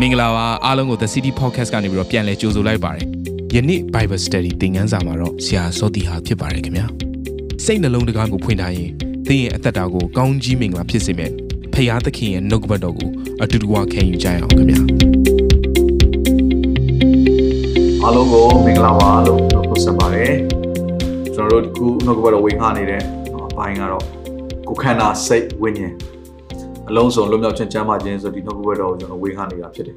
မင်္ဂလာပါအားလုံးကို The City Podcast ကနေပြီးတော့ပြန်လည်ကြိုဆိုလိုက်ပါတယ်ယနေ့ Bible Study သင်ခန်းစာမှာတော့ဆရာစောတီဟာဖြစ်ပါတယ်ခင်ဗျာစိတ်နှလုံးတကားကိုဖွင့်ထားရင်သင်ရဲ့အသက်တာကိုကောင်းကြီးမင်္ဂလာဖြစ်စေမယ်ဖခင်သခင်ရဲ့နှုတ်ကပတ်တော်ကိုအတူတူဝခံယူကြရအောင်ခင်ဗျာအားလုံးကိုမင်္ဂလာပါလို့ပြောဖို့ဆက်ပါတယ်ကျွန်တော်တို့ဒီခုနှုတ်ကပတ်တော်ဝေငှနေတဲ့အပိုင်းကတော့ကိုခန္ဓာစိတ်ဝိညာဉ် အလုံးစုံလွတ်မြောက်ခြင်းကျမ်းမာခြင်းဆိုဒီနှုတ်ကပတ်တော်ကိုကျွန်တော်ဝေငှနေတာဖြစ်တယ်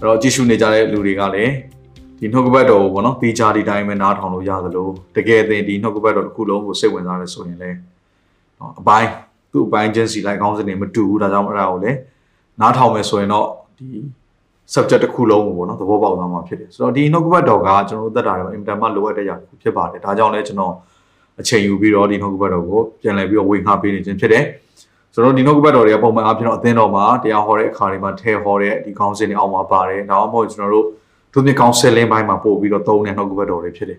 အဲ့တော့ကြည့်ရှုနေကြတဲ့လူတွေကလည်းဒီနှုတ်ကပတ်တော်ကိုပေါ့နော်ပြီးကြဒီတိုင်းပဲနားထောင်လို့ရသလိုတကယ်သင်ဒီနှုတ်ကပတ်တော်တစ်ခုလုံးကိုစိတ်ဝင်စားရဲဆိုရင်လည်းအပိုင်းသူ့အပိုင်းချင်းစီလိုက်ကောင်းစနေမတူဘူးဒါကြောင့်အဲ့ဒါကိုလည်းနားထောင်မယ်ဆိုရင်တော့ဒီ subject တစ်ခုလုံးကိုပေါ့နော်သဘောပေါက်သွားမှာဖြစ်တယ်ဆိုတော့ဒီနှုတ်ကပတ်တော်ကကျွန်တော်တို့သက်တာတွေမှာအင်တာမလိုအပ်တဲ့ຢာတစ်ခုဖြစ်ပါတယ်ဒါကြောင့်လည်းကျွန်တော်အချိန်ယူပြီးတော့ဒီနှုတ်ကပတ်တော်ကိုပြန်လည်ပြီးတော့ဝေငှပေးနေခြင်းဖြစ်တယ် ဆိုတော့ဒီနှုတ်ကပတ်တော်တွေကပုံမှန်အားဖြင့်တော့အသင်းတော်မှာတရားဟောတဲ့အခါတွေမှာထဲဟောတဲ့ဒီကောင်းစင်တွေအောက်မှာပါတယ်ဒါမှမဟုတ်ကျွန်တော်တို့သူမြကောင်းဆယ်လင်းပိုင်းမှာပို့ပြီးတော့သုံးတဲ့နှုတ်ကပတ်တော်တွေဖြစ်တယ်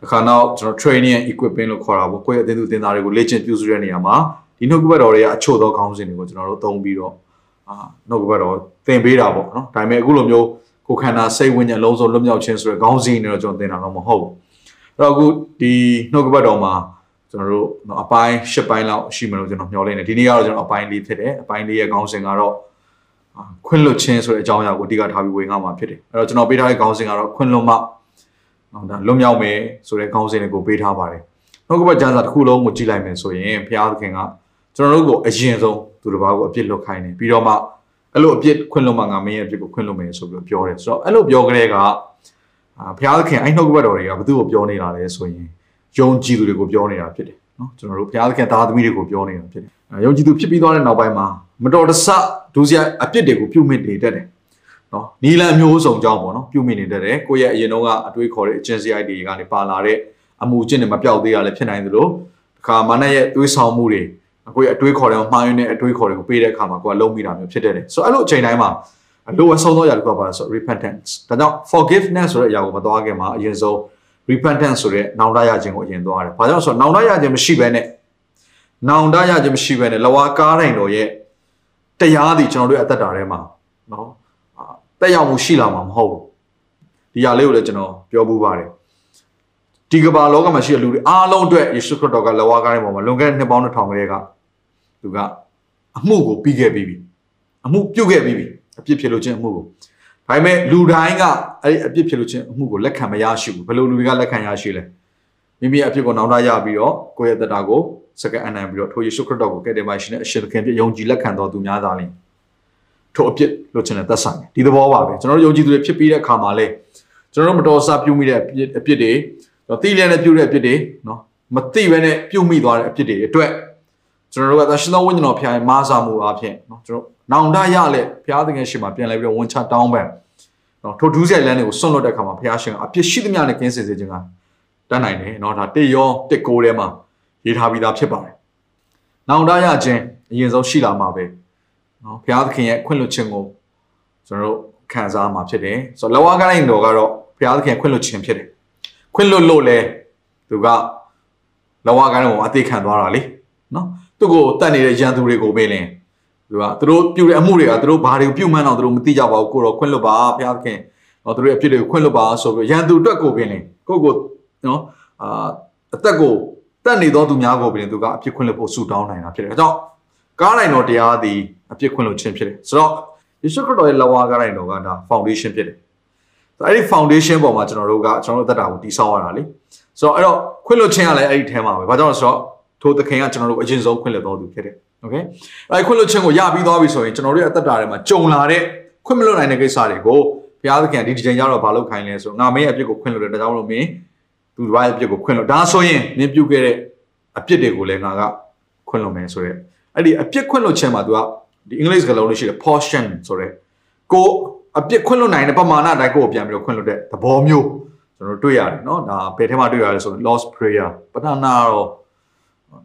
တခါနောက်ကျွန်တော် training and equipment လို့ခေါ်တာပေါ့ကိုယ့်ရဲ့အသင်းသူအသင်းသားတွေကိုလေ့ကျင့်ပြုစုတဲ့နေရာမှာဒီနှုတ်ကပတ်တော်တွေကအချို့သောကောင်းစင်တွေကိုကျွန်တော်တို့သုံးပြီးတော့အာနှုတ်ကပတ်တော်သင်ပေးတာပေါ့နော်ဒါပေမဲ့အခုလိုမျိုးကိုခန္ဓာစိတ်ဝိညာဉ်လုံးစုံလွတ်မြောက်ခြင်းဆိုတဲ့ခေါင်းစဉ်တွေတော့ကျွန်တော်သင်တာတော့မဟုတ်ဘူးအဲ့တော့အခုဒီနှုတ်ကပတ်တော်မှာ ကျွန်တော်တို့အပိုင်း၈ပိုင်းလောက်ရှိမလို့ကျွန်တော်မျှော်လင့်နေဒီနေ့ကတော့ကျွန်တော်အပိုင်းလေးဖြစ်တယ်အပိုင်းလေးရဲ့ခေါင်းစဉ်ကတော့ခွင့်လွတ်ခြင်းဆိုတဲ့အကြောင်းအရာကိုအဓိကထားပြီးဝေငှမှာဖြစ်တယ်အဲ့တော့ကျွန်တော်ပေးထားတဲ့ခေါင်းစဉ်ကတော့ခွင့်လွတ်မှနော်ဒါလွတ်မြောက်မယ်ဆိုတဲ့ခေါင်းစဉ်တွေကိုပေးထားပါတယ်နှုတ်ကပတ်ကျမ်းစာတစ်ခုလုံးကိုကြည့်လိုက်မယ်ဆိုရင်ဘုရားသခင်ကကျွန်တော်တို့ကိုအရင်ဆုံးသူတစ်ပါးကိုအပြစ်လွတ်ခိုင်းတယ်ပြီးတော့မှအဲ့လိုအပြစ်ခွင့်လွတ်မှငါမင်းရဲ့အပြစ်ကိုခွင့်လွတ်မယ်ဆိုပြီးပြောတယ်ဆိုတော့အဲ့လိုပြောကြတဲ့ကဘုရားသခင်အဲ့နှုတ်ကပတ်တော်တွေကဘသူ့ကိုပြောနေတာလဲဆိုရင် ယုံကြည်သူတွေကိုပြောနေတာဖြစ်တယ်နော်ကျွန်တော်တို့ဘုရားသခင်သားသမီးတွေကိုပြောနေတာဖြစ်တယ်ယုံကြည်သူဖြစ်ပြီးသွားတဲ့နောက်ပိုင်းမှာမတော်တဆဒုစရိုက်အပြစ်တွေကိုပြုမိနေတတ်တယ်နော်နီလန်မျိုးစုံကြောင်းပေါ့နော်ပြုမိနေတတ်တယ်ကိုယ့်ရဲ့အရင်တုန်းကအတွေးခေါ်တဲ့အကျင့်စရိုက်တွေကနေပါလာတဲ့အမှုကျင့်တွေမပြောက်သေးရလည်းဖြစ်နိုင်သလိုဒီခါမနက်ရဲ့တွေးဆောင်မှုတွေကိုယ့်ရဲ့အတွေးခေါ်တဲ့မှားယွင်းတဲ့အတွေးခေါ်တွေကိုပေးတဲ့အခါမှာကိုယ်ကလုံးမိတာမျိုးဖြစ်တတ်တယ်ဆိုတော့အဲ့လိုအချိန်တိုင်းမှာအလိုအဆုံးသောအရာတစ်ခုပါဆို repentance ဒါကြောင့် forgiveness ဆိုတဲ့အရာကိုမသွားခင်မှာအရင်ဆုံး repentance ဆိုတဲ့နောင်တရခြင်းကိုအရင်သွားတယ်။ဘာကြောင့်ဆိုတော့နောင်တရခြင်းမရှိဘဲနဲ့နောင်တရခြင်းမရှိဘဲနဲ့လဝါကားတိုင်းတော်ရဲ့တရားသည်ကျွန်တော်တို့ရဲ့အသက်တာထဲမှာနော်တက်ရောက်မှုရှိလာမှာမဟုတ်ဘူး။ဒီຢာလေးကိုလည်းကျွန်တော်ပြောပူးပါတယ်။ဒီကမ္ဘာလောကမှာရှိတဲ့လူတွေအားလုံးအတွက်ယေရှုခရစ်တော်ကလဝါကားတိုင်းပေါ်မှာလွန်ခဲ့တဲ့နှစ်ပေါင်း2000ကလေးကသူကအမှုကိုပြီးခဲ့ပြီးပြီ။အမှုပြုတ်ခဲ့ပြီးပြီ။အပြစ်ဖြစ်လို့ခြင်းအမှုကို ဒါပေမဲ့လူတိုင်းကအဲ့ဒီအပြစ်ဖြစ်လို့ချင်းအမှုကိုလက်ခံမရရှိဘူးဘယ်လိုလူတွေကလက်ခံရရှိလဲမိမိအပြစ်ကိုနောင်တရပြီးတော့ကိုယ့်ရဲ့တက်တာကိုစကအနံပြီးတော့ထိုယေရှုခရစ်တော်ကိုကယ်တင်ပါရှင်တဲ့အရှင်သခင်ပြယုံကြည်လက်ခံတော်သူများသားလင်ထိုအပြစ်လို့ချင်းတဲ့သက်ဆိုင်ဒီသဘောပါပဲကျွန်တော်တို့ယုံကြည်သူတွေဖြစ်ပြီးတဲ့အခါမှာလေကျွန်တော်တို့မတော်ဆပြုမိတဲ့အပြစ်အပြစ်တွေတော့တိလျက်နဲ့ပြုတဲ့အပြစ်တွေနော်မတိဘဲနဲ့ပြုမိသွားတဲ့အပြစ်တွေအတွက်ကျွန်တော်တို့ကသရှင်သောဝိညာဉ်တော်ဖျားရဲ့မာစာမှုအဖြစ်နော်ကျွန်တော် နောင်တရလက်ဘုရားသခင်ရှင်မှာပြန်လဲပြီးတော့ဝန်ချတောင်းပန်နော်ထိုဒူးဆိုင်လမ်းတွေကိုဆွန့်လွတ်တဲ့အခါမှာဘုရားရှင်ကအပြစ်ရှိသမျှနဲ့ကင်းစင်စေခြင်းကတတ်နိုင်တယ်နော်ဒါတစ်ရောတစ်ကိုထဲမှာရေးထားပြီးသားဖြစ်ပါတယ်နောင်တရခြင်းအရင်ဆုံးရှိလာမှာပဲနော်ဘုရားသခင်ရဲ့ခွင့်လွှတ်ခြင်းကိုကျွန်တော်တို့ခံစားမှာဖြစ်တယ်ဆိုတော့လောကကိုင်းတော်ကတော့ဘုရားသခင်ခွင့်လွှတ်ခြင်းဖြစ်တယ်ခွင့်လွှတ်လို့လဲသူကလောကကိုင်းတော်ကိုအသေးခံသွားတာလေနော်သူ့ကိုတတ်နေတဲ့ရန်သူတွေကိုပဲလင်း သူကသူတို့ပြုတဲ့အမှုတွေကသူတို့ဘာတွေကိုပြုမှန်းတော့သူတို့မသိကြပါဘူးကိုတော့ခွင့်လွတ်ပါဘုရားသခင်တော့သူတို့ရဲ့အဖြစ်တွေကိုခွင့်လွတ်ပါဆိုပြီးရန်သူအတွက်ကိုပင်လေကိုကိုနော်အာအသက်ကိုတတ်နေသောသူများကိုပင်သူကအဖြစ်ခွင့်လွတ်ဖို့ဆုတောင်းနိုင်တာဖြစ်တယ်အဲကြောင့်ကားနိုင်တော်တရားသည်အဖြစ်ခွင့်လွတ်ခြင်းဖြစ်တယ်ဆိုတော့ယေရှုခရစ်တော်ရဲ့လက်ဝါးကားနိုင်တော်ကဒါ foundation ဖြစ်တယ်အဲ့ဒီ foundation ပေါ်မှာကျွန်တော်တို့ကကျွန်တော်တို့အသက်တာကိုတည်ဆောက်ရတာလေဆိုတော့အဲ့တော့ခွင့်လွတ်ခြင်းကလည်းအဲ့ဒီထဲမှာပဲဘာကြောင့်လဲဆိုတော့ ထိုသခင်ကကျွန်တော်တို့အရင်ဆုံးခွင့်လွတ်တော်သူဖြစ်တယ်โอเคအဲခွင့်လွှတ်ခြင်းကိုရပြီးသွားပြီဆိုရင်ကျွန်တော်တို့ရဲ့အသက်တာထဲမှာကြုံလာတဲ့ခွင့်မလွှတ်နိုင်တဲ့ကိစ္စတွေကိုဘုရားသခင်ဒီဒီချိန်ကျတော့ဘာလုပ်ခိုင်းလဲဆိုငါမင်းရဲ့အပြစ်ကိုခွင့်လွှတ်တယ်ဒါကြောင့်မလို့မင်းသူတစ်ပါးရဲ့အပြစ်ကိုခွင့်လွှတ်ဒါဆိုရင်မင်းပြုခဲ့တဲ့အပြစ်တွေကိုလည်းငါကခွင့်လွှတ်မယ်ဆိုရဲအဲ့ဒီအပြစ်ခွင့်လွှတ်ခြင်းမှာသူကဒီအင်္ဂလိပ်စကားလုံးလေးရှိတယ် portion ဆိုရဲကိုအပြစ်ခွင့်လွှတ်နိုင်တဲ့ပမာဏအတိုင်းကိုပြန်ပြီးတော့ခွင့်လွှတ်တဲ့သဘောမျိုးကျွန်တော်တွေ့ရတယ်เนาะဒါဘယ်ထဲမှာတွေ့ရလဲဆိုရင် lost prayer ပထနာတော့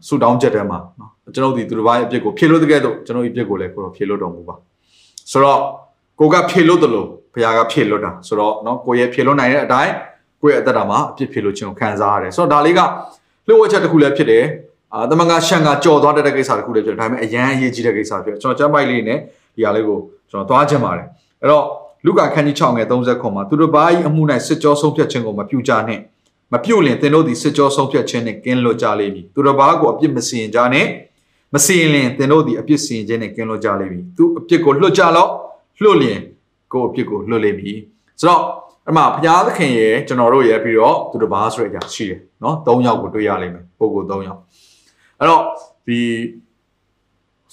ဆူတောင်းချက်ထဲမှာနော်ကျွန်တော်ဒီသူတစ်ပါးရဲ့အပြစ်ကိုဖြေလို့တကယ်တော့ကျွန်တော်ဒီအပြစ်ကိုလည်းကိုတော့ဖြေလို့တော်မူပါဆိုတော့ကိုကဖြေလို့တယ်လို့ဘုရားကဖြေလွတ်တာဆိုတော့နော်ကိုရဲ့ဖြေလွတ်နိုင်တဲ့အတိုင်းကိုရဲ့အသက်တာမှာအပြစ်ဖြေလို့ခြင်းကိုခံစားရတယ်ဆိုတော့ဒါလေးကလှုပ်ဝှက်ချက်တစ်ခုလည်းဖြစ်တယ်အာတမန်ကရှန်ကကြော်သွားတဲ့ကိစ္စတစ်ခုလည်းဖြစ်တယ်ဒါပေမဲ့အရန်အရေးကြီးတဲ့ကိစ္စဖြစ်ကျွန်တော်ကျမ်းပိုက်လေးနဲ့ဒီဟာလေးကိုကျွန်တော်သွားချင်ပါတယ်အဲ့တော့လူကာခန်းကြီး6ငယ်39မှာသူတို့ဘာဤအမှု၌စစ်ကြောဆုံးဖြတ်ခြင်းကိုမပြုကြနှင့် မပြုလင်သင်တို့သည်စစ်ကြောဆုံးဖြတ်ခြင်းနှင့်ကင်းလွတ်ကြလိမ့်မည်သူတို့ဘာကိုအပြစ်မစီရင်ကြနှင့်မစီရင်လင်သင်တို့သည်အပြစ်စီရင်ခြင်းနှင့်ကင်းလွတ်ကြလိမ့်မည်သူအပြစ်ကိုလွတ်ကြလော့လွတ်လျင်ကိုအပြစ်ကိုလွတ်လိမ့်မည်ဆိုတော့အမှဘုရားသခင်ရဲ့ကျွန်တော်တို့ရဲ့ပြီးတော့သူတို့ဘာဆိုတဲ့အရာရှိတယ်နော်၃ယောက်ကိုတွေ့ရလိမ့်မယ်ပုဂ္ဂိုလ်၃ယောက်အဲ့တော့ဒီ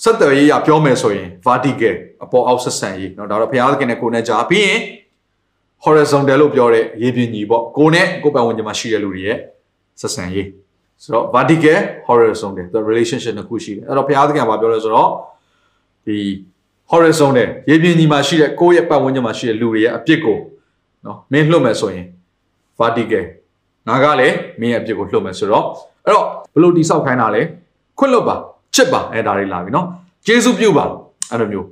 ဆက်သွယ်ရေးရပြောမယ်ဆိုရင် vertical အပေါ်အောက်ဆက်ဆံရေးเนาะဒါတော့ဘုရားသခင်နဲ့ကိုယ်နဲ့ကြားပြီးရင် horizontal လို့ပြောတဲ့ရေပြင်ညီပေါ့ကိုနဲ့ကိုပတ်ဝန်းကျင်မှာရှိတဲ့လူတွေရဲ့ဆက်ဆံရေးဆိုတော့ vertical horizontal ဆိုတော့ relationship နှစ်ခုရှိတယ်အဲ့တော့ဘုရားသခင်ကပြောလဲဆိုတော့ဒီ horizontal ရေပြင်ညီမှာရှိတဲ့ကိုရဲ့ပတ်ဝန်းကျင်မှာရှိတဲ့လူတွေရဲ့အပြစ်ကိုနော်မင်းလွတ်မယ်ဆိုရင် vertical ငါကလည်းမင်းရဲ့အပြစ်ကိုလွတ်မယ်ဆိုတော့အဲ့တော့ဘလို့တိဆောက်ခိုင်းတာလဲခွင့်လွတ်ပါချစ်ပါအဲ့ဒါတွေလာပြီနော်ကျေးဇူးပြုပါအဲ့လိုမျိုး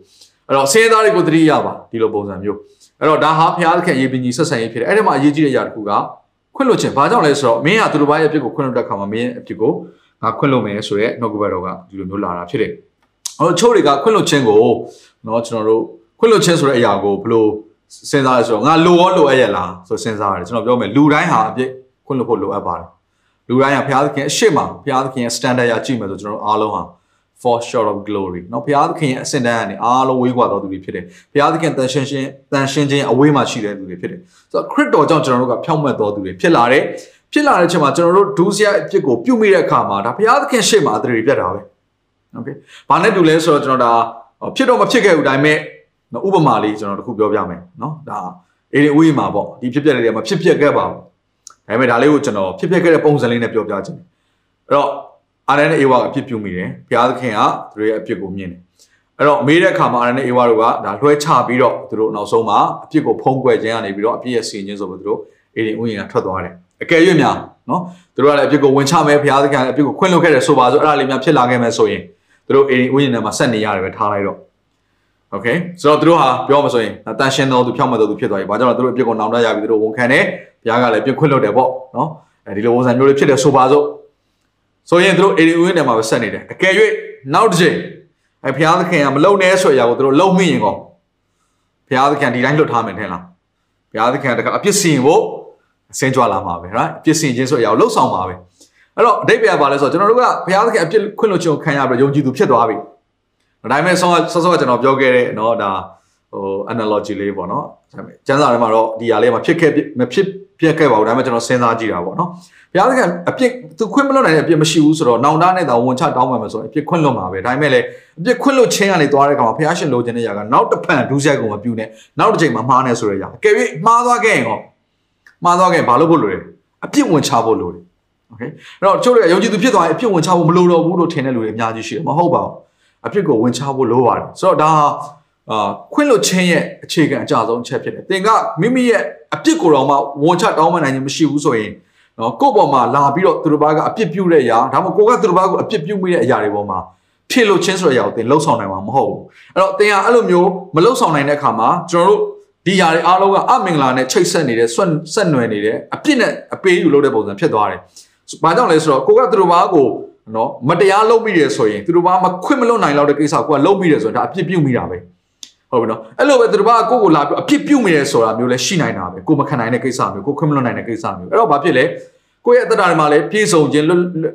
အဲ့တော့ဆင်းရဲသားတွေကိုတတိရပါဒီလိုပုံစံမျိုး အဲ့တော့ဒါဟာဘုရားသခင်ရေပင်ကြီးဆက်ဆံရေးဖြစ်တယ်အဲ့ဒီမှာအရေးကြီးတဲ့အရာတစ်ခုကခွင့်လွတ်ခြင်းဘာကြောင့်လဲဆိုတော့မင်းကသူတို့ဘာရဲ့အပြစ်ကိုခွင့်လွတ်တဲ့ခါမှာမင်းရဲ့အပြစ်ကိုငါခွင့်လွတ်မယ်ဆိုတဲ့နှုတ်ကပတ်တော်ကဒီလိုမျိုးလာတာဖြစ်တယ်ဟိုချိုးတွေကခွင့်လွတ်ခြင်းကိုเนาะကျွန်တော်တို့ခွင့်လွတ်ခြင်းဆိုတဲ့အရာကိုဘယ်လိုစဉ်းစားလဲဆိုတော့ငါလိုရောလိုအပ်ရလားဆိုစဉ်းစားရတယ်ကျွန်တော်ပြောမယ်လူတိုင်းဟာအပြစ်ခွင့်လွတ်ဖို့လိုအပ်ပါတယ်လူတိုင်းကဘုရားသခင်အရှိမဘုရားသခင်ရဲ့ standard ရကြည့်မယ်ဆိုကျွန်တော်တို့အားလုံးဟာ for short of glory เนาะဘုရားသခင်ရဲ့အစင်တန်းကနေအားလုံးဝေးကွာတော်သူတွေဖြစ်တယ်ဘုရားသခင်တန်ရှင်းရှင်းတန်ရှင်းခြင်းအဝေးမှာရှိတဲ့သူတွေဖြစ်တယ်ဆိုတော့ခရစ်တော်ကြောင့်ကျွန်တော်တို့ကဖြောင့်မတ်တော်သူတွေဖြစ်လာတယ်ဖြစ်လာတဲ့အချိန်မှာကျွန်တော်တို့ဒုစရိုက်အဖြစ်ကိုပြုမိတဲ့အခါမှာဒါဘုရားသခင်ရှေ့မှာအတရီပြတ်တာပဲโอเคဘာနဲ့တူလဲဆိုတော့ကျွန်တော်ဒါဖြစ်တော့မဖြစ်ခဲ့ဘူးဒါပေမဲ့ဥပမာလေးကျွန်တော်တခုပြောပြမယ်เนาะဒါအေဒီဝေးမှာပေါ့ဒီဖြစ်ပျက်တဲ့နေရာမှာဖြစ်ပျက်ခဲ့ပါဘူးဒါပေမဲ့ဒါလေးကိုကျွန်တော်ဖြစ်ပျက်ခဲ့တဲ့ပုံစံလေးနဲ့ပြောပြချင်တယ်အဲ့တော့ အာရန်နဲ့အေဝါကအပြစ်ပြုမိတယ်ဘုရားသခင်ကသူတို့ရဲ့အပြစ်ကိုမြင်တယ်အဲ့တော့မေးတဲ့အခါမှာအာရန်နဲ့အေဝါတို့ကဒါလွှဲချပြီးတော့သူတို့နောက်ဆုံးမှာအပြစ်ကိုဖုံးကွယ်ခြင်းကနေပြီးတော့အပြစ်ရဲ့စီရင်ခြင်းဆိုပြီးသူတို့အေဒီဥယျာဉ်ကထွက်သွားတယ်အကယ်၍များနော်သူတို့ကလည်းအပြစ်ကိုဝင်ချမယ်ဘုရားသခင်ကအပြစ်ကိုခွင့်လွှတ်ခဲ့တယ်ဆိုပါဆိုအဲ့ဒါလေးများဖြစ်လာခဲ့မယ်ဆိုရင်သူတို့အေဒီဥယျာဉ်ထဲမှာဆက်နေရတယ်ပဲထားလိုက်တော့โอเคဆိုတော့သူတို့ဟာပြောမှဆိုရင်တန်ရှင်းတော်သူဖြောင့်မတ်တော်သူဖြစ်သွားပြီ။ဘာကြောင့်လဲသူတို့အပြစ်ကိုနောင်တရပြီသူတို့ဝန်ခံတယ်။ဘုရားကလည်းပြစ်ခွင့်လွတ်တယ်ပေါ့နော်။အဲဒီလိုဝန်ဆံမျိုးတွေဖြစ်တယ်ဆိုပါစို့။ ဆိုရင်သူတို့အေဒီဦးနဲ့မှာပဲဆက်နေတယ်။အကယ်၍နောက်တစ်ချိန်အဲဘုရားသခင်ကမလုံနဲ့ဆိုရအောင်သူတို့လုံမိရင်ကောဘုရားသခင်ဒီတိုင်းလွတ်ထားမယ်ထင်လား။ဘုရားသခင်တကအပြစ်စီရင်ဖို့အစင်းကြွလာမှာပဲ right အပြစ်စီရင်ခြင်းဆိုရအောင်လှုပ်ဆောင်မှာပဲ။အဲ့တော့အတိတ်ပဲပါလဲဆိုတော့ကျွန်တော်တို့ကဘုရားသခင်အပြစ်ခွင့်လွတ်ခြင်းကိုခံရပြီးယုံကြည်သူဖြစ်သွားပြီ။ဒါပေမဲ့ဆောဆောဆောကျွန်တော်ပြောခဲ့တဲ့เนาะဒါဟို analogy လေးပေါ့เนาะကျမ်းစာထဲမှာတော့ဒီຢာလေးမှာဖြစ်ခဲ့မဖြစ်ပြက်ခဲ့ပါဘူးဒါပေမဲ့ကျွန်တော်စဉ်းစားကြည့်တာပေါ့เนาะ ဘုရားသခင်အပြစ်သူခွင့်မလွတ်နိုင်တဲ့အပြစ်မရှိဘူးဆိုတော့နောင်တနဲ့တောင်ဝန်ချတောင်းပန်မယ်ဆိုရင်အပြစ်ခွင့်လွတ်မှာပဲဒါပေမဲ့လည်းအပြစ်ခွင့်လွတ်ခြင်းကနေသွားတဲ့အခါမှာဘုရားရှင်လိုချင်တဲ့ຢာကနောက်တစ်ဖန်ဒုစရိုက်ကိုမပြုနဲ့နောက်တစ်ချိန်မှာမှားနေဆိုတဲ့ຢာအကယ်၍မှားသွားခဲ့ရင်ဟောမှားသွားခဲ့ရင်ဘာလို့ဖို့လိုလဲအပြစ်ဝင်ချဖို့လိုတယ်โอเคအဲ့တော့ချို့တွေကယုံကြည်သူဖြစ်သွားရင်အပြစ်ဝင်ချဖို့မလိုတော့ဘူးလို့ထင်တဲ့လူတွေအများကြီးရှိတယ်မဟုတ်ပါဘူးအဖြစ်ကိုဝင်ချဖို့လိုပါတယ်ဆိုတော့ဒါအာခွင့်လွတ်ခြင်းရဲ့အခြေခံအကြဆုံးချက်ဖြစ်တယ်သင်ကမိမိရဲ့အပြစ်ကိုတော့မှဝန်ချတောင်းပန်နိုင်ခြင်းမရှိဘူးဆိုရင် နော်ကိုယ့်ပေါ်မှာလာပြီးတော့သူတို့ဘာကအပြစ်ပြုတဲ့အရာဒါမှမဟုတ်ကိုကသူတို့ဘာကိုအပြစ်ပြုမိတဲ့အရာတွေပေါ်မှာဖြစ်လို့ချင်းဆိုတဲ့အရာကိုသင်လှုပ်ဆောင်နိုင်မှာမဟုတ်ဘူးအဲ့တော့သင်ကအဲ့လိုမျိုးမလှုပ်ဆောင်နိုင်တဲ့အခါမှာကျွန်တော်တို့ဒီຢာတွေအားလုံးကအမင်္ဂလာနဲ့ချိတ်ဆက်နေတဲ့ဆွဆက်နွယ်နေတဲ့အပြစ်နဲ့အပေးယူလုပ်တဲ့ပုံစံဖြစ်သွားတယ်။ဘာကြောင့်လဲဆိုတော့ကိုကသူတို့ဘာကိုနော်မတရားလုပ်မိတယ်ဆိုရင်သူတို့ဘာမခွင့်မလွတ်နိုင်တော့တဲ့ကိစ္စကိုကလုပ်မိတယ်ဆိုရင်ဒါအပြစ်ပြုမိတာပဲ ဟုတ်ပြီနော်အဲ့လိုပဲသူတို့ဘာကိုကိုလာပြီးအပြစ်ပြုမိတယ်ဆိုတာမျိုးလဲရှိနိုင်တာပဲကိုမခံနိုင်တဲ့ကိစ္စမျိုးကိုခွင့်မလွတ်နိုင်တဲ့ကိစ္စမျိုးအဲ့တော့ဘာဖြစ်လဲကိုယ့်ရဲ့အတ္တတွေမှာလည်းပြည့်စုံခြင်း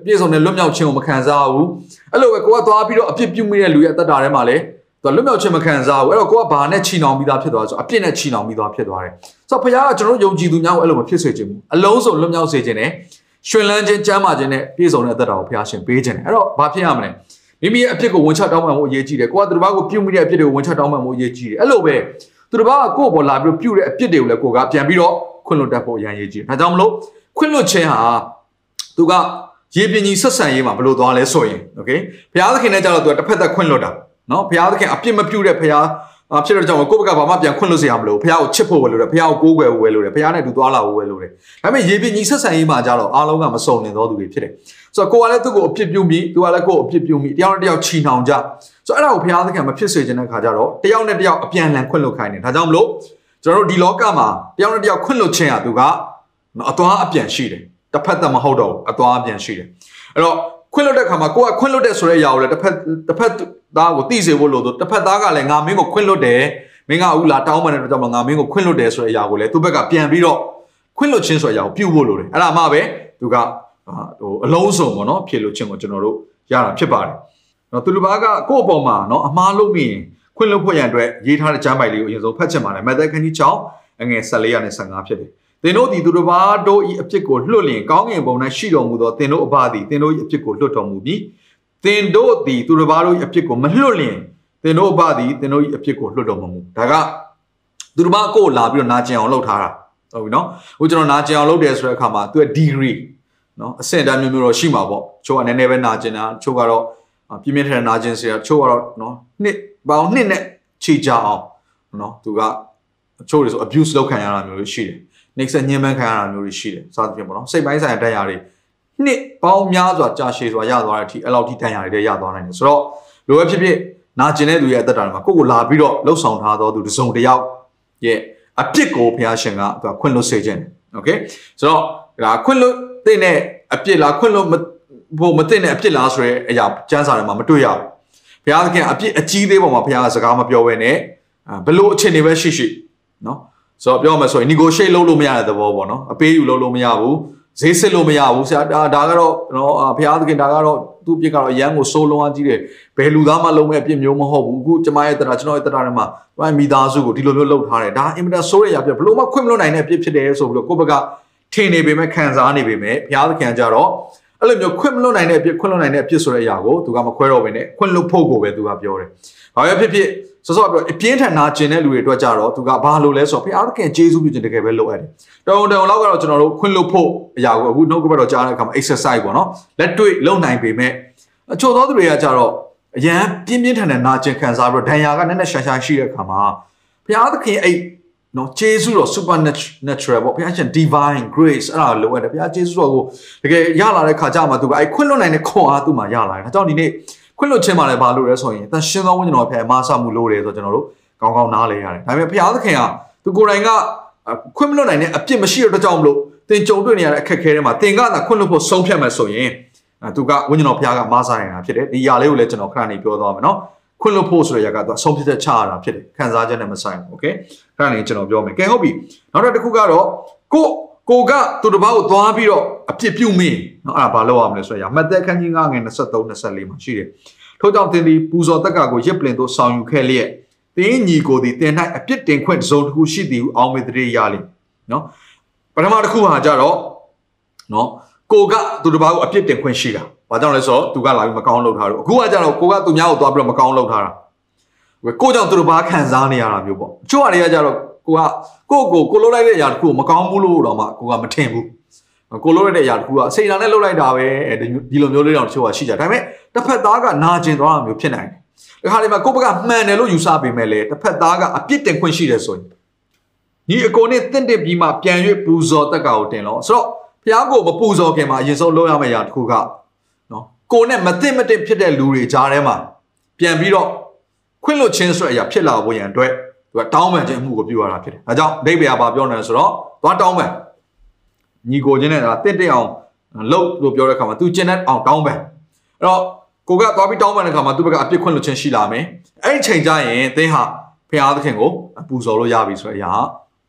ပြည့်စုံတဲ့လွတ်မြောက်ခြင်းကိုမခံစားဘူးအဲ့လိုပဲကိုကသွားပြီးတော့အပြစ်ပြုမိတဲ့လူရဲ့အတ္တတွေမှာလည်းသူလွတ်မြောက်ခြင်းမခံစားဘူးအဲ့တော့ကိုကဘာနဲ့ချီနှောင်ပြီးသားဖြစ်သွားဆိုအပြစ်နဲ့ချီနှောင်ပြီးသားဖြစ်သွားတယ်ဆိုတော့ဘုရားကကျွန်တော်တို့ယုံကြည်သူများကိုအဲ့လိုမဖြစ်စေခြင်းဘူးအလုံးစုံလွတ်မြောက်စေခြင်းနဲ့ရှင်လန်းခြင်းကျမ်းမာခြင်းနဲ့ပြည့်စုံတဲ့အသက်တာကိုဘုရားရှင်ပေးခြင်းတယ်အဲ့တော့ဘာဖြစ်ရမလဲ မိမိရဲ့အဖြစ်ကိုဝန်ချတောင်းပန်ဖို့အရေးကြီးတယ်ကိုကသူတစ်ပါးကိုပြုမိတဲ့အဖြစ်တွေကိုဝန်ချတောင်းပန်ဖို့အရေးကြီးတယ်အဲ့လိုပဲသူတစ်ပါးကကိုယ့်ဘော်လာပြီးပြုတဲ့အဖြစ်တွေကိုလည်းကိုကပြန်ပြီးတော့ခွင့်လွတ်တတ်ဖို့အရန်ရေးကြီးတယ်ဒါကြောင့်မလို့ခွင့်လွတ်ခြင်းဟာသူကရေပြင်ကြီးဆက်ဆံရေးမှာဘယ်လိုသွားလဲဆိုရင်โอเคဘုရားသခင်နဲ့ကြတော့သူကတစ်ဖက်သက်ခွင့်လွတ်တာเนาะဘုရားသခင်အပြစ်မပြုတဲ့ဘုရားအာ ဖြစ်တဲ့ကြောင့်ကိုယ့်ဘက်ကဘာမှပြန်ခွင့်လွတ်စေရမလို့ဘုရားကိုချစ်ဖို့ဝယ်လို့တယ်ဘုရားကိုကိုးကွယ်ဖို့ဝယ်လို့တယ်ဘုရားနဲ့တူသွားလာဖို့ဝယ်လို့တယ်ဒါပေမဲ့ရေပြင်းကြီးဆက်ဆံရေးမှာကြတော့အားလုံးကမစုံလင်သောသူတွေဖြစ်တယ်ဆိုတော့ကိုကလည်းသူ့ကိုအပြစ်ပြုမိသူကလည်းကိုယ်အပြစ်ပြုမိတယောက်နဲ့တယောက်ချီနှောင်ကြဆိုတော့အဲ့ဒါကိုဘုရားသခင်မဖြစ်စေချင်တဲ့ခါကျတော့တယောက်နဲ့တယောက်အပြန်အလှန်ခွင့်လွတ်ခိုင်းတယ်ဒါကြောင့်မလို့ကျွန်တော်တို့ဒီလောကမှာတယောက်နဲ့တယောက်ခွင့်လွတ်ခြင်းဟာသူကအသွားအပြန်ရှိတယ်တစ်ဖက်သက်မဟုတ်တော့ဘူးအသွားအပြန်ရှိတယ်အဲ့တော့ ခွင့်လွတ်တဲ့ခါမှာကိုကခွင့်လွတ်တဲ့ဆိုတဲ့အရာကိုလည်းတစ်ဖက်တစ်ဖက်သားကိုသိစေဖို့လို့ဆိုတစ်ဖက်သားကလည်းငါမင်းကိုခွင့်လွတ်တယ်မင်းကအခုလာတောင်းပန်တဲ့အတွက်ကြောင့်ငါမင်းကိုခွင့်လွတ်တယ်ဆိုတဲ့အရာကိုလည်းသူ့ဘက်ကပြန်ပြီးတော့ခွင့်လွတ်ခြင်းဆိုတဲ့အရာကိုပြုဖို့လိုတယ်အဲ့ဒါမှပဲသူကဟိုအလုံးစုံပေါ့နော်ဖြေလို့ခြင်းကိုကျွန်တော်တို့ရတာဖြစ်ပါတယ်နော်သူလူဘာကကိုယ့်အပေါ်မှာနော်အမားလို့မိရင်ခွင့်လွတ်ဖို့ရန်အတွက်ရေးထားတဲ့ကျမ်းပိုင်လေးကိုအရင်ဆုံးဖတ်ချင်ပါတယ်မဿဲခန်းကြီး6အငယ်14ရာနဲ့15ဖြစ်တယ် သင်တို့ဒီသူတစ်ပါးတို့ဤအဖြစ်ကိုလွတ်လျင်ကောင်းကင်ဘုံ၌ရှိတော်မူသောသင်တို့အဘသည်သင်တို့ဤအဖြစ်ကိုလွတ်တော်မူပြီးသင်တို့သည်သူတစ်ပါးတို့ဤအဖြစ်ကိုမလွတ်လျင်သင်တို့အဘသည်သင်တို့ဤအဖြစ်ကိုလွတ်တော်မမူဒါကသူတစ်ပါးကိုလာပြီးတော့နာကျင်အောင်လုပ်ထားတာဟုတ်ပြီနော်ဟိုကျွန်တော်နာကျင်အောင်လုပ်တယ်ဆိုတဲ့အခါမှာသူရဲ့ degree နော်အဆင့်အတန်းမျိုးမျိုးတော့ရှိမှာပေါ့ချို့ကနည်းနည်းပဲနာကျင်တာချို့ကတော့ပြင်းပြင်းထန်ထန်နာကျင်စရာချို့ကတော့နော်နှစ်ပေါင်းနှစ်နဲ့ခြေကြအောင်နော်သူကချို့တွေဆို abuse လုပ်ခံရတာမျိုးတွေရှိတယ် နှိမ့်ဆက်ညှဉ်းပန်းခံရတာမျိုးတွေရှိတယ်စသဖြင့်ပေါ့နော်စိတ်ပိုင်းဆိုင်ရာတရားတွေနှစ်ပေါင်းများစွာကြာရှည်စွာရသွားတဲ့အထိအဲ့လောက်ထိတရားတွေရသွားနိုင်တယ်ဆိုတော့လိုပဲဖြစ်ဖြစ်နာကျင်တဲ့သူရဲ့အသက်တာမှာကိုယ့်ကိုလာပြီးတော့လှုပ်ဆောင်ထားသောသူတစ်စုံတစ်ယောက်ရဲ့အပြစ်ကိုဘုရားရှင်ကသူကခွင့်လွှတ်စေခြင်းโอเคဆိုတော့ဒါခွင့်လွှတ်တဲ့အပြစ်လားခွင့်လွှတ်ဘို့မသိတဲ့အပြစ်လားဆိုရဲအရာကျမ်းစာထဲမှာမတွေ့ရဘူးဘုရားသခင်အပြစ်အကြီးသေးပုံမှာဘုရားကစကားမပြောဘဲနဲ့ဘလို့အခြေအနေပဲရှိရှိเนาะ ဆိုတော့ပြောမှဆိုရင် negotiate လုပ်လို့မရတဲ့သဘောပေါ့နော်အပေးယူလုပ်လို့မရဘူးဈေးစစ်လို့မရဘူးဆရာဒါဒါကတော့နော်ဘုရားသခင်ဒါကတော့သူ့ပြစ်ကတော့အရန်ကိုစိုးလုံးအားကြီးတယ်ဘယ်လူသားမှလုံးမဲ့အပြစ်မျိုးမဟုတ်ဘူးအခုကျမရဲ့တရားကျွန်တော်ရဲ့တရားထဲမှာကျမမိသားစုကိုဒီလိုမျိုးလုပ်ထားတယ်ဒါအင်မတန်ဆိုးရရပြဘလို့မှခွင့်မလွတ်နိုင်တဲ့အပြစ်ဖြစ်တယ်ဆိုပြီးတော့ကိုယ့်ဘက်ကထင်နေပေမဲ့ခံစားနေပေမဲ့ဘုရားသခင်ကြတော့အဲ့လိုမျိုးခွင့်မလွတ်နိုင်တဲ့အပြစ်ခွင့်လွတ်နိုင်တဲ့အပြစ်ဆိုတဲ့အရာကိုသူကမခွဲတော့ဘဲနဲ့ခွင့်လွတ်ဖို့ကိုပဲသူကပြောတယ်။ဘာပဲဖြစ်ဖြစ် စောစောပြောအပြင်းထန်နာကျင်တဲ့လူတွေအတွက်ကြတော့သူကဘာလို့လဲဆိုတော့ဘုရားသခင်ကျေးဇူးပြုခြင်းတကယ်ပဲလုပ်ရတယ်။တောင်တောင်လောက်ကတော့ကျွန်တော်တို့ခွင့်လွတ်ဖို့အရာကိုအခုနှုတ်ကပတ်တော်ကြားတဲ့အခါမှာ exercise ပေါ့နော်။လက်တွေ့လုပ်နိုင်ပေမဲ့အချို့သောသူတွေကကြတော့အရန်ပြင်းပြင်းထန်ထန်နာကျင်ခံစားပြီးတော့ဒဏ်ရာကနက်နက်ရှာရှာရှိတဲ့အခါမှာဘုရားသခင်အဲ့နော်ဂျေဇုတော် supernatural ပေါ့ဘုရားရှင် divine grace အဲ့ဒါလိုအပ်တယ်ဘုရားဂျေဇုတော်ကိုတကယ်ရလာတဲ့ခါကျမှသူကအဲ့ခွင့်လွတ်နိုင်တဲ့ခွန်အားသူ့မှာရလာတယ်ဒါကြောင့်ဒီနေ့ ခွင့်လွတ်ခြင်းမှာလည်းဘာလို့လဲဆိုရင်တန်ရှင်းသောဝိညာဉ်တော်ဖျားမဆမှုလို့တယ်ဆိုတော့ကျွန်တော်တို့ကောင်းကောင်းနားလည်ရတယ်ဒါပေမဲ့ဘုရားသခင်ကသူကိုယ်တိုင်ကခွင့်မလွတ်နိုင်တဲ့အပြစ်မရှိတဲ့အတွက်ကြောင့်မလို့သင်ကြုံတွေ့နေရတဲ့အခက်အခဲတွေမှာသင်ကသာခွင့်လွတ်ဖို့ဆုံးဖြတ်မယ်ဆိုရင်သူကဝိညာဉ်တော်ဘုရားကမဆနိုင်တာဖြစ်တယ်ဒီຢာလေးကိုလည်းကျွန်တော်ခဏနေပြောသွားမယ်နော်ခွင့်လွတ်ဖို့ဆိုတဲ့ຢာကသူအဆုံးဖြတ်ချက်ချရတာဖြစ်တယ်ခံစားချက်နဲ့မဆိုင်ဘူးโอเคခဏနေကျွန်တော်ပြောမယ်ကဲဟုတ်ပြီနောက်တစ်ခုကတော့ကို ကိုကသူတစ်ပါးကိုသွားပြီးတော့အပြစ်ပြုမိနော်အဲ့ဒါဘာလုပ်ရမလဲဆိုရမှတ်သက်ခန်းကြီး9ငယ်23 24မှာရှိတယ်ထို့ကြောင့်သင်သည်ပူဇော်တက်ကကိုရစ်ပလင်သို့ဆောင်ယူခဲ့လျက်သင်ညီကိုသည်တင်၌အပြစ်တင်ခွင့်တစ်စုံတစ်ခုရှိသည်ဟုအောင်းမေတည်းရလိမ့်နော်ပထမတစ်ခုဟာကြတော့နော်ကိုကသူတစ်ပါးကိုအပြစ်တင်ခွင့်ရှိတာဘာကြောင့်လဲဆိုတော့သူကလာပြီးမကောင်းလုပ်ထားတော့အခုကကြတော့ကိုကသူများကိုသွားပြီးတော့မကောင်းလုပ်ထားတာကိုကြောင့်သူတစ်ပါးခံစားနေရတာမျိုးပေါ့အချို့အရာတွေကကြတော့ကိုက ကိုကိုကိုလှုပ်လိုက်တဲ့အရာတခုကိုမကောင်းဘူးလို့တော့မှကိုကမထင်ဘူးကိုလှုပ်လိုက်တဲ့အရာတခုကစိတ်ဓာတ်နဲ့လှုပ်လိုက်တာပဲဒီလိုမျိုးလေးတော့တချို့ကရှိကြဒါပေမဲ့တစ်ဖက်သားကနာကျင်သွားတာမျိုးဖြစ်နိုင်တယ်ဒီခါလေးမှာကိုဘကမှန်တယ်လို့ယူဆပေမဲ့လေတစ်ဖက်သားကအပြစ်တင်ခွင့်ရှိတယ်ဆိုရင်ညီအကိုနဲ့တင့်တယ်ပြီးမှပြန်၍ပူဇော်တက်ကာကိုတင်လို့ဆိုတော့ဖះကိုမပူဇော်ခင်မှာအရင်ဆုံးလုပ်ရမယ့်အရာတခုကနော်ကိုနဲ့မသိမသိဖြစ်တဲ့လူတွေကြားထဲမှာပြန်ပြီးတော့ခွင့်လွတ်ခြင်းဆိုတဲ့အရာဖြစ်လာဖို့ရန်အတွက် သူကတောင်းပန်ခြင်းမှုကိုပြုရတာဖြစ်တယ်။ဒါကြောင့်ဒိဗေကဘာပြောနေလဲဆိုတော့သွားတောင်းပန်ညီကိုချင်းနဲ့ဒါတင့်တဲ့အောင်လှုပ်လို့ပြောတဲ့အခါမှာသူကျင်တဲ့အောင်တောင်းပန်အဲ့တော့ကိုကသွားပြီးတောင်းပန်တဲ့အခါမှာသူ့ဘက်ကအပြစ်ခွင့်လွတ်ခြင်းရှိလာမယ်။အဲ့ဒီချိန်ကျရင်သင်ဟာဖခင်သခင်ကိုပူဇော်လို့ရပြီဆိုတဲ့အရာ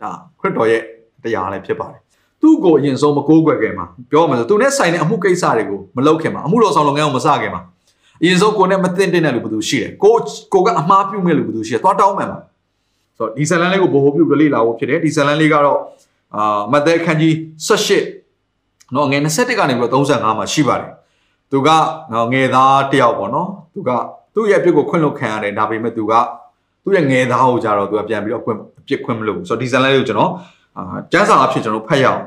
ဒါခရစ်တော်ရဲ့တရားလည်းဖြစ်ပါတယ်။သူ့ကိုအရင်ဆုံးမကိုးကွယ်ခင်မှာပြောမှဆိုသူနဲ့ဆိုင်တဲ့အမှုကိစ္စတွေကိုမလုပ်ခင်မှာအမှုတော်ဆောင်လုပ်ငန်းကိုမစခင်မှာအရင်ဆုံးကိုနဲ့မသိတဲ့လူဘယ်သူရှိတယ်ကိုကိုကအမှားပြုမဲ့လူဘယ်သူရှိတယ်သွားတောင်းမှန်ပါ ဆိုတော့ဒီဇလန်လေးကိုဘိုဟိုပြုပြလေ့လာဖို့ဖြစ်တယ်ဒီဇလန်လေးကတော့အာမသက်ခန်းကြီး18နော်ငယ်21ကနေပြီးတော့35မှာရှိပါတယ်သူကနော်ငယ်သားတယောက်ပေါ့နော်သူကသူ့ရဲ့အပြစ်ကိုခွင့်လွတ်ခံရတယ်ဒါပေမဲ့သူကသူ့ရဲ့ငယ်သားကိုကြတော့သူကပြန်ပြီးတော့အပြစ်ခွင့်မလုပ်ဘူးဆိုတော့ဒီဇလန်လေးကိုကျွန်တော်အာကျမ်းစာအဖြစ်ကျွန်တော်ဖတ်ရအောင်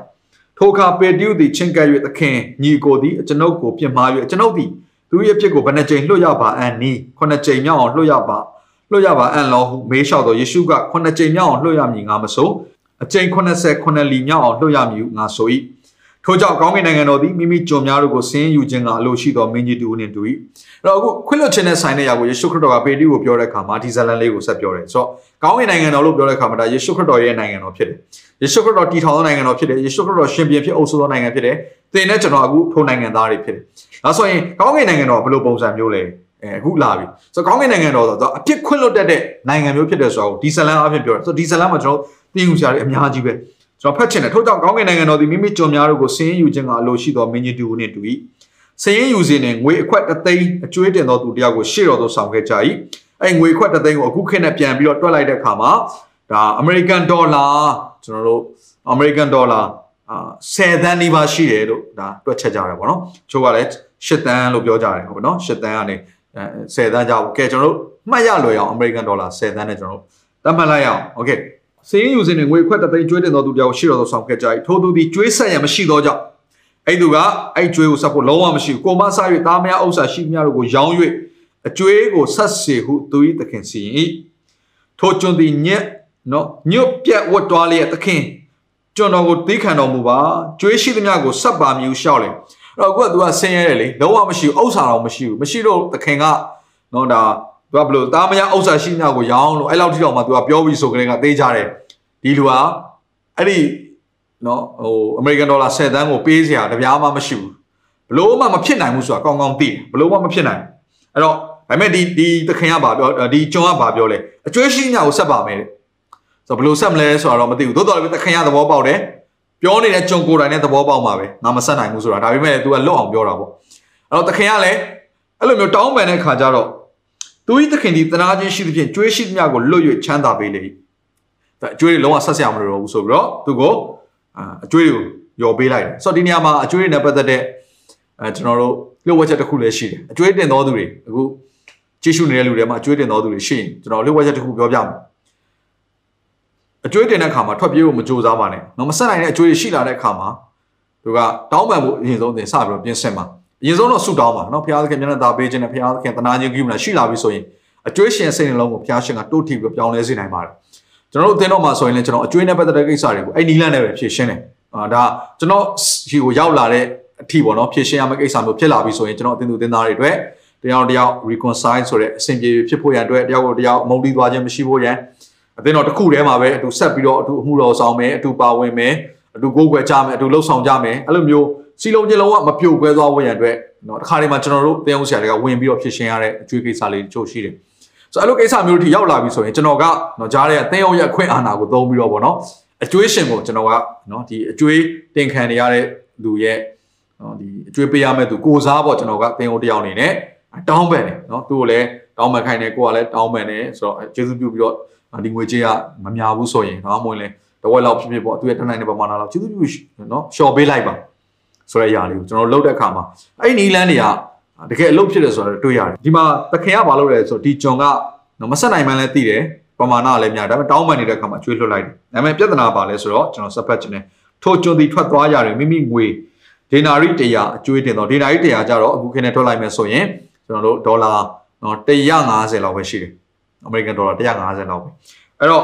ထိုအခါပေတျုသည်ချင်းကပ်၍သခင်ညီကိုသည်ကျွန်ုပ်ကိုပြင်မာ၍ကျွန်ုပ်သည်သူရဲ့ဖြစ်ကိုဘယ်နှကြိမ်လွတ်ရပါအန်နီခုနှစ်ကြိမ်မြောက်အောင်လွတ်ရပါ လွတ်ရပါအန်လောဟုမေးလျှောက်တော့ယေရှုကခုနှစ်ကြိမ်မြောက်အောင်လွတ်ရမည်ငါမဆိုအကြိမ်80ခုနှစ်လီမြောက်အောင်လွတ်ရမည်ငါဆို၏ထို့ကြောင့်ကောင်းကင်နိုင်ငံတော်သည်မိမိကြုံများတို့ကိုဆင်းယူခြင်းကအလိုရှိသောမင်းကြီးတူနှင့်တူ၏အဲ့တော့အခုခွင့်လွှတ်ခြင်းနဲ့ဆိုင်တဲ့ຢာကိုယေရှုခရစ်တော်ကပေတရုကိုပြောတဲ့အခါမှာဒီဇလန်လေးကိုဆက်ပြောတယ်ဆိုတော့ကောင်းကင်နိုင်ငံတော်လို့ပြောတဲ့အခါမှာဒါယေရှုခရစ်တော်ရဲ့နိုင်ငံတော်ဖြစ်တယ်ယေရှုခရစ်တော်တည်ထောင်သောနိုင်ငံတော်ဖြစ်တယ်ယေရှုခရစ်တော်ရှင်ပြန်ဖြစ်အုပ်စိုးသောနိုင်ငံဖြစ်တယ်သင်နဲ့ကျွန်တော်အခုထိုနိုင်ငံသားတွေဖြစ်တယ်ဒါဆိုရင်ကောင်းကင်နိုင်ငံတော်ဘယ်လိုပုံစံမျိုးလဲ အဲအခုလာပြီဆိုတော့ကောင်းကင်နိုင်ငံတော်ဆိုတော့အပြစ်ခွင့်လွတ်တတ်တဲ့နိုင်ငံမျိုးဖြစ်တယ်ဆိုတော့ဒီဇလန်အဖြစ်ပြောတယ်ဆိုတော့ဒီဇလန်မှာကျွန်တော်သိယူစရာတွေအများကြီးပဲကျွန်တော်ဖတ်ချင်တယ်ထို့ကြောင့်ကောင်းကင်နိုင်ငံတော်ဒီမိမိကြုံများတို့ကိုစင်းယူခြင်းကအလိုရှိသောမင်းကြီးတူနှင့်တူ၏စင်းယူစဉ်နဲ့ငွေအခွက်တသိန်းအကျွေးတင်သောသူတယောက်ကိုရှေ့တော်သို့ဆောင်ခဲ့ကြ၏အဲငွေခွက်တသိန်းကိုအခုခေတ်နဲ့ပြန်ပြီးတော့တွက်လိုက်တဲ့အခါမှာဒါအမေရိကန်ဒေါ်လာကျွန်တော်တို့အမေရိကန်ဒေါ်လာအာ10သန်းနီးပါးရှိတယ်လို့ဒါတွက်ချက်ကြတယ်ပေါ့နော်ချို့ကလည်း10သန်းလို့ပြောကြတယ်ဟုတ်ပါနော်10သန်းကနေ 10တန်းကြအောင်ကဲကျွန်တော်တို့မှတ်ရလွယ်အောင် American Dollar 10တန်းနဲ့ကျွန်တော်တို့တတ်မှတ်လိုက်အောင် Okay စည်ရင်းယူစင်တွေငွေအခွက်တသိန်းကျွေးတင်တော်သူတရားကိုရှိတော်သောဆောင်ခဲ့ကြ၏ထိုသူသည်ကျွေးဆက်ရန်မရှိသောကြောင့်အဲ့သူကအဲ့ကျွေးကိုဆက်ဖို့လုံးဝမရှိဘူးကိုမဆာ၍သားမယားဥစ္စာရှိများတို့ကိုရောင်း၍အကျွေးကိုဆက်စေဟုသူ၏သခင်စီရင်၏ထိုကျွန်သည်ညက်နော်ညွတ်ပြတ်ဝတ်တော်လျက်သခင်ကျွန်တော်ကိုသီးခံတော်မူပါကျွေးရှိသမျှကိုဆက်ပါမြူလျှောက်လေ တော့အခုက तू ကဆင်းရဲတယ်လေလုံးဝမရှိဘူးဥစ္စာတော့မရှိဘူးမရှိတော့သခင်ကနော်ဒါ तू ကဘလို့တာမယာဥစ္စာရှိသမျှကိုရောင်းလို့အဲ့လောက်ထိတော့မှ तू ကပြောပြီးဆိုကြတဲ့ကသေးကြတယ်ဒီလူကအဲ့ဒီနော်ဟိုအမေရိကန်ဒေါ်လာ10တန်းကိုပေးစရာတပြားမှမရှိဘူးဘလို့မှမဖြစ်နိုင်ဘူးဆိုတာကောင်းကောင်းသိတယ်ဘလို့မှမဖြစ်နိုင်အဲ့တော့ဒါပေမဲ့ဒီဒီသခင်ကဘာပြောဒီကျွန်ကဘာပြောလဲအကျွေးရှိညာကိုဆက်ပါမယ်တဲ့ဆိုတော့ဘလို့ဆက်မလဲဆိုတာတော့မသိဘူးသို့တော်လည်းသခင်ကသဘောပေါက်တယ် ပြောနေတဲ့ကျွန်ကိုယ်တိုင်နဲ့သဘောပေါက်မှာပဲငါမဆက်နိုင်ဘူးဆိုတာဒါပေမဲ့ तू ကလွတ်အောင်ပြောတာပေါ့အဲ့တော့သခင်ကလည်းအဲ့လိုမျိုးတောင်းပန်တဲ့ခါကျတော့သူဤသခင်ဒီတနာချင်းရှိသဖြင့်ကျွေးရှိသမျှကိုလွတ်၍ချမ်းသာပေးလေအကျွေးတွေလုံးဝဆက်ဆရာမလို့တော့ဘူးဆိုပြီးတော့သူကိုအကျွေးတွေကိုယော်ပေးလိုက်တယ်ဆိုတော့ဒီနေရာမှာအကျွေးတွေနဲ့ပတ်သက်တဲ့အဲကျွန်တော်တို့လျှို့ဝှက်ချက်တစ်ခုလည်းရှိတယ်အကျွေးတင်တော်သူတွေအခုကြည့်ရှုနေတဲ့လူတွေမှာအကျွေးတင်တော်သူတွေရှိရင်ကျွန်တော်လျှို့ဝှက်ချက်တစ်ခုပြောပြမယ် အကျွေးတင်တဲ့အခါမှာထွက်ပြေးဖို့မကြိုးစားပါနဲ့။နော်မဆက်နိုင်တဲ့အကျွေးတွေရှိလာတဲ့အခါမှာသူကတောင်းပန်ဖို့အရင်ဆုံးသင်စပြီးတော့ပြင်ဆင်ပါ။အရင်ဆုံးတော့ဆုတောင်းပါနော်။ဘုရားသခင်မျက်နှာသာပေးခြင်းနဲ့ဘုရားသခင်တနာခြင်းကိမလားရှိလာပြီဆိုရင်အကျွေးရှင်စိတ်နှလုံးကိုဘုရားရှင်ကတိုးထီပြီးပြောင်းလဲစေနိုင်ပါတယ်။ကျွန်တော်တို့အသင်းတော်မှာဆိုရင်လည်းကျွန်တော်အကျွေးနဲ့ပတ်သက်တဲ့ကိစ္စတွေကိုအဲ့နီလန့်နဲ့ပဲဖြေရှင်းတယ်။အာဒါကျွန်တော်ဒီကိုရောက်လာတဲ့အထီပေါ့နော်ဖြေရှင်းရမယ့်ကိစ္စမျိုးဖြစ်လာပြီဆိုရင်ကျွန်တော်အသင်းသူအသင်းသားတွေအတွက်တယောက်တယောက် reconcile ဆိုတဲ့အစဉ်ပြေဖြစ်ဖို့ရန်အတွက်တယောက်ကိုတယောက်အမုန်းတီးသွားခြင်းမရှိဖို့ရန် အသင်းတော်တစ်ခုထဲမှာပဲအတူဆက်ပြီးတော့အတူအမှုတော်ဆောင်မယ်အတူပါဝင်မယ်အတူကိုယ်ွယ်ကြမယ်အတူလှုပ်ဆောင်ကြမယ်အဲ့လိုမျိုးစီလုံးချင်းလုံးကမပြိုကွဲသွားဝရံအတွက်နော်တစ်ခါတည်းမှာကျွန်တော်တို့တင်အောင်ဆရာတွေကဝင်ပြီးတော့ဖြစ်ရှင်ရတဲ့အကျွေးကိစ္စလေးတချို့ရှိတယ်ဆိုတော့အဲ့လိုကိစ္စမျိုးတွေရောက်လာပြီဆိုရင်ကျွန်တော်ကနော်ကြားတဲ့တင်အောင်ရအခွင့်အာဏာကိုသုံးပြီးတော့ဗောနော်အကျွေးရှင်ကိုကျွန်တော်ကနော်ဒီအကျွေးတင်ခံနေရတဲ့လူရဲ့နော်ဒီအကျွေးပေးရမဲ့သူကိုစားပေါ့ကျွန်တော်ကတင်အောင်တယောက်အနေနဲ့တောင်းပန်တယ်နော်သူ့ကိုလည်းတောင်းပန်ခိုင်းတယ်ကိုကလည်းတောင်းပန်တယ်ဆိုတော့ကျေးဇူးပြုပြီးတော့ ဒီငွေကြေးကမများဘူးဆိုရင်တော့မဝင်လဲတဝက်လောက်ဖြစ်ဖြစ်ပေါ့သူရဲ့တနိုင်တဲ့ပမာဏလောက်ကျေးဇူးပြုနော်ရှော့ပေးလိုက်ပါဆိုတဲ့အရာလေးကိုကျွန်တော်လုပ်တဲ့အခါမှာအဲ့ဒီနီလန်းတွေကတကယ်အလုပ်ဖြစ်တယ်ဆိုတော့တွေ့ရတယ်ဒီမှာသခင်ကဘာလုပ်လဲဆိုတော့ဒီဂျွန်ကမဆက်နိုင်မှန်းလည်းသိတယ်ပမာဏလည်းများဒါပေမဲ့တောင်းပန်နေတဲ့အခါမှာကျွေးလွှတ်လိုက်တယ်ဒါပေမဲ့ပြဿနာပါလဲဆိုတော့ကျွန်တော်စပတ်ချင်တယ်ထိုဂျွန်ဒီထွက်သွားရတယ်မိမိငွေဒေနာရီ100အကျွေးတင်တော့ဒေနာရီ100ကျတော့အခုခင်းနဲ့ထွက်လိုက်မယ်ဆိုရင်ကျွန်တော်တို့ဒေါ်လာနော်150လောက်ပဲရှိတယ် အမေရိကန်ဒေါ်လာ150လောက်ပဲအဲ့တော့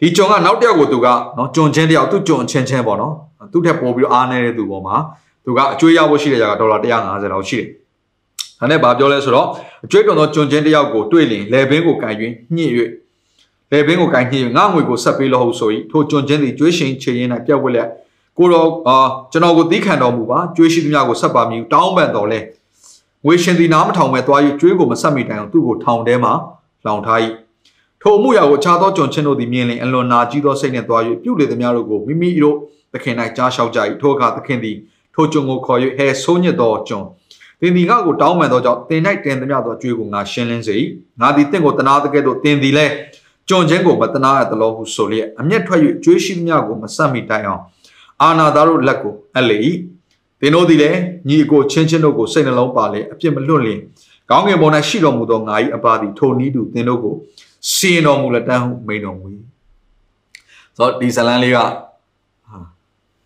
ဒီဂျွန်ကနောက်တစ်ယောက်ကိုသူကနော်ဂျွန်ချင်းတစ်ယောက်သူဂျွန်ချင်းချင်းပေါ့နော်သူ့ထက်ပိုပြီးတော့အားနေတဲ့သူပေါ်မှာသူကအကျွေးရဖို့ရှိတဲ့ကြာကဒေါ်လာ150လောက်ရှိတယ်ဒါနဲ့ဗာပြောလဲဆိုတော့အကျွေးတော်သောဂျွန်ချင်းတစ်ယောက်ကိုတွေ့လင်လေဘင်းကိုကန်၍ညှစ်၍လေဘင်းကိုကန်ညှစ်၍ငါငွေကိုဆက်ပေးလို့ဟုတ်ဆို၏ထိုဂျွန်ချင်းသည်ကျွေးရှင်ချေရင်၌ပြက်ဝက်လက်ကိုတော်အာကျွန်တော်ကိုသီးခံတော်မူပါကျွေးရှိသမျှကိုဆက်ပါမည်တောင်းပန်တော်လဲငွေရှင်သည်နားမထောင်မဲ့သွား၍ကျွေးကိုမဆက်မိတိုင်အောင်သူ့ကိုထောင်ထဲမှာ လောင်ထား၏ထိုအမှုရာကိုအခြားသောကျွန်ချင်းတို့သည်မြင်လင်အလွန်နာကြီးသောစိတ်နှင့်သွား၍ပြုလေသည်များတို့ကိုမိမိတို့သခင်၌ကြားလျှောက်ကြ၏ထိုအခါသခင်သည်ထိုကျွန်ကိုခေါ်၍ဟဲဆိုးညစ်သောကျွန်သင်သည်ငါ့ကိုတောင်းပန်သောကြောင့်သင်၌တင်သည်များသောအကျွေးကိုငါရှင်းလင်းစေ၏ငါသည်သင်ကိုတနာတဲ့ကဲ့သို့သင်သည်လည်းကျွန်ချင်းကိုမတနာရသလိုဟုဆိုလျက်အမျက်ထွက်၍ကျွေးရှိသည်များကိုမဆက်မိတိုင်အောင်အာနာသားတို့လက်ကိုအပ်လေ၏သင်တို့သည်လည်းညီအကိုချင်းချင်းတို့ကိုစိတ်နှလုံးပါလေအပြစ်မလွတ်လျင် ။ကောင်းကင်ဘုံ၌ရှိတော်မူသောငါ၏အပါသည်ထိုနည်းတူသင်တို့ကိုစီရင်တော်မူလက်တန်းဟုမိန်တော်မူ၏။ဆိုတော့ဒီဇလန်လေးက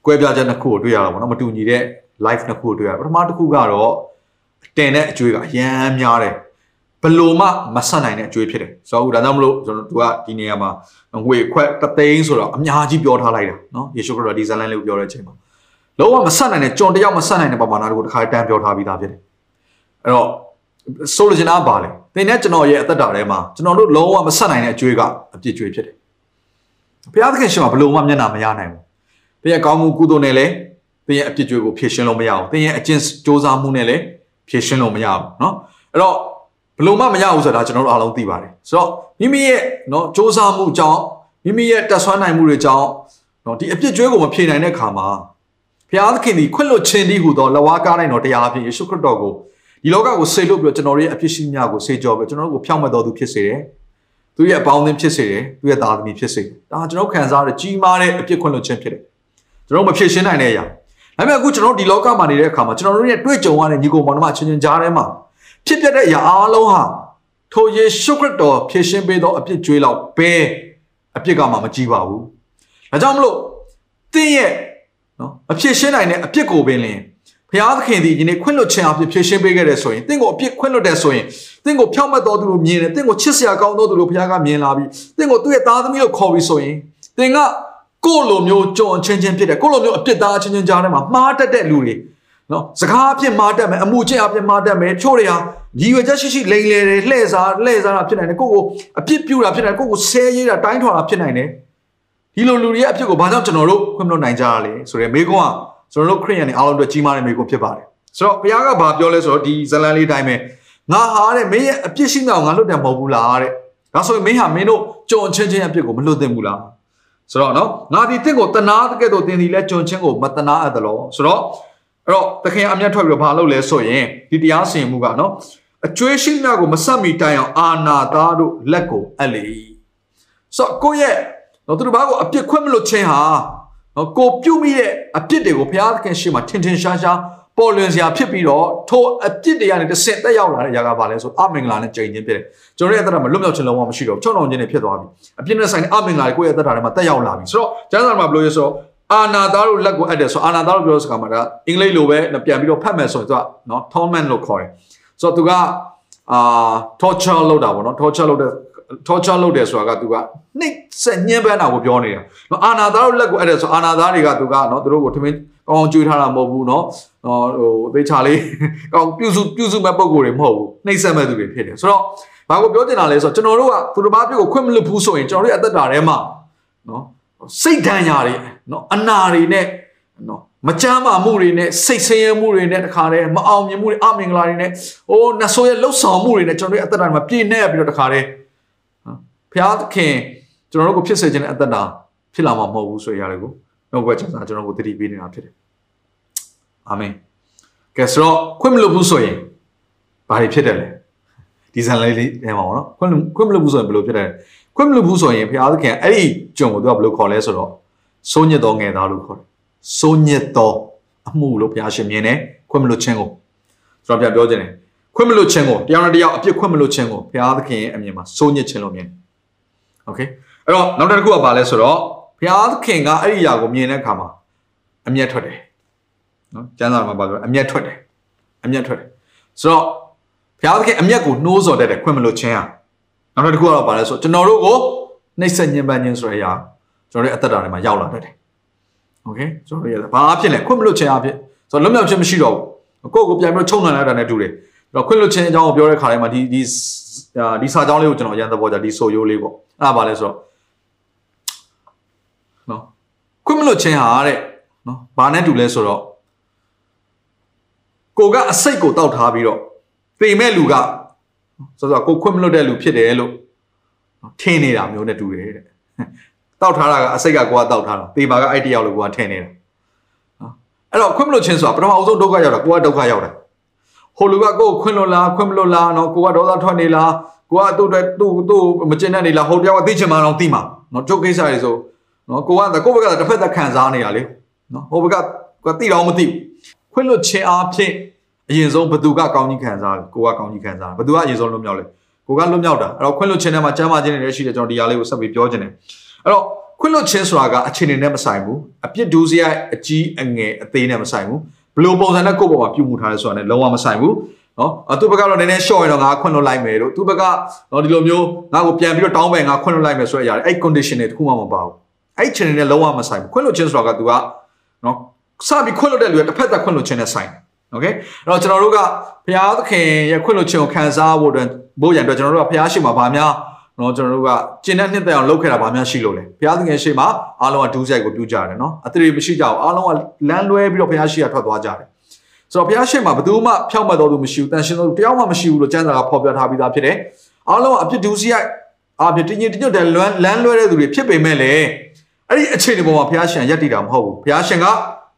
ကွဲပြားချက်နှစ်ခုကိုတွေ့ရတာပေါ့နော်မတူညီတဲ့ live နှစ်ခုကိုတွေ့ရပထမတစ်ခုကတော့တင်တဲ့အကျွေးကအရန်များတယ်ဘလို့မှမဆက်နိုင်တဲ့အကျွေးဖြစ်တယ်ဆိုတော့ဒါကြောင့်မလို့ကျွန်တော်တို့ကဒီနေရာမှာငွေခွက်တသိန်းဆိုတော့အများကြီးပြောထားလိုက်တာနော်ယေရှုခရစ်တော်ဒီဇလန်လေးကိုပြောတဲ့အချိန်မှာလုံးဝမဆက်နိုင်တဲ့ကြုံတယောက်မဆက်နိုင်တဲ့ပမာဏတွေကိုတစ်ခါတန်းပြောထားပြီးသားဖြစ်တယ်အဲ့တော့ ဆိုလိုချင်တာပါလေသင်နဲ့ကျွန်တော်ရဲ့အသက်တာထဲမှာကျွန်တော်တို့လုံးဝမဆက်နိုင်တဲ့အကျွေးကအပြစ်ကျွေးဖြစ်တယ်ဘုရားသခင်ရှင်မှာဘလို့မှမျက်နှာမရနိုင်ဘူးသင်ရဲ့ကောင်းမှုကုသိုလ်နဲ့လည်းသင်ရဲ့အပြစ်ကျွေးကိုဖြေရှင်းလို့မရဘူးသင်ရဲ့အကျင့်စ조사မှုနဲ့လည်းဖြေရှင်းလို့မရဘူးเนาะအဲ့တော့ဘ လို့မှမရဘူးဆိုတာကျွန်တော်တို့အားလုံးသိပါတယ်ဆိုတော့မိမိရဲ့เนาะစ조사မှုကြောင့်မိမိရဲ့တက်ဆွမ်းနိုင်မှုတွေကြောင့်เนาะဒီအပြစ်ကြွေးကိုမဖြေနိုင်တဲ့ခါမှာဘုရားသခင်ဒီခွင့်လွတ်ခြင်းဒီဟူသောလဝါကားတိုင်းတော်တရားအဖြစ်ယေရှုခရစ်တော်ကို ဒီလောကကိုဆေလွတ်ပြီးတော့ကျွန်တော်တို့ရဲ့အပြစ်ရှိများကိုဆေကြောပြီးကျွန်တော်တို့ကိုဖြောင့်မတ်တော်သူဖြစ်စေတယ်သူရဲ့အပေါင်းအသင်းဖြစ်စေတယ်သူရဲ့သားသမီးဖြစ်စေတယ်ဒါကျွန်တော်ခံစားရတဲ့ကြီးမားတဲ့အပြစ်ခွင့်လွတ်ခြင်းဖြစ်တယ်ကျွန်တော်မဖြေရှင်းနိုင်တဲ့အရာဒါပေမဲ့အခုကျွန်တော်ဒီလောကမှာနေတဲ့အခါမှာကျွန်တော်တို့ရဲ့တွေ့ကြုံရတဲ့ညီကိုမောင်နှမချင်းချင်းကြားထဲမှာဖြစ်ပျက်တဲ့အရာအားလုံးဟာထိုယေရှုခရစ်တော်ဖြေရှင်းပေးသောအပြစ်ကြွေးလောက်ပဲအပြစ်ကမှမကြီးပါဘူးဒါကြောင့်မလို့တင်းရဲ့နော်အဖြစ်ရှင်းနိုင်တဲ့အပြစ်ကိုပင်လင် ဘုရားသခင်သည်ယနေ့ခွင့်လွှတ်ခြင်းအဖြစ်ဖြည့်ရှင်းပေးခဲ့တယ်ဆိုရင်တင့်ကိုအပြစ်ခွင့်လွှတ်တယ်ဆိုရင်တင့်ကိုဖြောင့်မတ်တော်သူလို့မြင်တယ်တင့်ကိုချစ်စရာကောင်းတော်သူလို့ဘုရားကမြင်လာပြီးတင့်ကိုသူ့ရဲ့သားသမီးလို့ခေါ်ပြီးဆိုရင်တင်ကကိုယ့်လိုမျိုးကြုံချင်းချင်းဖြစ်တယ်ကိုယ့်လိုမျိုးအပြစ်သားချင်းချင်းကြားထဲမှာမှားတတ်တဲ့လူတွေနော်စကားအဖြစ်မှားတတ်မယ်အမှုချင်းအဖြစ်မှားတတ်မယ်ချို့တွေဟာရည်ရွယ်ချက်ရှိရှိလိမ်လေတယ်လှည့်စားလှည့်စားတာဖြစ်နိုင်တယ်ကိုယ့်ကိုအပြစ်ပြူတာဖြစ်နိုင်တယ်ကိုယ့်ကိုဆဲရေးတာတိုင်းထွာတာဖြစ်နိုင်တယ်ဒီလိုလူတွေရဲ့အဖြစ်ကိုဘာကြောင့်ကျွန်တော်တို့ခွင့်မလို့နိုင်ကြရလဲဆိုတော့မိကုန်းက ကျွန်တော်တို့ခရိယန်တွေအားလုံးအတွက်ကြီးမားတဲ့မိကုန်းဖြစ်ပါတယ်ဆိုတော့ဘုရားကဘာပြောလဲဆိုတော့ဒီဇလန်လေးတိုင်းပဲငါဟာတဲ့မင်းရဲ့အပြစ်ရှိမြောင်ငါလွတ်တယ်မဟုတ်ဘူးလားတဲ့ဒါဆိုရင်မင်းဟာမင်းတို့ကြုံချင်းချင်းအပြစ်ကိုမလွတ်သင့်ဘူးလားဆိုတော့နော်ငါဒီတင့်ကိုတနာတကယ်တော့တင်ဒီလဲကြုံချင်းကိုမတနာအပ်တယ်လို့ဆိုတော့အဲ့တော့သခင်အမျက်ထွက်ပြီးတော့ဘာလုပ်လဲဆိုရင်ဒီတရားစင်မှုကနော်အကျွေးရှိများကိုမဆက်မီတိုင်အောင်အာနာသားတို့လက်ကိုအပ်လေဆိုတော့ကိုယ့်ရဲ့တော့သူတို့ဘာကိုအပြစ်ခွင့်မလို့ခြင်းဟာ နော်ကိုပြုတ်မိတဲ့အပြစ်တွေကိုဘုရားသခင်ရှေ့မှာထင်ထင်ရှားရှားပေါ်လွင်စရာဖြစ်ပြီးတော့ထိုအပြစ်တွေကနေတစ်ဆင့်တက်ရောက်လာတဲ့ຢာကပါလဲဆိုအမင်္ဂလာနဲ့ကြိမ်ချင်းဖြစ်တယ်ကျွန်တော်ရဲ့အသက်တာမှာလွတ်မြောက်ခြင်းလုံးဝမရှိတော့ချောင်းတော်ခြင်းတွေဖြစ်သွားပြီအပြစ်နဲ့ဆိုင်တဲ့အမင်္ဂလာတွေကိုယ့်ရဲ့အသက်တာထဲမှာတက်ရောက်လာပြီဆိုတော့ကျမ်းစာမှာဘယ်လိုလဲဆိုတော့အာနာသားတို့လက်ကိုအပ်တယ်ဆိုအာနာသားတို့ပြောတဲ့စကားမှာဒါအင်္ဂလိပ်လိုပဲပြန်ပြီးတော့ဖတ်မယ်ဆိုရင်သူကနော် torment လို့ခေါ်တယ်ဆိုတော့သူကအာ torture လုပ်တာပေါ့နော် torture လုပ်တဲ့ torture လုပ်တယ်ဆိုတာကသူကနှိပ်စက်ညှင်းပန်းတာကိုပြောနေတာနော်အာနာသားတို့လက်ကိုအဲ့ဒါဆိုအာနာသားတွေကသူကနော်သူတို့ကိုထမင်းကောင်းကျွေးထားတာမဟုတ်ဘူးနော်ဟိုသေချာလေးကောင်းပြုစုပြုစုမဲ့ပုံကိုယ်တွေမဟုတ်ဘူးနှိပ်စက်မဲ့သူတွေဖြစ်တယ်ဆိုတော့ဘာကိုပြောချင်တာလဲဆိုတော့ကျွန်တော်တို့ကသူတို့ဘာပြုကိုခွင့်မလွတ်ဘူးဆိုရင်ကျွန်တော်တို့ရဲ့အသက်တာထဲမှာနော်စိတ်ဒဏ်ရာတွေနော်အနာတွေနဲ့နော်မကြမ်းမာမှုတွေနဲ့စိတ်ဆင်းရဲမှုတွေနဲ့တခါတည်းမအောင်မြင်မှုတွေအမင်္ဂလာတွေနဲ့ဟိုနတ်ဆိုးရဲ့လှုပ်ဆောင်မှုတွေနဲ့ကျွန်တော်တို့ရဲ့အသက်တာမှာပြည့်နေပြီးတော့တခါတည်း ဘုရားသခင်ကျွန်တော်တို့ကိုဖြစ်စေခြင်းတဲ့အသက်တာဖြစ်လာမှာမဟုတ်ဘူးဆိုရရတယ်ကိုနှုတ်ကချမ်းသာကျွန်တော်ကိုတတိပေးနေတာဖြစ်တယ်အာမင်ကဲဆိုတော့ခွင့်မလို့ဘူးဆိုရင်ဘာတွေဖြစ်တယ်လဲဒီဇန်လေးလေးထဲမှာပေါ့နော်ခွင့်ခွင့်မလို့ဘူးဆိုရင်ဘယ်လိုဖြစ်တယ်ခွင့်မလို့ဘူးဆိုရင်ဘုရားသခင်အဲ့ဒီကြုံကိုသူကဘယ်လိုခေါ်လဲဆိုတော့စိုးညစ်တော်ငယ်သားလို့ခေါ်တယ်စိုးညစ်တော်အမှုလို့ဘုရားရှင်မြင်တယ်ခွင့်မလို့ခြင်းကိုကျွန်တော်ပြန်ပြောခြင်းတယ်ခွင့်မလို့ခြင်းကိုတရားနဲ့တရားအပြစ်ခွင့်မလို့ခြင်းကိုဘုရားသခင်ရဲ့အမြင်မှာစိုးညစ်ခြင်းလို့မြင်တယ် โอเคအဲ့တော့နောက်တစ်ခုကဘာလဲဆိုတော့ဘုရားသခင်ကအဲ့ဒီအရာကိုမြင်တဲ့အခါမှာအမျက်ထွက်တယ်နော်ကျမ်းစာမှာပါပြောအမျက်ထွက်တယ်အမျက်ထွက်တယ်ဆိုတော့ဘုရားသခင်အမျက်ကိုနှိုးဆော်တတ်တယ်ခွင့်မလို့ခြင်းဟာနောက်တစ်ခုကတော့ဘာလဲဆိုကျွန်တော်တို့ကိုနှိပ်စက်ညှဉ်းပန်းခြင်းဆိုတဲ့အရာကျွန်တော်တို့အသက်တာထဲမှာရောက်လာတတ်တယ်โอเคကျွန်တော်တို့ရဘာအဖြစ်လဲခွင့်မလို့ခြင်းအဖြစ်ဆိုတော့လွတ်မြောက်ခြင်းမရှိတော့ဘူးကိုယ့်ကိုပြန်ပြီးချုံနှံလိုက်တာနဲ့တူတယ်အဲ့ တော့ခွင့်လွတ်ခြင်းအကြောင်းကိုပြောတဲ့ခါတိုင်းမှာဒီဒီဒီစာကြောင်းလေးကိုကျွန်တော်အရင်သဘောကျဒီဆိုရိုးလေးပေါ့အဲ့ဒါဘာလဲဆိုတော့နော်ခွင့်မလွတ်ခြင်းဟာတဲ့နော်ဘာနဲ့တူလဲဆိုတော့ကိုကအစိတ်ကိုတောက်ထားပြီးတော့ပေမဲ့လူကဆိုတော့ကိုခွင့်မလွတ်တဲ့လူဖြစ်တယ်လို့ထင်နေတာမျိုးနဲ့တူတယ်တဲ့တောက်ထားတာကအစိတ်ကကိုကတောက်ထားတာပေပါကအဲ့တယောက်လို့ကိုကထင်နေတာအဲ့တော့ခွင့်မလွတ်ခြင်းဆိုတာပထမအဆုံးဒုက္ခရောက်တာကိုကဒုက္ခရောက်တာ ဟိုလူကကိုခွင့်လွတ်လားခွင့်မလွတ်လားနော်ကိုကဒေါသထွက်နေလားကိုကသူ့အတွက်သူ့သူ့မကျင်တဲ့နေလားဟိုတယောက်ကသိချင်မှတော့သိမှာနော်ကျုပ်ကိစ္စတွေဆိုနော်ကိုကကိုဘက်ကတစ်ဖက်သက်ခံစားနေရလေနော်ဟိုဘက်ကကိုသိတော့မသိခွင့်လွတ်ခြင်းအားဖြင့်အရင်ဆုံးဘသူကကောင်းကြီးခံစားလဲကိုကကောင်းကြီးခံစားဘသူကအရင်ဆုံးလွတ်မြောက်လဲကိုကလွတ်မြောက်တာအဲ့တော့ခွင့်လွတ်ခြင်းထဲမှာကျမ်းမာခြင်းတွေလည်းရှိတယ်ကျွန်တော်ဒီဟာလေးကိုဆက်ပြီးပြောခြင်းတယ်အဲ့တော့ခွင့်လွတ်ခြင်းဆိုတာကအခြေအနေနဲ့မဆိုင်ဘူးအပြစ်ဒူးစရိုက်အကြီးအငယ်အသေးနဲ့မဆိုင်ဘူး ဘလို့ပုံစံနဲ့ကိုယ့်ဘောမှာပြုမှုထားတယ်ဆိုတာနဲ့လုံးဝမဆိုင်ဘူးနော်အသူဘက်ကတော့နည်းနည်းရှော့ရင်တော့ငါခွင့်လွတ်လိုက်မယ်လို့သူဘက်ကတော့ဒီလိုမျိုးငါ့ကိုပြန်ပြီးတော့တောင်းပန်ငါခွင့်လွတ်လိုက်မယ်ဆိုရရတယ်အဲ့ condition တွေတခုမှမပါဘူးအဲ့ channel နဲ့လုံးဝမဆိုင်ဘူးခွင့်လွတ်ခြင်းဆိုတာကသူကနော်စပြီးခွင့်လွတ်တဲ့လူကတစ်ဖက်သက်ခွင့်လွတ်ခြင်းနဲ့ဆိုင်โอเคအဲ့တော့ကျွန်တော်တို့ကဘုရားသခင်ရဲ့ခွင့်လွတ်ခြင်းကိုခံစားဖို့အတွက်ဘိုးရန်အတွက်ကျွန်တော်တို့ကဘုရားရှိခိုးမှာဗာများ နော်ကျွန်တော်တို့ကကျင့်တဲ့နှစ်သက်အောင်လုပ်ခဲ့တာဗာများရှိလို့လေဘုရားသခင်ရှိမှာအားလုံးကဒူးဆိုင်ကိုပြုကြတယ်နော်အသရေမရှိကြဘူးအားလုံးကလမ်းလွဲပြီးတော့ဘုရားရှိခိုးထွက်သွားကြတယ်ဆိုတော့ဘုရားရှင်မှာဘယ်သူမှဖြောက်မှတ်တော်သူမရှိဘူးတန်ရှင်တော်သူတယောက်မှမရှိဘူးလို့ကျမ်းစာကဖော်ပြထားပြီးသားဖြစ်တယ်အားလုံးအပြစ်ဒုစရိုက်အပြစ်တင်းတင်းညွတ်တဲ့လွမ်းလန်းလွဲတဲ့သူတွေဖြစ်ပေမဲ့လည်းအဲ့ဒီအခြေအနေပေါ်မှာဘုရားရှင်ယက်တည်တာမဟုတ်ဘူးဘုရားရှင်က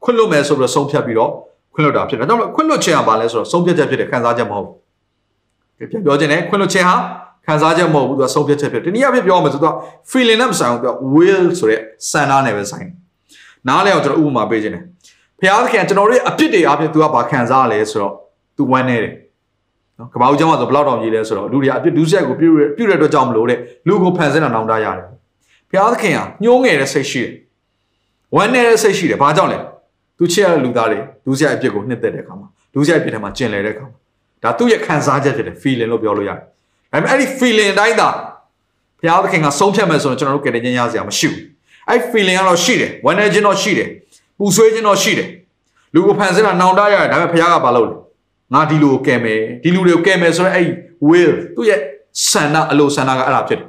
ခွင့်လွတ်မယ်ဆိုပြီးတော့ဆုံးဖြတ်ပြီးတော့ခွင့်လွတ်တာဖြစ်တယ်ဒါကြောင့်ခွင့်လွတ်ခြင်းကဘာလဲဆိုတော့ဆုံးဖြတ်ချက်ဖြစ်တယ်ခံစားချက်မဟုတ်ဘူးပြန်ပြောခြင်းနဲ့ခွင့်လွတ်ခြင်းဟာ ခံစားချက်မဟုတ်ဘူးသူကဆုံးဖြတ်ချက်ဖြစ်တယ်ဒီနည်းအားဖြင့်ပြောမယ်ဆိုတော့ feeling နဲ့မဆိုင်ဘူးသူက will ဆိုတဲ့စံနာနဲ့ပဲဆိုင်နားလဲအောင်ကျွန်တော်ဥပမာပေးခြင်းတယ်ဘုရားသခင်ကျွန်တော်တို့ရဲ့အပြစ်တွေအားဖြင့်သူကဘာခံစားရလဲဆိုတော့သူဝမ်းနေတယ်နော်ကဘာဦးကျောင်းမှာဆိုဘယ်လောက်တောင်ကြီးလဲဆိုတော့လူတွေအပြစ်ဒုစရိုက်ကိုပြုပြုတဲ့အတွက်ကြောင့်မလို့တဲ့လူကိုဖန်ဆင်းတာနောင်တရတယ်ဘုရားသခင်ကညှိုးငယ်တဲ့စိတ်ရှိတယ်ဝမ်းနေတဲ့စိတ်ရှိတယ်ဘာကြောင့်လဲသူချစ်ရတဲ့လူသားတွေဒုစရိုက်အပြစ်ကိုနှစ်သက်တဲ့အခါမှာဒုစရိုက်အပြစ်ထဲမှာကျင်လည်တဲ့အခါမှာဒါသူ့ရဲ့ခံစားချက်ဖြစ်တယ် feeling လို့ပြောလို့ရတယ် ဒါပေမဲ့အဲ့ဒီ feeling အတိုင်းသာဘုရားသခင်ကဆုံးဖြတ်မယ်ဆိုတော့ကျွန်တော်တို့ကတည်းကရစရာမရှိဘူးအဲ့ feeling ကတော့ရှိတယ်ဝမ်းနေခြင်းတော့ရှိတယ်ပူဆွေးခြင်းတော့ရှိတယ်လူကိုဖန်ဆင်းတာနောင်တရတယ်ဒါပေမဲ့ဘုရားကဘာလုပ်လဲငါဒီလူကိုကယ်မယ်ဒီလူတွေကိုကယ်မယ်ဆိုတော့အဲ့ will သူ့ရဲ့ဆန္ဒအလိုဆန္ဒကအဲ့ဒါဖြစ်တယ်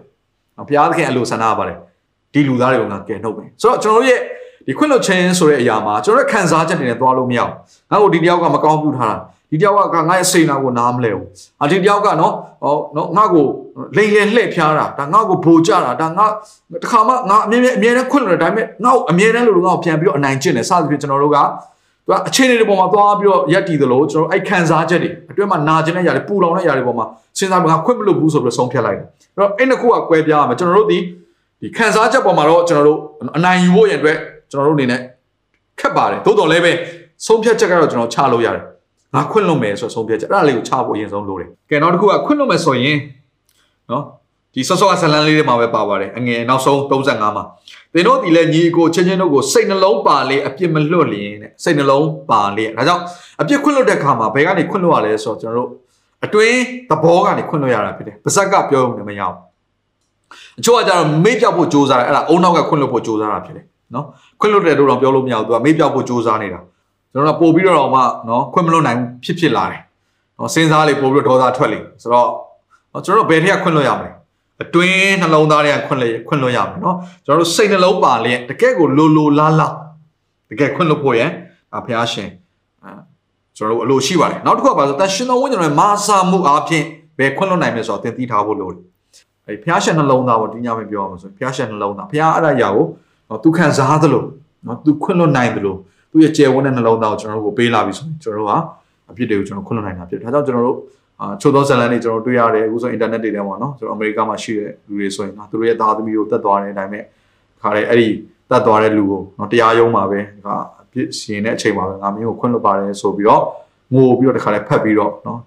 ဘုရားသခင်အလိုဆန္ဒကပါလေဒီလူသားတွေကိုငါကယ်နှုတ်မယ်ဆိုတော့ကျွန်တော်တို့ရဲ့ဒီခွင့်လွှတ်ခြင်းဆိုတဲ့အရာမှာကျွန်တော်တို့ခံစားချက်တွေနဲ့သွားလို့မရဘူးငါ့ကိုဒီတယောက်ကမကောင်းပြုထားတာ ဒီတယောက်ကငါ့ရဲ့စိတ်နာကိုနားမလဲဘူးအဒီတယောက်ကနော်ဟောနော်ငါ့ကိုလိန်လေလှည့်ဖျားတာဒါငါ့ကိုဘိုကြတာဒါငါတခါမှငါအမြဲအမြဲတမ်းခွင့်လွှတ်တယ်ဒါပေမဲ့ငါ့ကိုအမြဲတမ်းလို့ငါ့ကိုပြန်ပြီးတော့အနိုင်ကျင့်တယ်စသဖြင့်ကျွန်တော်တို့ကသူကအခြေအနေတွေပေါ်မှာသွားပြီးတော့ရက်တည်သလိုကျွန်တော်အဲ့ခံစားချက်တွေအတွင်းမှာနာကျင်တဲ့ຢာတွေပူလောင်တဲ့ຢာတွေပေါ်မှာစဉ်းစားပြီးငါခွင့်မလို့ဘူးဆိုပြီးတော့ဆုံးဖြတ်လိုက်တယ်အဲ့တော့အဲ့နှစ်ခုကကွဲပြားရမယ်ကျွန်တော်တို့ဒီဒီခံစားချက်ပေါ်မှာတော့ကျွန်တော်တို့အနိုင်ယူဖို့ရန်အတွက်ကျွန်တော်တို့အနေနဲ့ခက်ပါတယ်သို့တော်လည်းပဲဆုံးဖြတ်ချက်ကတော့ကျွန်တော်ချလို့ရတယ် ငါခွင့်လွတ်မယ်ဆိုဆုံးဖြတ်ချက်အဲ့ဒါလေးကိုချဖို့အရင်ဆုံးလိုတယ်ကဲနောက်တစ်ခုကခွင့်လွတ်မယ်ဆိုရင်နော်ဒီဆော့ဆော့အဇလန်လေးတွေမှာပဲပါပါတယ်အငယ်နောက်ဆုံး35မှာသင်တို့ဒီလဲညီကိုချင်းချင်းတို့ကိုစိတ်နှလုံးပါလေအပြစ်မလွတ်လျင်တဲ့စိတ်နှလုံးပါလေဒါကြောင့်အပြစ်ခွင့်လွတ်တဲ့ခါမှာဘယ်ကနေခွင့်လွတ်ရလဲဆိုတော့ကျွန်တော်တို့အတွင်းသဘောကနေခွင့်လွတ်ရတာဖြစ်တယ်ပါဇက်ကပြောရုံနဲ့မရဘူးအချို့ကကျတော့မေ့ပြောက်ဖို့ကြိုးစားတယ်အဲ့ဒါအုံနောက်ကခွင့်လွတ်ဖို့ကြိုးစားတာဖြစ်တယ်နော်ခွင့်လွတ်တယ်လို့တော့ပြောလို့မရဘူးသူကမေ့ပြောက်ဖို့ကြိုးစားနေတာ ကျွန်တော်တို့ပို့ပြီးတော့မှနော်ခွင့်မလွတ်နိုင်ဖြစ်ဖြစ်လာတယ်နော်စဉ်းစားလေပို့ပြီးတော့ဒေါသထွက်လေဆိုတော့ကျွန်တော်တို့ဘယ်ထက်ကခွင့်လွတ်ရမလဲအတွင်းနှလုံးသားတွေကခွင့်လွတ်ခွင့်လွတ်ရမယ်နော်ကျွန်တော်တို့စိတ်နှလုံးပါလျက်တကယ်ကိုလိုလိုလားလားတကယ်ခွင့်လွတ်ဖို့ရန်ဘုရားရှင်ကျွန်တော်တို့အလိုရှိပါတယ်နောက်တစ်ခုကပါဆိုတန်ရှင်တော်ဝိညာဉ်ရဲ့မာစာမှုအပြင်ဘယ်ခွင့်လွတ်နိုင်မလဲဆိုတော့သင်သိထားဖို့လိုတယ်အဲဘုရားရှင်နှလုံးသားပေါ့ဒီညမပြောရမှာဆိုဘုရားရှင်နှလုံးသားဘုရားအဲ့ဒါအရာကိုနော်သူခံစားသလိုနော်သူခွင့်လွတ်နိုင်သလို သူ့ရဲ့ကျယ်ဝန်းတဲ့နှလုံးသားကိုကျွန်တော်တို့ကိုပေးလာပြီဆိုရင်ကျွန်တော်တို့ကအဖြစ်တွေကိုကျွန်တော်ခွင့်လွှတ်နိုင်တာဖြစ်တယ်။ဒါကြောင့်ကျွန်တော်တို့အာချို့သောဇလန်တွေကျွန်တော်တွေ့ရတယ်အခုဆိုအင်တာနက်တွေထဲမှာနော်ကျွန်တော်အမေရိကမှာရှိတဲ့လူတွေဆိုရင်နော်သူတို့ရဲ့သားသမီးကိုတတ်သွားတယ်ဒါပေမဲ့ခါရဲအဲ့ဒီတတ်သွားတဲ့လူကိုနော်တရားရုံးမှာပဲဒါအဖြစ်ရှင်တဲ့အချိန်မှာပဲငါမင်းကိုခွင့်လွှတ်ပါတယ်ဆိုပြီးတော့ငိုပြီးတော့တခါလဲဖက်ပြီးတော့နော်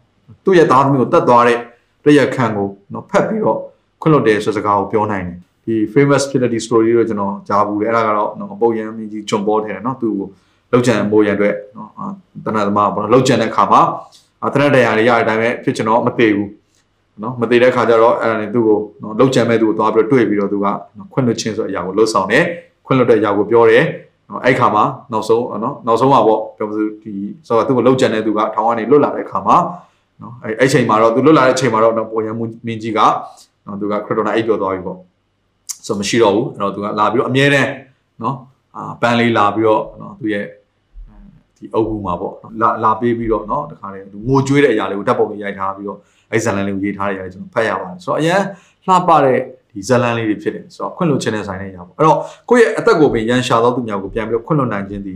သူ့ရဲ့သားသမီးကိုတတ်သွားတဲ့တရခံကိုနော်ဖက်ပြီးတော့ခွင့်လွှတ်တယ်ဆိုစကားကိုပြောနိုင်တယ်ဒီ famous fidelity story တော့ကျွန်တော်ကြားဘူးလေအဲ့ဒါကတော့နော်အပုတ်ရမ်းမြကြီးဂျွန်ပေါ်ထဲတယ်နော်သူ့ကို လောက်ကျန်မိုးရံအတွက်နော်တဏ္ဍသမားပေါ့နော်လောက်ကျန်တဲ့ခါမှာတဏ္ဍတရားတွေရတဲ့အတိုင်းပဲဖြစ်ချင်တော့မသေးဘူးနော်မသေးတဲ့ခါကျတော့အဲ့ဒါနဲ့သူ့ကိုနော်လောက်ကျန်မဲ့သူ့ကိုသွားပြီးတော့တွေ့ပြီးတော့သူကခွင့်လွှတ်ခြင်းဆိုတဲ့အရာကိုလှုပ်ဆောင်တယ်ခွင့်လွှတ်တဲ့အရာကိုပြောတယ်နော်အဲ့ခါမှာနောက်ဆုံးနော်နောက်ဆုံးမှာပေါ့ပြောမစဒီဆိုတော့သူ့ကိုလောက်ကျန်တဲ့သူကထောင်ကနေလွတ်လာတဲ့ခါမှာနော်အဲ့အဲ့ချိန်မှာတော့သူလွတ်လာတဲ့ချိန်မှာတော့ပေါ်ရန်မင်းကြီးကနော်သူကခရတိုနာအိပ်ပျော်သွားပြီပေါ့ဆိုမရှိတော့ဘူးအဲ့တော့သူကလာပြီးတော့အမြဲတမ်းနော်အာပန်းလေးလာပြီးတော့နော်သူ့ရဲ့ ဒီအုပ်ကူမှာပေါ့လာလာပေးပြီးတော့เนาะတခါလေငိုကြွေးတဲ့အရာလေးကိုဓာတ်ပုံလေးရိုက်ထားပြီးတော့အဲ့ဇလန်လေးကိုရေးထားတဲ့အရာလေးကျွန်တော်ဖတ်ရပါတယ်ဆိုတော့အရင်လှပတဲ့ဒီဇလန်လေးတွေဖြစ်တယ်ဆိုတော့ခွင့်လွှတ်ခြင်းနဲ့ဆိုင်တဲ့အရာပေါ့အဲ့တော့ကိုယ့်ရဲ့အသက်ကိုပင်ရန်ရှာသောသူများကိုပြန်ပြီးတော့ခွင့်လွှတ်နိုင်ခြင်းဒီ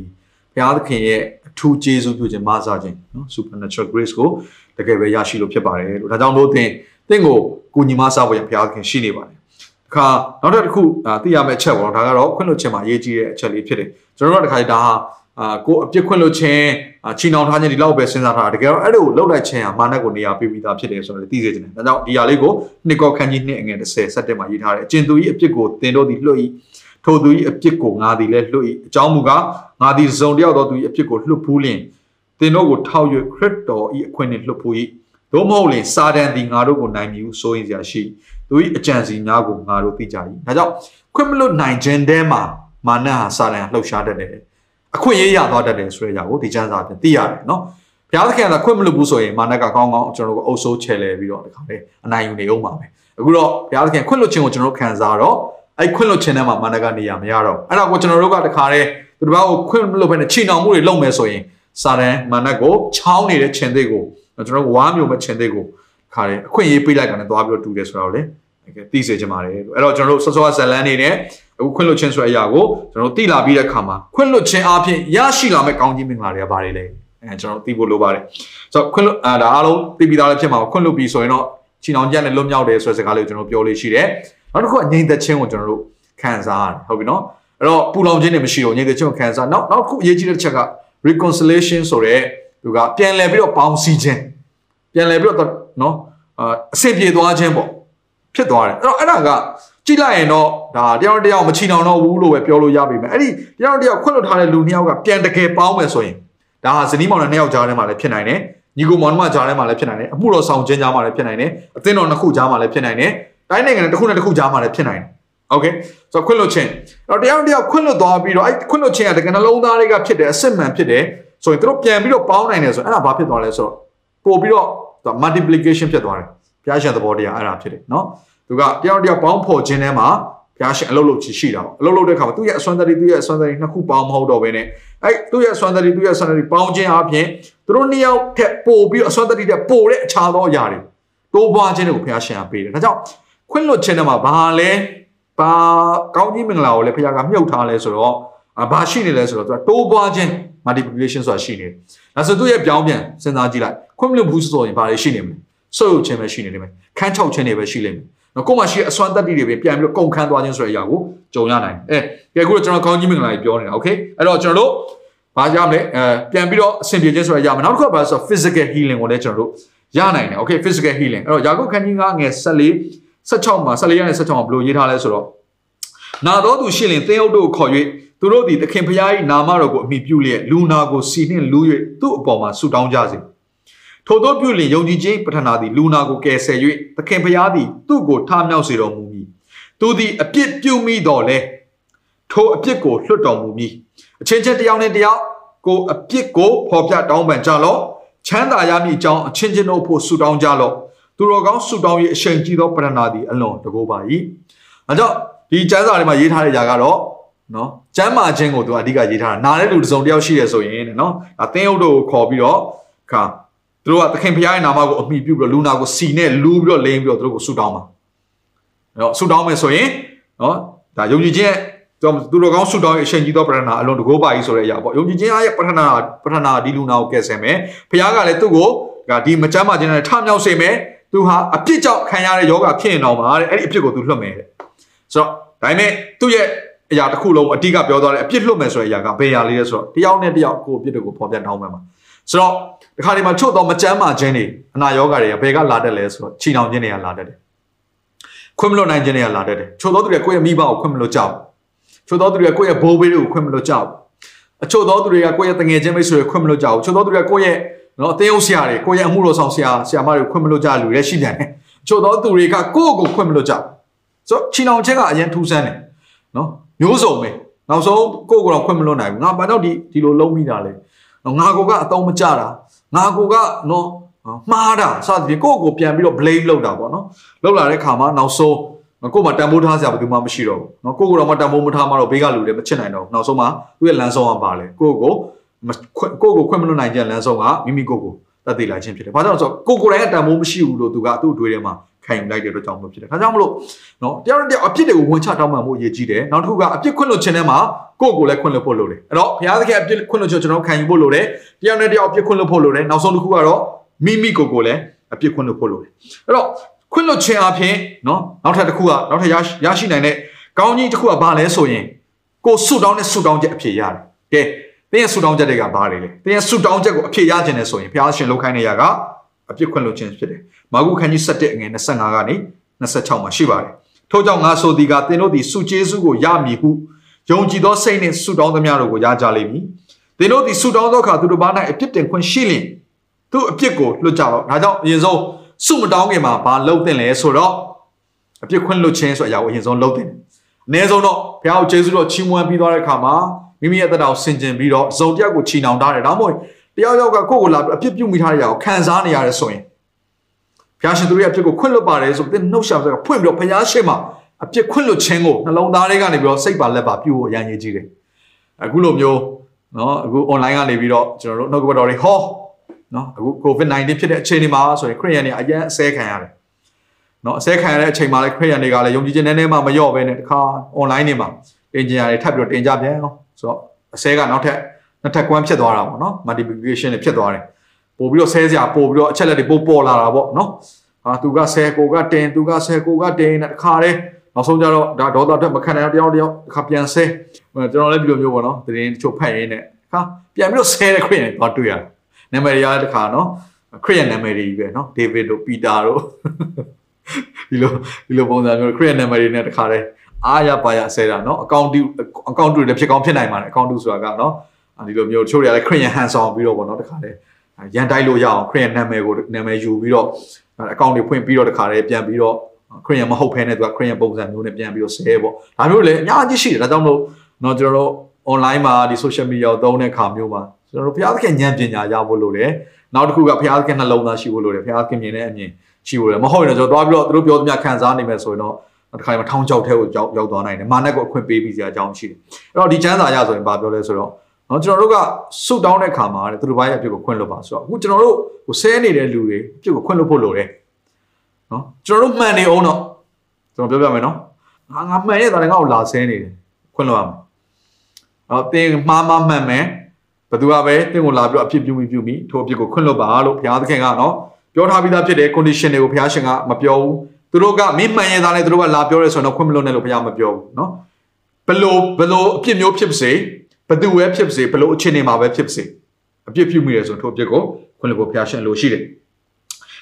ဘုရားသခင်ရဲ့အထူးကျေးဇူးပြုခြင်းမဆာခြင်းเนาะ supernatural grace ကိုတကယ်ပဲရရှိလို့ဖြစ်ပါတယ်လို့ဒါကြောင့်လို့သင်သင်ကိုကိုညီမဆာဖို့ရဘုရားသခင်ရှိနေပါတယ်ခါနောက်တစ်ခုသိရမယ့်အချက်ပေါ့ဒါကတော့ခွင့်လွှတ်ခြင်းမှာအရေးကြီးတဲ့အချက်လေးဖြစ်တယ်ကျွန်တော်တို့ကတခါဒါဟာ အာကိုအပြစ်ခွင့်လို့ခြင်းချီနှောင်ထားခြင်းဒီလောက်ပဲစဉ်းစားထားတာတကယ်တော့အဲ့လိုလှုပ်လိုက်ခြင်းဟာမာနကိုနေရာပေးပြီးသားဖြစ်တယ်ဆိုတော့သိစေချင်တယ်ဒါကြောင့်ဒီဟာလေးကိုနှစ်ကောခန်းကြီးနှစ်အငယ်30ဆက်တက်မှာရေးထားတယ်အကျဉ်သူကြီးအပြစ်ကိုတင်တို့သည်လွှတ်၏ထိုသူကြီးအပြစ်ကိုငါသည်လည်းလွှတ်၏အကြောင်းမူကားငါသည်စုံတယောက်သောသူ၏အပြစ်ကိုလွှတ်ဖူးလျင်တင်တို့ကိုထောက်၍ခရစ်တော်၏အခွင့်နှင့်လွှတ်ဖူး၏သို့မဟုတ်လင်စာတန်သည်ငါတို့ကိုနိုင်မည်ဟုဆိုရင်စရာရှိသူ၏အကြံစီများကိုငါတို့သိကြ၏ဒါကြောင့်ခွင့်မလွတ်နိုင်ခြင်းတဲမှာမာနဟာစာတန်လှုပ်ရှားတတ်တယ် အခွင့်အရေးရသွားတတ်တယ်ဆိုတဲ့အရာကိုဒီကျမ်းစာပြင်သိရတယ်နော်ဘုရားသခင်ကခွင့်မလို့ဘူးဆိုရင်မာနကကောင်းကောင်းကျွန်တော်တို့အုပ်ဆိုးချဲလဲပြီးတော့ဒီခါလေးအနိုင်ယူနေအောင်ပါပဲအခုတော့ဘုရားသခင်ခွင့်လွတ်ခြင်းကိုကျွန်တော်တို့ခံစားတော့အဲ့ခွင့်လွတ်ခြင်းထဲမှာမာနကနေရမရတော့အဲ့ဒါကိုကျွန်တော်တို့ကတခါလေးသူတစ်ပါးကိုခွင့်မလွတ်ဘဲနဲ့ချိန်အောင်မှုတွေလုပ်မယ်ဆိုရင်စာတန်မာနကိုချောင်းနေတဲ့ခြင်သေးကိုကျွန်တော်ဝါမျိုးမဲ့ခြင်သေးကိုခါတယ်အခွင့်အရေးပေးလိုက်တာနဲ့သွားပြီးတော့တူတယ်ဆိုတော့လေ သိစေချင်ပါတယ်အဲ့တော့ကျွန်တော်တို့စောစောဇလန်းနေနဲ့အခုခွင့်လွှတ်ခြင်းဆိုတဲ့အရာကိုကျွန်တော်သိလာပြီးတဲ့အခါမှာခွင့်လွှတ်ခြင်းအပြင်ရရှိလာမဲ့ကောင်းကြီးမင်္ဂလာတွေကဘာတွေလဲအဲကျွန်တော်သိဖို့လိုပါတယ်ဆိုတော့ခွင့်လွှတ်အာဒါအားလုံးသိပြီးသားလည်းဖြစ်မှာခွင့်လွှတ်ပြီးဆိုရင်တော့ချီနောင်ကြက်နဲ့လွတ်မြောက်တယ်ဆိုတဲ့စကားလေးကိုကျွန်တော်ပြောလို့ရှိတယ်နောက်တစ်ခုအငြိမ်သက်ခြင်းကိုကျွန်တော်တို့ခံစားရတယ်ဟုတ်ပြီနော်အဲ့တော့ပူလောင်ခြင်းတွေမရှိဘူးအငြိမ်သက်ခြင်းကိုခံစားနောက်နောက်တစ်ခုအရေးကြီးတဲ့တစ်ချက်က reconciliation ဆိုတဲ့သူကပြန်လည်ပြီးတော့ပေါင်းစည်းခြင်းပြန်လည်ပြီးတော့နော်အဆင်ပြေသွားခြင်းပေါ့ ဖြစ်သွားတယ်အဲ့တော့အဲ့ဒါကကြည့်လိုက်ရင်တော့ဒါတယောက်တယောက်မချီနှောင်တော့ဘူးလို့ပဲပြောလို့ရပြီမယ်အဲ့ဒီတယောက်တယောက်ခွင့်လွှတ်ထားတဲ့လူနှစ်ယောက်ကပြန်တကယ်ပေါင်းမယ်ဆိုရင်ဒါဟာဇနီးမောင်နဲ့နှစ်ယောက်ကြားထဲမှာလည်းဖြစ်နိုင်တယ်ညီကိုမောင်နှမကြားထဲမှာလည်းဖြစ်နိုင်တယ်အမှုတော်ဆောင်ခြင်းကြားမှာလည်းဖြစ်နိုင်တယ်အသင်းတော်နှစ်ခုကြားမှာလည်းဖြစ်နိုင်တယ်တိုင်းနိုင်ငံတစ်ခုနဲ့တစ်ခုကြားမှာလည်းဖြစ်နိုင်တယ်โอเคဆိုတော့ခွင့်လွှတ်ခြင်းတော့တယောက်တယောက်ခွင့်လွှတ်သွားပြီးတော့အဲ့ခွင့်လွှတ်ခြင်းကတကယ်နှလုံးသားတွေကဖြစ်တယ်အစစ်မှန်ဖြစ်တယ်ဆိုရင်တို့ပြန်ပြီးတော့ပေါင်းနိုင်တယ်ဆိုရင်အဲ့ဒါဘာဖြစ်သွားလဲဆိုတော့ပို့ပြီးတော့ multiplication ဖြစ်သွားတယ် ဘုရားရှင်သဘောတရားအဲ့ဒါဖြစ်တယ်နော်သူကတယောက်တယောက်ပေါင်းဖော်ခြင်းထဲမှာဘုရားရှင်အလုပ်လုပ်ချင်ရှိတာပေါ့အလုပ်လုပ်တဲ့အခါမှာသူ့ရဲ့အစွမ်းတရီသူ့ရဲ့အစွမ်းတရီနှစ်ခုပေါင်းမဟုတ်တော့ဘဲနဲ့အဲ့သူ့ရဲ့အစွမ်းတရီသူ့ရဲ့အစွမ်းတရီပေါင်းခြင်းအပြင်သူတို့နှစ်ယောက်ထက်ပိုပြီးအစွမ်းတရီထက်ပိုတဲ့အခြားသောအရာတွေတိုးပွားခြင်းတွေကိုဘုရားရှင်ကပေးတယ်ဒါကြောင့်ခွင့်လွတ်ခြင်းထဲမှာဘာလဲဘာကောင်းကြီးမင်္ဂလာကိုလည်းဘုရားကမြှုပ်ထားလဲဆိုတော့ဘာရှိနေလဲဆိုတော့သူကတိုးပွားခြင်း multiplication ဆိုတာရှိနေတယ်ဒါဆိုသူ့ရဲ့ပြောင်းပြန်စဉ်းစားကြည့်လိုက်ခွင့်မလွတ်ဘူးဆိုရင်ဘာတွေရှိနေမလဲ ဆုပ်ယုပ်ခြင်းပဲရှိနေလိမ့်မယ်ခန်းချောက်ခြင်းတွေပဲရှိလိမ့်မယ်နော်ကိုယ်မှရှိအစွမ်းတက်တီတွေပဲပြန်ပြီးတော့ကုန်ခန်းသွားခြင်းဆိုတဲ့အရာကိုကြုံရနိုင်တယ်အဲကဲအခုတော့ကျွန်တော်ကောင်းကြီးမင်္ဂလာကြီးပြောနေတာโอเคအဲ့တော့ကျွန်တော်တို့ဘာရမလဲအဲပြန်ပြီးတော့အဆင်ပြေခြင်းဆိုတဲ့အရာမှာနောက်တစ်ခုကဘာလဲဆိုတော့ physical healing ကိုလည်းကျွန်တော်တို့ရနိုင်တယ်โอเค physical healing အဲ့တော့ယာကုပ်ခန်းကြီး9ငယ်14 16မှာ14ရက်နဲ့16မှာဘယ်လိုရေးထားလဲဆိုတော့နာတော်သူရှင်းလင်သင်းအုပ်တို့ခေါ်၍သူတို့သည်သခင်ဖျား၏နာမတော်ကိုအမိပြုလျက်လူနာကိုစီနှင့်လူ၍သူ့အပေါ်မှာဆူတောင်းကြစေ ထို့သောပြုလင်ယုံကြည်ခြင်းပထနာသည်လူနာကိုကယ်ဆယ်၍သခင်ဖျားသည်သူ့ကိုထမြောက်စေတော်မူမည်သူသည်အပြစ်ပြုမိတော်လဲထိုအပြစ်ကိုလွတ်တော်မူမည်အချင်းချင်းတယောက်နဲ့တယောက်ကိုအပြစ်ကိုဖော်ပြတောင်းပန်ကြလော့ချမ်းသာရမည်အကြောင်းအချင်းချင်းတို့ဖို့ဆုတောင်းကြလော့သူတော်ကောင်းဆုတောင်း၍အရှင်ကြီးသောပထနာသည်အလွန်တကောပါ၏အဲကြောင့်ဒီကျမ်းစာထဲမှာရေးထားတဲ့ຢာကတော့နော်ကျမ်းမာခြင်းကိုသူအဓိကရေးထားတာနားတဲ့လူတစ်စုံတစ်ယောက်ရှိရဆိုရင်နော်အသင်းအုပ်တို့ကိုခေါ်ပြီးတော့ခါ သူတို့ကသခင်ဖခင်ရဲ့နာမကိုအမိပြုပြီးတော့လူနာကိုစီနဲ့လူးပြီးတော့လိမ့်ပြီးတော့သူတို့ကိုဆူတောင်းပါအဲ့တော့ဆူတောင်းမယ်ဆိုရင်နော်ဒါယုံကြည်ခြင်းသူတို့ကောင်းဆူတောင်းရဲ့အရှင်ကြီးသောပထနာအလုံးတကိုးပါကြီးဆိုတဲ့အရာပေါ့ယုံကြည်ခြင်းရဲ့ပထနာပထနာဒီလူနာကိုကယ်ဆယ်မယ်ဖခင်ကလည်းသူ့ကိုဒီမကြမ်းမာခြင်းနဲ့ထမြောက်စေမယ်သူဟာအပြစ်ကြောင့်ခံရတဲ့ယောဂဖြစ်ရင်တော့ပါတဲ့အဲ့ဒီအပြစ်ကိုသူလွှတ်မယ်တဲ့ဆိုတော့ဒါပေမဲ့သူ့ရဲ့အရာတစ်ခုလုံးအတိကပြောသွားတယ်အပြစ်လွတ်မယ်ဆိုတဲ့အရာကဘယ်အရာလေးလဲဆိုတော့တယောက်နဲ့တယောက်ကိုအပြစ်တွေကိုဖော်ပြတောင်းပန်ပါ ဆိုတော့ဒီခါဒီမှာချို့တော့မကြမ်းမာခြင်းတွေအနာရောဂါတွေကဘယ်ကလာတတ်လဲဆိုတော့ချီနှောင်ခြင်းတွေကလာတတ်တယ်ခွင့်မလွတ်နိုင်ခြင်းတွေကလာတတ်တယ်ချို့တော့သူတွေကိုယ့်ရဲ့မိဘကိုခွင့်မလွတ်ကြဘူးချို့တော့သူတွေကကိုယ့်ရဲ့ဘိုးဘေးတွေကိုခွင့်မလွတ်ကြဘူးအချို့တော့သူတွေကကိုယ့်ရဲ့တငယ်ချင်းမိတ်ဆွေတွေကိုခွင့်မလွတ်ကြဘူးချို့တော့သူတွေကကိုယ့်ရဲ့နော်အသေးအုပ်ဆရာတွေကိုယ့်ရဲ့အမှုတော်ဆောင်ဆရာဆရာမတွေကိုခွင့်မလွတ်ကြလူတွေရှိတယ်ချို့တော့သူတွေကကိုယ့်ကိုခွင့်မလွတ်ကြဘူးဆိုတော့ချီနှောင်ခြင်းကအရင်ထူးဆန်းတယ်နော်မျိုးစုံပဲနောက်ဆုံးကိုယ့်ကိုယ်တော့ခွင့်မလွတ်နိုင်ဘူးငါဘာကြောင့်ဒီဒီလိုလုံးမိတာလဲ ငါကိုကအတုံးမကြတာငါကိုကနော်မှားတာစသဖြင့်ကိုယ့်ကိုပြန်ပြီးတော့ blame လုပ်တာပေါ့နော်လုပ်လာတဲ့ခါမှာနောက်ဆုံးကိုယ်မှာတန်ဖိုးထားစရာဘယ်သူမှမရှိတော့ဘူးနော်ကိုယ့်ကိုယ်တော့မှတန်ဖိုးမထားမှတော့ဘေးကလူတွေမချစ်နိုင်တော့ဘူးနောက်ဆုံးမှာသူ့ရဲ့လမ်းဆုံးကပါလေကိုယ့်ကိုကိုယ့်ကိုခွင့်မလွတ်နိုင်ကြလမ်းဆုံးကမိမိကိုယ့်ကိုတတ်သိလာခြင်းဖြစ်တယ်။ဘာကြောင့်လဲဆိုတော့ကိုယ်ကိုယ်တိုင်ကတန်ဖိုးမရှိဘူးလို့သူကသူ့အတွေ့ထဲမှာ ခံယူလိုက်တဲ့အတွက်ကြောင့်မဖြစ်တယ်။ဒါကြောင့်မလို့နော်တယောက်တစ်ယောက်အပြစ်တွေကိုဝန်ချတောင်းပန်ဖို့ရည်ကြီးတယ်။နောက်တစ်ခုကအပြစ်ခွင့်လွတ်ခြင်းထဲမှာကိုယ့်ကိုယ်လည်းခွင့်လွတ်ဖို့လိုတယ်။အဲ့တော့ဘုရားသခင်အပြစ်ခွင့်လွတ်ခြင်းကျွန်တော်ခံယူဖို့လိုတယ်။တယောက်နဲ့တယောက်အပြစ်ခွင့်လွတ်ဖို့လိုတယ်။နောက်ဆုံးတစ်ခုကတော့မိမိကိုယ်ကိုယ်လည်းအပြစ်ခွင့်လွတ်ဖို့လိုတယ်။အဲ့တော့ခွင့်လွတ်ခြင်းအပြင်နော်နောက်ထပ်တစ်ခုကနောက်ထပ်ရရှိနိုင်တဲ့ကောင်းကြီးတစ်ခုကဘာလဲဆိုရင်ကိုဆုတောင်းတဲ့ဆုတောင်းချက်အဖြေရတယ်။ကဲတင်းရဲ့ဆုတောင်းချက်တွေကဘာတွေလဲတင်းရဲ့ဆုတောင်းချက်ကိုအဖြေရခြင်းနဲ့ဆိုရင်ဘုရားရှင်လောက်ခိုင်းနေရက အပြစ်ခွင့်လွတ်ခြင်းဖြစ်တယ်မာကုခန်းကြီး7အငယ်25ကနေ26မှာရှိပါတယ်ထို့ကြောင့်ငါဆိုသည်ကသင်တို့သည်ဆုကျေးဇူးကိုရမည်ဟုယုံကြည်သောစိတ်နှင့်ဆုတောင်းသမျှတို့ကိုရကြလိမ့်မည်သင်တို့သည်ဆုတောင်းသောအခါသူတို့ဘာ၌အပြစ်တင်ခွင့်ရှိလျင်သူအပြစ်ကိုလွတ်ကြတော့ဒါကြောင့်အရင်ဆုံးဆုမတောင်းခင်မှာဘာလုပ်တင်လဲဆိုတော့အပြစ်ခွင့်လွတ်ခြင်းဆိုအရာကိုအရင်ဆုံးလုပ်တင်တယ်အနည်းဆုံးတော့ဘုရားကိုကျေးဇူးတော်ချီးမွမ်းပြီးသွားတဲ့အခါမှာမိမိရဲ့တက်တော်ဆင်ကျင်ပြီးတော့ဇုံတယောက်ကိုချီနှောင်ထားတယ်ဒါမှမဟုတ် တယောက်ယောက်ကကိုယ့်ကိုလာအပြစ်ပြုမိထားတဲ့အရာကိုခံစားနေရတယ်ဆိုရင်ဘုရားရှင်သူရဲ့အပြစ်ကိုခွင့်လွတ်ပါတယ်ဆိုပြီးနှုတ်ရှာဆိုဖွင့်ပြီးတော့ဘုရားရှင်မှာအပြစ်ခွင့်လွတ်ခြင်းကိုနှလုံးသားထဲကနေပြီးတော့စိတ်ပါလက်ပါပြုဖို့အရန်ကြီးကြီးတယ်အခုလိုမျိုးနော်အခု online ကနေပြီးတော့ကျွန်တော်တို့နှုတ်ကပတ်တော်တွေဟောနော်အခု COVID-19 ဖြစ်တဲ့အချိန်တွေမှာဆိုရင်ခရိယန်တွေအရင်အစဲခံရတယ်နော်အစဲခံရတဲ့အချိန်မှာလည်းခရိယန်တွေကလည်းယုံကြည်ခြင်းနည်းနည်းမှမလျော့ပဲနဲ့တခါ online တွေမှာတင်ကြရတယ်ထပ်ပြီးတော့တင်ကြပြန်အောင်ဆိုတော့အစဲကနောက်ထပ် နှစ်ထပ်ကွမ်းဖြစ်သွားတာပေါ့နော် multiplication တွေဖြစ်သွားတယ်ပို့ပြီးတော့ဆဲစရာပို့ပြီးတော့အချက်လက်တွေပို့ပေါ်လာတာပေါ့နော်ဟာသူကဆဲကိုကတင်သူကဆဲကိုကတင်တဲ့တခါတည်းနောက်ဆုံးကြတော့ဒါဒေါသအတွက်မခံနိုင်တော့တယောက်တယောက်တစ်ခါပြန်ဆဲကျွန်တော်လည်းဒီလိုမျိုးပေါ့နော်တရင်တချို့ဖတ်ရင်းနဲ့ခါပြန်ပြီးတော့ဆဲတဲ့ခရစ်ယာန်တွေတော့တွေ့ရတယ်နာမည်ရတဲ့ခါနော်ခရစ်ယာန်နာမည်တွေပဲနော်ဒေးဗစ်တို့ပီတာတို့ဒီလိုဒီလိုပုံစံမျိုးခရစ်ယာန်နာမည်တွေနဲ့တခါတည်းအားရပါရဆဲတာနော်အကောင့်တူအကောင့်တူတွေဖြစ်ကောင်းဖြစ်နိုင်ပါတယ်အကောင့်တူဆိုတာကနော် ဒီလိုမျိုးတချို့တွေကလည်းခရစ်ယာန်ဟန်ဆောင်ပြီးတော့ပေါ့နော်တခါတည်းရန်တိုက်လို့ရအောင်ခရစ်ယာန်နာမည်ကိုနာမည်ယူပြီးတော့အကောင့်တွေဖွင့်ပြီးတော့တခါတည်းပြန်ပြီးတော့ခရီးယန်မဟုတ်ဖဲနဲ့သူကခရီးယန်ပုံစံမျိုးနဲ့ပြန်ပြီးတော့ဆဲပေါ့ဒါမျိုးလည်းအများကြီးရှိတယ်ဒါကြောင့်မလို့တော့ကျွန်တော်တို့ online မှာဒီ social media ကိုသုံးတဲ့အခါမျိုးမှာကျွန်တော်တို့ဘုရားသခင်ဉာဏ်ပညာရဖို့လိုတယ်နောက်တစ်ခုကဘုရားသခင်နှလုံးသားရှိဖို့လိုတယ်ဘုရားသခင်မြင်တဲ့အမြင်ရှိဖို့လိုတယ်မဟုတ်ရင်တော့ကျွန်တော်သွားပြီးတော့သူတို့ပြောသမျှခံစားနိုင်မယ်ဆိုရင်တော့တစ်ခါမှထောင်းချောက်ထဲကိုရောက်ရောက်သွားနိုင်တယ်မာနက်ကိုအခွင့်ပေးပြီးစရာအကြောင်းရှိတယ်အဲ့တော့ဒီချမ်းသာရဆိုရင်ဘာပြောလဲဆိုတော့ နော်ကျွန်တော်တို့ကဆုတောင်းတဲ့ခါမှာသူတို့ဘာရဲ့အဖြစ်ကိုခွင့်လွတ်ပါဆိုတော့အခုကျွန်တော်တို့ဟိုဆဲနေတဲ့လူတွေအဖြစ်ကိုခွင့်လွတ်ဖို့လိုတယ်နော်ကျွန်တော်တို့မှန်နေအောင်တော့ကျွန်တော်ပြောပြမယ်နော်ငါငါမှန်ရဲ့သားလည်းငါ့ကိုလာဆဲနေတယ်ခွင့်လွှတ်ရမယ်အော်တင်းမှားမှားမှန်မယ်ဘသူကပဲတင်းကိုလာပြီးတော့အဖြစ်ပြုမိပြုမိထိုအဖြစ်ကိုခွင့်လွှတ်ပါလို့ဘုရားသခင်ကနော်ပြောထားပြီးသားဖြစ်တဲ့ condition တွေကိုဘုရားရှင်ကမပြောဘူးသူတို့ကမင်းမှန်ရဲ့သားလည်းသူတို့ကလာပြောရဲဆိုတော့ခွင့်မလွှတ်နဲ့လို့ဘုရားမပြောဘူးနော်ဘလို့ဘလို့အဖြစ်မျိုးဖြစ်ပါစေ ဘသူပဲဖြစ်ပါစေဘလို့အခြေအနေမှာပဲဖြစ်ပါစေအပြစ်ပြုမိရဆိုထိုအဖြစ်ကိုခွင့်လွှတ်ဖို့ဘုရားရှင်လိုရှိတယ်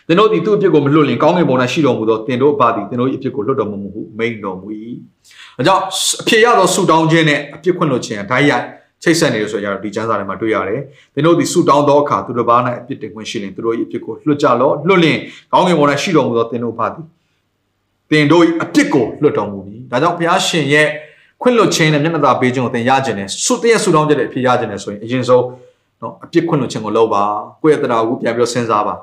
သင်တို့ဒီသူ့အဖြစ်ကိုမလွတ်လင်ကောင်းကင်ဘုံ၌ရှိတော်မူသောသင်တို့အပါသည်သင်တို့၏အဖြစ်ကိုလွတ်တော်မမူဟုမိန်တော်မူ၏။အဲကြောင့်အဖြစ်ရသောဆုတောင်းခြင်းနဲ့အဖြစ်ခွင့်လွှတ်ခြင်းဓာတ်ရိုက်ချိတ်ဆက်နေလို့ဆိုရတော့ဒီကျမ်းစာထဲမှာတွေ့ရတယ်။သင်တို့ဒီဆုတောင်းသောအခါသူတို့ဘာ၌အဖြစ်တင်ခွင့်ရှိရင်သူတို့၏အဖြစ်ကိုလွတ်ကြလော့လွတ်လင်ကောင်းကင်ဘုံ၌ရှိတော်မူသောသင်တို့အပါသည်သင်တို့၏အဖြစ်ကိုလွတ်တော်မူပြီ။ဒါကြောင့်ဘုရားရှင်ရဲ့ ခွင့်လွှတ်ခြင်းနဲ့မျက်နှာသာပေးခြင်းကိုသင်ရခြင်းနဲ့ဆုတည့်ရဆုတောင်းချက်တဲ့အဖြစ်ရခြင်းနဲ့ဆိုရင်အရင်ဆုံးနော်အပြစ်ခွင့်လွှတ်ခြင်းကိုလုပ်ပါကိုယ့်ရဲ့တရားကိုပြန်ပြီးတော့စဉ်းစားပါ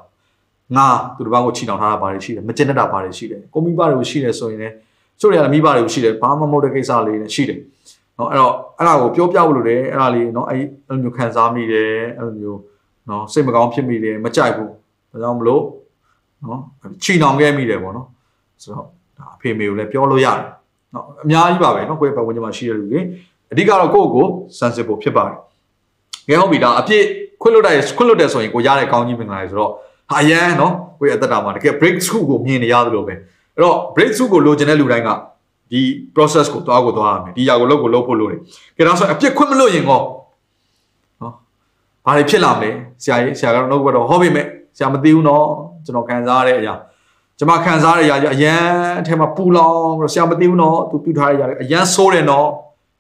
ငါသူတစ်ပါးကိုချီနှောင်ထားတာဘာတွေရှိတယ်မကျင်တတ်တာဘာတွေရှိတယ်ကိုမိဘတွေကိုရှိတယ်ဆိုရင်လည်းဆိုရရမိဘတွေကိုရှိတယ်ဘာမှမဟုတ်တဲ့ကိစ္စလေးတွေရှိတယ်နော်အဲ့တော့အဲ့ဒါကိုပြောပြဖို့လိုတယ်အဲ့ဒါလေးနော်အဲ့အဲ့လိုမျိုးခံစားမိတယ်အဲ့လိုမျိုးနော်စိတ်မကောင်းဖြစ်မိတယ်မကြိုက်ဘူးဒါကြောင့်မလို့နော်ချီနှောင်ခဲ့မိတယ်ပေါ့နော်ဆိုတော့ဒါအဖေမေကိုလည်းပြောလို့ရတယ် နော်အများကြီးပါပဲနော်ကိုယ့်ရဲ့ပတ်ဝန်းကျင်မှာရှိတဲ့လူတွေအဓိကတော့ကိုယ့်ကိုစမ်းစစ်ဖို့ဖြစ်ပါတယ်ငယ်ဟုတ်ပြီဒါအပြစ်ခွင့်လွတ်တယ်ခွင့်လွတ်တယ်ဆိုရင်ကိုရတဲ့ကောင်းကြီးမင်္ဂလာတွေဆိုတော့ဟာရန်နော်ကိုယ့်ရဲ့အသက်တာမှာတကယ် breakthrough ကိုမြင်နေရတယ်လို့ပဲအဲ့တော့ breakthrough ကိုလိုချင်တဲ့လူတိုင်းကဒီ process ကိုသွားကိုသွားရမယ်ဒီຢာကိုလုပ်ကိုလုပ်ဖို့လိုတယ်ကြတော့ဆိုအပြစ်ခွင့်မလို့ရင်ကောနော်ဘာတွေဖြစ်လာမလဲဆရာကြီးဆရာကတော့နှုတ်ဘက်တော့ဟောပြီမဲ့ဆရာမသိဘူးနော်ကျွန်တော်ခံစားရတဲ့အရာ ကျွန်မခံစားရတဲ့အရာအရန်အထက်မှာပူလောင်ပြီးဆရာမသိဘူးနော်သူပြုထားတဲ့အရာအရန်ဆိုးတယ်နော်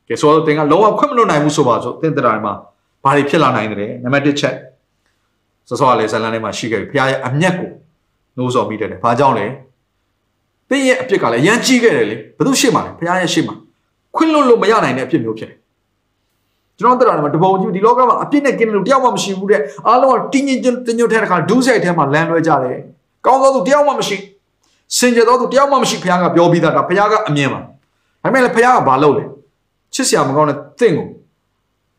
ကဲဆိုတော့တင်ကလုံးဝခွင့်မလို့နိုင်ဘူးဆိုပါဆိုတင်တဲ့တိုင်းမှာဘာတွေဖြစ်လာနိုင်တယ်နံပါတ်1ချက်စောစောကလည်းဇလန်ထဲမှာရှိခဲ့ပြီဘုရားရဲ့အမျက်ကိုနှိုးဆော်မိတယ်။ဘာကြောင့်လဲ။တင်းရဲ့အပြစ်ကလည်းအရန်ကြီးခဲ့တယ်လေ။ဘယ်သူရှိမှလဲ။ဘုရားရဲ့ရှိမှခွင့်လွတ်လို့မရနိုင်တဲ့အပြစ်မျိုးဖြစ်တယ်။ကျွန်တော်တို့ကတော့တပုံကြီးဒီလောကမှာအပြစ်နဲ့ကင်းလို့တယောက်မှမရှိဘူးတဲ့။အားလုံးကတင်းညင်တင်းညွတ်တဲ့အခါဒူးဆိုင်ထဲမှာလမ်းလွဲကြတယ်။ ကောင်းသောသူတယောက်မှမရှိ။စင်ကြသောသူတယောက်မှမရှိဘုရားကပြောပြီးသားဒါဘုရားကအမြင်ပါ။ဒါပေမဲ့လည်းဘုရားကဘာလုပ်လဲ။ချစ်စရာမကောင်းတဲ့တင့်ကို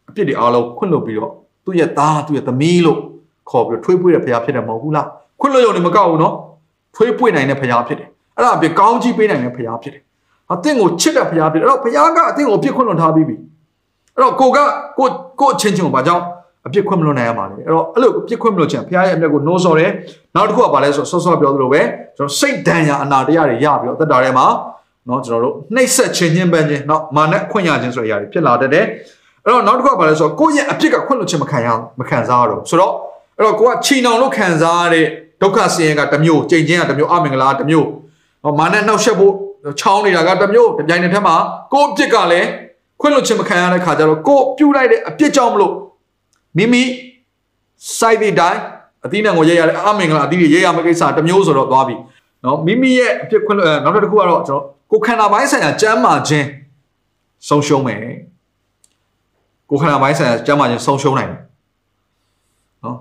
အပြစ်တွေအားလုံးခွင့်လွတ်ပြီးတော့သူ့ရဲ့သားသူ့ရဲ့သမီးလို့ခေါ်ပြီးထွေးပွေးတဲ့ဖရားဖြစ်တယ်မဟုတ်ဘူးလားခွင့်လွှတ်ရုံနဲ့မကောက်ဘူးနော်ထွေးပွေးနိုင်တဲ့ဖရားဖြစ်တယ်အဲ့ဒါအပြင်ကောင်းကြီးပေးနိုင်တဲ့ဖရားဖြစ်တယ်အသင်ကိုချစ်တဲ့ဖရားဖြစ်တယ်အဲ့တော့ဖရားကအသင်ကိုပြစ်ခွင့်လွှတ်ထားပြီးပြီအဲ့တော့ကိုကကိုကိုအချင်းချင်းကိုဘာကြောင့် အပြစ်ခွင့်မလွှတ်နိုင်ရမှာလဲအဲ့တော့အဲ့လိုပြစ်ခွင့်မလွှတ်ချင်ဖရားရဲ့အမျက်ကိုနှိုးဆော်တယ်နောက်တစ်ခုကဘာလဲဆိုဆော့ဆော့ပြောသလိုပဲကျွန်တော်စိတ်ဒဏ်ရာအနာတရားတွေရပြီးတော့အသက်တာထဲမှာနော်ကျွန်တော်တို့နှိပ်ဆက်ခြင်းချင်းပန်းခြင်းနော်မာနခွင့်ရခြင်းဆိုတဲ့အရာတွေဖြစ်လာတတ်တယ်အဲ့တော့နောက်တစ်ခုကဘာလဲဆိုတော့ကိုယ့်ရဲ့အပြစ်ကခွင့်လွှတ်ခြင်းမခံရမခံစားရတော့ဆိုတော့အဲ့တော့ကိုကချီနှောင်လို့ခံစားရတဲ့ဒုက္ခဆင်းရဲကတစ်မျိုးကြိမ်ချင်းကတစ်မျိုးအမင်္ဂလာတစ်မျိုးဟောမာနနှောက်ရှက်ဖို့ချောင်းနေတာကတစ်မျိုးပြိုင်တဲ့ထက်မှာကိုအပြစ်ကလည်းခွင့်လွှတ်ခြင်းမခံရတဲ့ခါကျတော့ကိုပြုတ်လိုက်တဲ့အပြစ်ကြောင့်မလို့ မိမိစိုက်တဲ့တိုင်းအသီးနှံကိုရဲရတဲ့အမင်္ဂလာအသီးတွေရဲရမယ့်ကိစ္စတစ်မျိုးဆိုတော့သွားပြီနော်မိမိရဲ့အပြစ်ခွင့်လွှတ်နောက်တစ်ခုကတော့ကျွန်တော်ကိုခန္ဓာပိုင်းဆိုင်ရာကျမ်းမာခြင်းဆုံးရှုံးမယ်ကိုခန္ဓာပိုင်းဆိုင်ရာကျမ်းမာခြင်းဆုံးရှုံးနိုင်တယ်နော်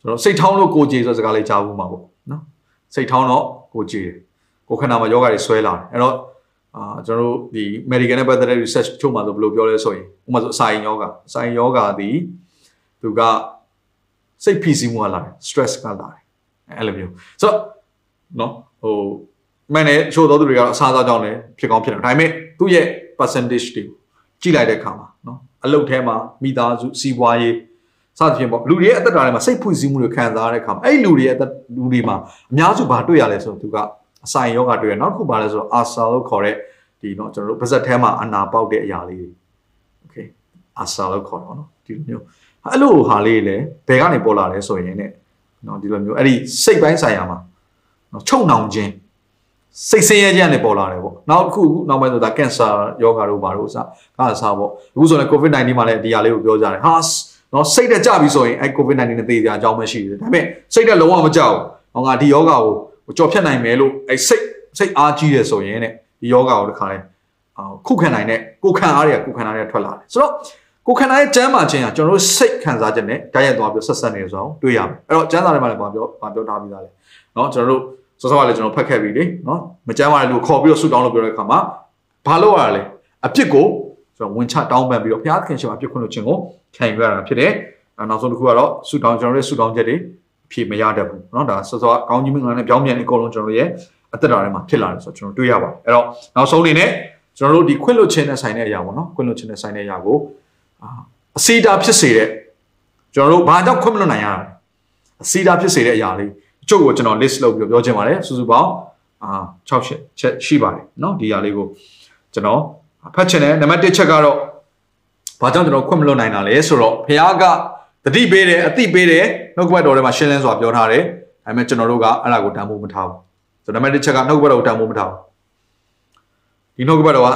ကျွန်တော်စိတ်ထောင်းလို့ကိုကြည်ဆိုစကားလေးကြားဘူးမှာပေါ့နော်စိတ်ထောင်းတော့ကိုကြည်တယ်ကိုခန္ဓာမှာယောဂတွေဆွဲလာတယ်အဲ့တော့အာကျွန်တော်တို့ဒီ medical နဲ့ပတ်သက်တဲ့ research ချုပ်မှာဆိုဘယ်လိုပြောလဲဆိုရင်ဥပမာဆိုအစာရင်ယောဂအစာရင်ယောဂသည် သူကစိတ်ဖိစီးမှုကလာတယ် stress ကလာတယ်အဲ့လိုမျိုးဆိုတော့နော်ဟိုမှန်တယ်ချို့သောသူတွေကတော့အစားအသောက်ကြောင့်လည်းဖြစ်ကောင်းဖြစ်တယ်ဒါပေမဲ့သူ့ရဲ့ percentage တွေကြည့်လိုက်တဲ့အခါမှာနော်အလုပ်ထဲမှာမိသားစုစီးပွားရေးစသဖြင့်ပေါ့လူတွေရဲ့အသက်တာထဲမှာစိတ်ဖိစီးမှုတွေခံစားရတဲ့အခါမှာအဲ့လူတွေရဲ့အသက်လူတွေမှာအများစုဘာတွေ့ရလဲဆိုတော့သူကအဆိုင်ယောဂတွေ့ရနောက်တစ်ခုဘာလဲဆိုတော့အာဆာလို့ခေါ်တဲ့ဒီเนาะကျွန်တော်တို့ပါဇက်ထဲမှာအနာပေါက်တဲ့အရာလေးတွေโอเคအာဆာလို့ခေါ်တော့เนาะဒီလိုမျိုး အဲ့လိုဟာလေးလည်းဘယ်ကနေပေါ်လာလဲဆိုရင်ねနော်ဒီလိုမျိုးအဲ့ဒီစိတ်ပိုင်းဆိုင်ရာမှာနော်ချုံနှောင်ခြင်းစိတ်ဆင်းရဲခြင်းနဲ့ပေါ်လာတယ်ပေါ့နောက်တစ်ခုနောက်ပိုင်းဆိုတာကင်ဆာယောဂါတို့ဘာလို့စကားစားပေါ့အခုဆိုရင် covid 19မှာလည်းဒီဟာလေးကိုပြောကြတယ်ဟာနော်စိတ်တက်ကြပြီဆိုရင်အဲ covid 19နဲ့သေကြအကြောင်းမရှိဘူးဒါပေမဲ့စိတ်တက်လုံးဝမကြောက်ဘူးဟောငါဒီယောဂါကိုကြော်ဖြတ်နိုင်မယ်လို့အဲစိတ်စိတ်အားကြီးရဆိုရင်ねဒီယောဂါကိုတခါလဲခုခံနိုင်တဲ့ကိုခံအားတွေကကိုခံအားတွေထွက်လာတယ်ဆိုတော့ ကိုခန္ဓာရဲ့ကျမ်းမာခြင်းကကျွန်တော်တို့စိတ်ခံစားချက်နဲ့တိုက်ရိုက်သွားပြီးဆက်ဆက်နေဆိုအောင်တွေ့ရမယ်အဲ့တော့ကျမ်းစာထဲမှာလည်းပြောပြောပြောထားပြီးသားလေเนาะကျွန်တော်တို့စောစောကလည်းကျွန်တော်ဖတ်ခဲ့ပြီလေเนาะမကျမ်းမာတဲ့လူခေါ်ပြီးတော့ဆူတောင်းလို့ပြောတဲ့အခါမှာဘာလို့ရလဲအပြစ်ကိုကျွန်တော်ဝင်ချတောင်းပန်ပြီးတော့ဘုရားသခင်ရှင်မှာအပြစ်ခွင့်လို့ခြင်းကိုခံယူရတာဖြစ်တယ်နောက်ဆုံးတစ်ခုကတော့ဆူတောင်းကျွန်တော်ရဲ့ဆူတောင်းချက်တွေအဖြစ်မရတတ်ဘူးเนาะဒါစောစောကောင်းကြီးမင်္ဂလာနဲ့ပြောင်းပြန်အကုန်လုံးကျွန်တော်ရဲ့အသက်တာထဲမှာဖြစ်လာတယ်ဆိုတော့ကျွန်တော်တွေ့ရပါတယ်အဲ့တော့နောက်ဆုံးအနေနဲ့ကျွန်တော်တို့ဒီခွင့်လွှတ်ခြင်းနဲ့ဆိုင်တဲ့အရာပေါ့နော်ခွင့်လွှတ်ခြင်းနဲ့ဆိုင်တဲ့အရာကို အစီတာဖြစ်စေတဲ့ကျွန်တော်တို့ဘာကြောင့်ခွင့်မလွှတ်နိုင်ရတာအစီတာဖြစ်စေတဲ့အရာလေးအချို့ကိုကျွန်တော် list လုပ်ပြီးပြောချင်ပါတယ်စုစုပေါင်းအာ6ချက်ချက်ရှိပါတယ်เนาะဒီအရာလေးကိုကျွန်တော်ဖတ်ချင်တယ်နံပါတ်1ချက်ကတော့ဘာကြောင့်ကျွန်တော်ခွင့်မလွှတ်နိုင်တာလဲဆိုတော့ဘုရားကတတိပေးတယ်အတိပေးတယ်နှုတ်ကပတ်တော်ထဲမှာရှင်းလင်းစွာပြောထားတယ်ဒါပေမဲ့ကျွန်တော်တို့ကအဲ့ဒါကိုတန်ဖိုးမထားဘူးဆိုတော့နံပါတ်1ချက်ကနှုတ်ကပတ်တော်ကိုတန်ဖိုးမထားဘူးဒီနှုတ်ကပတ်တော်က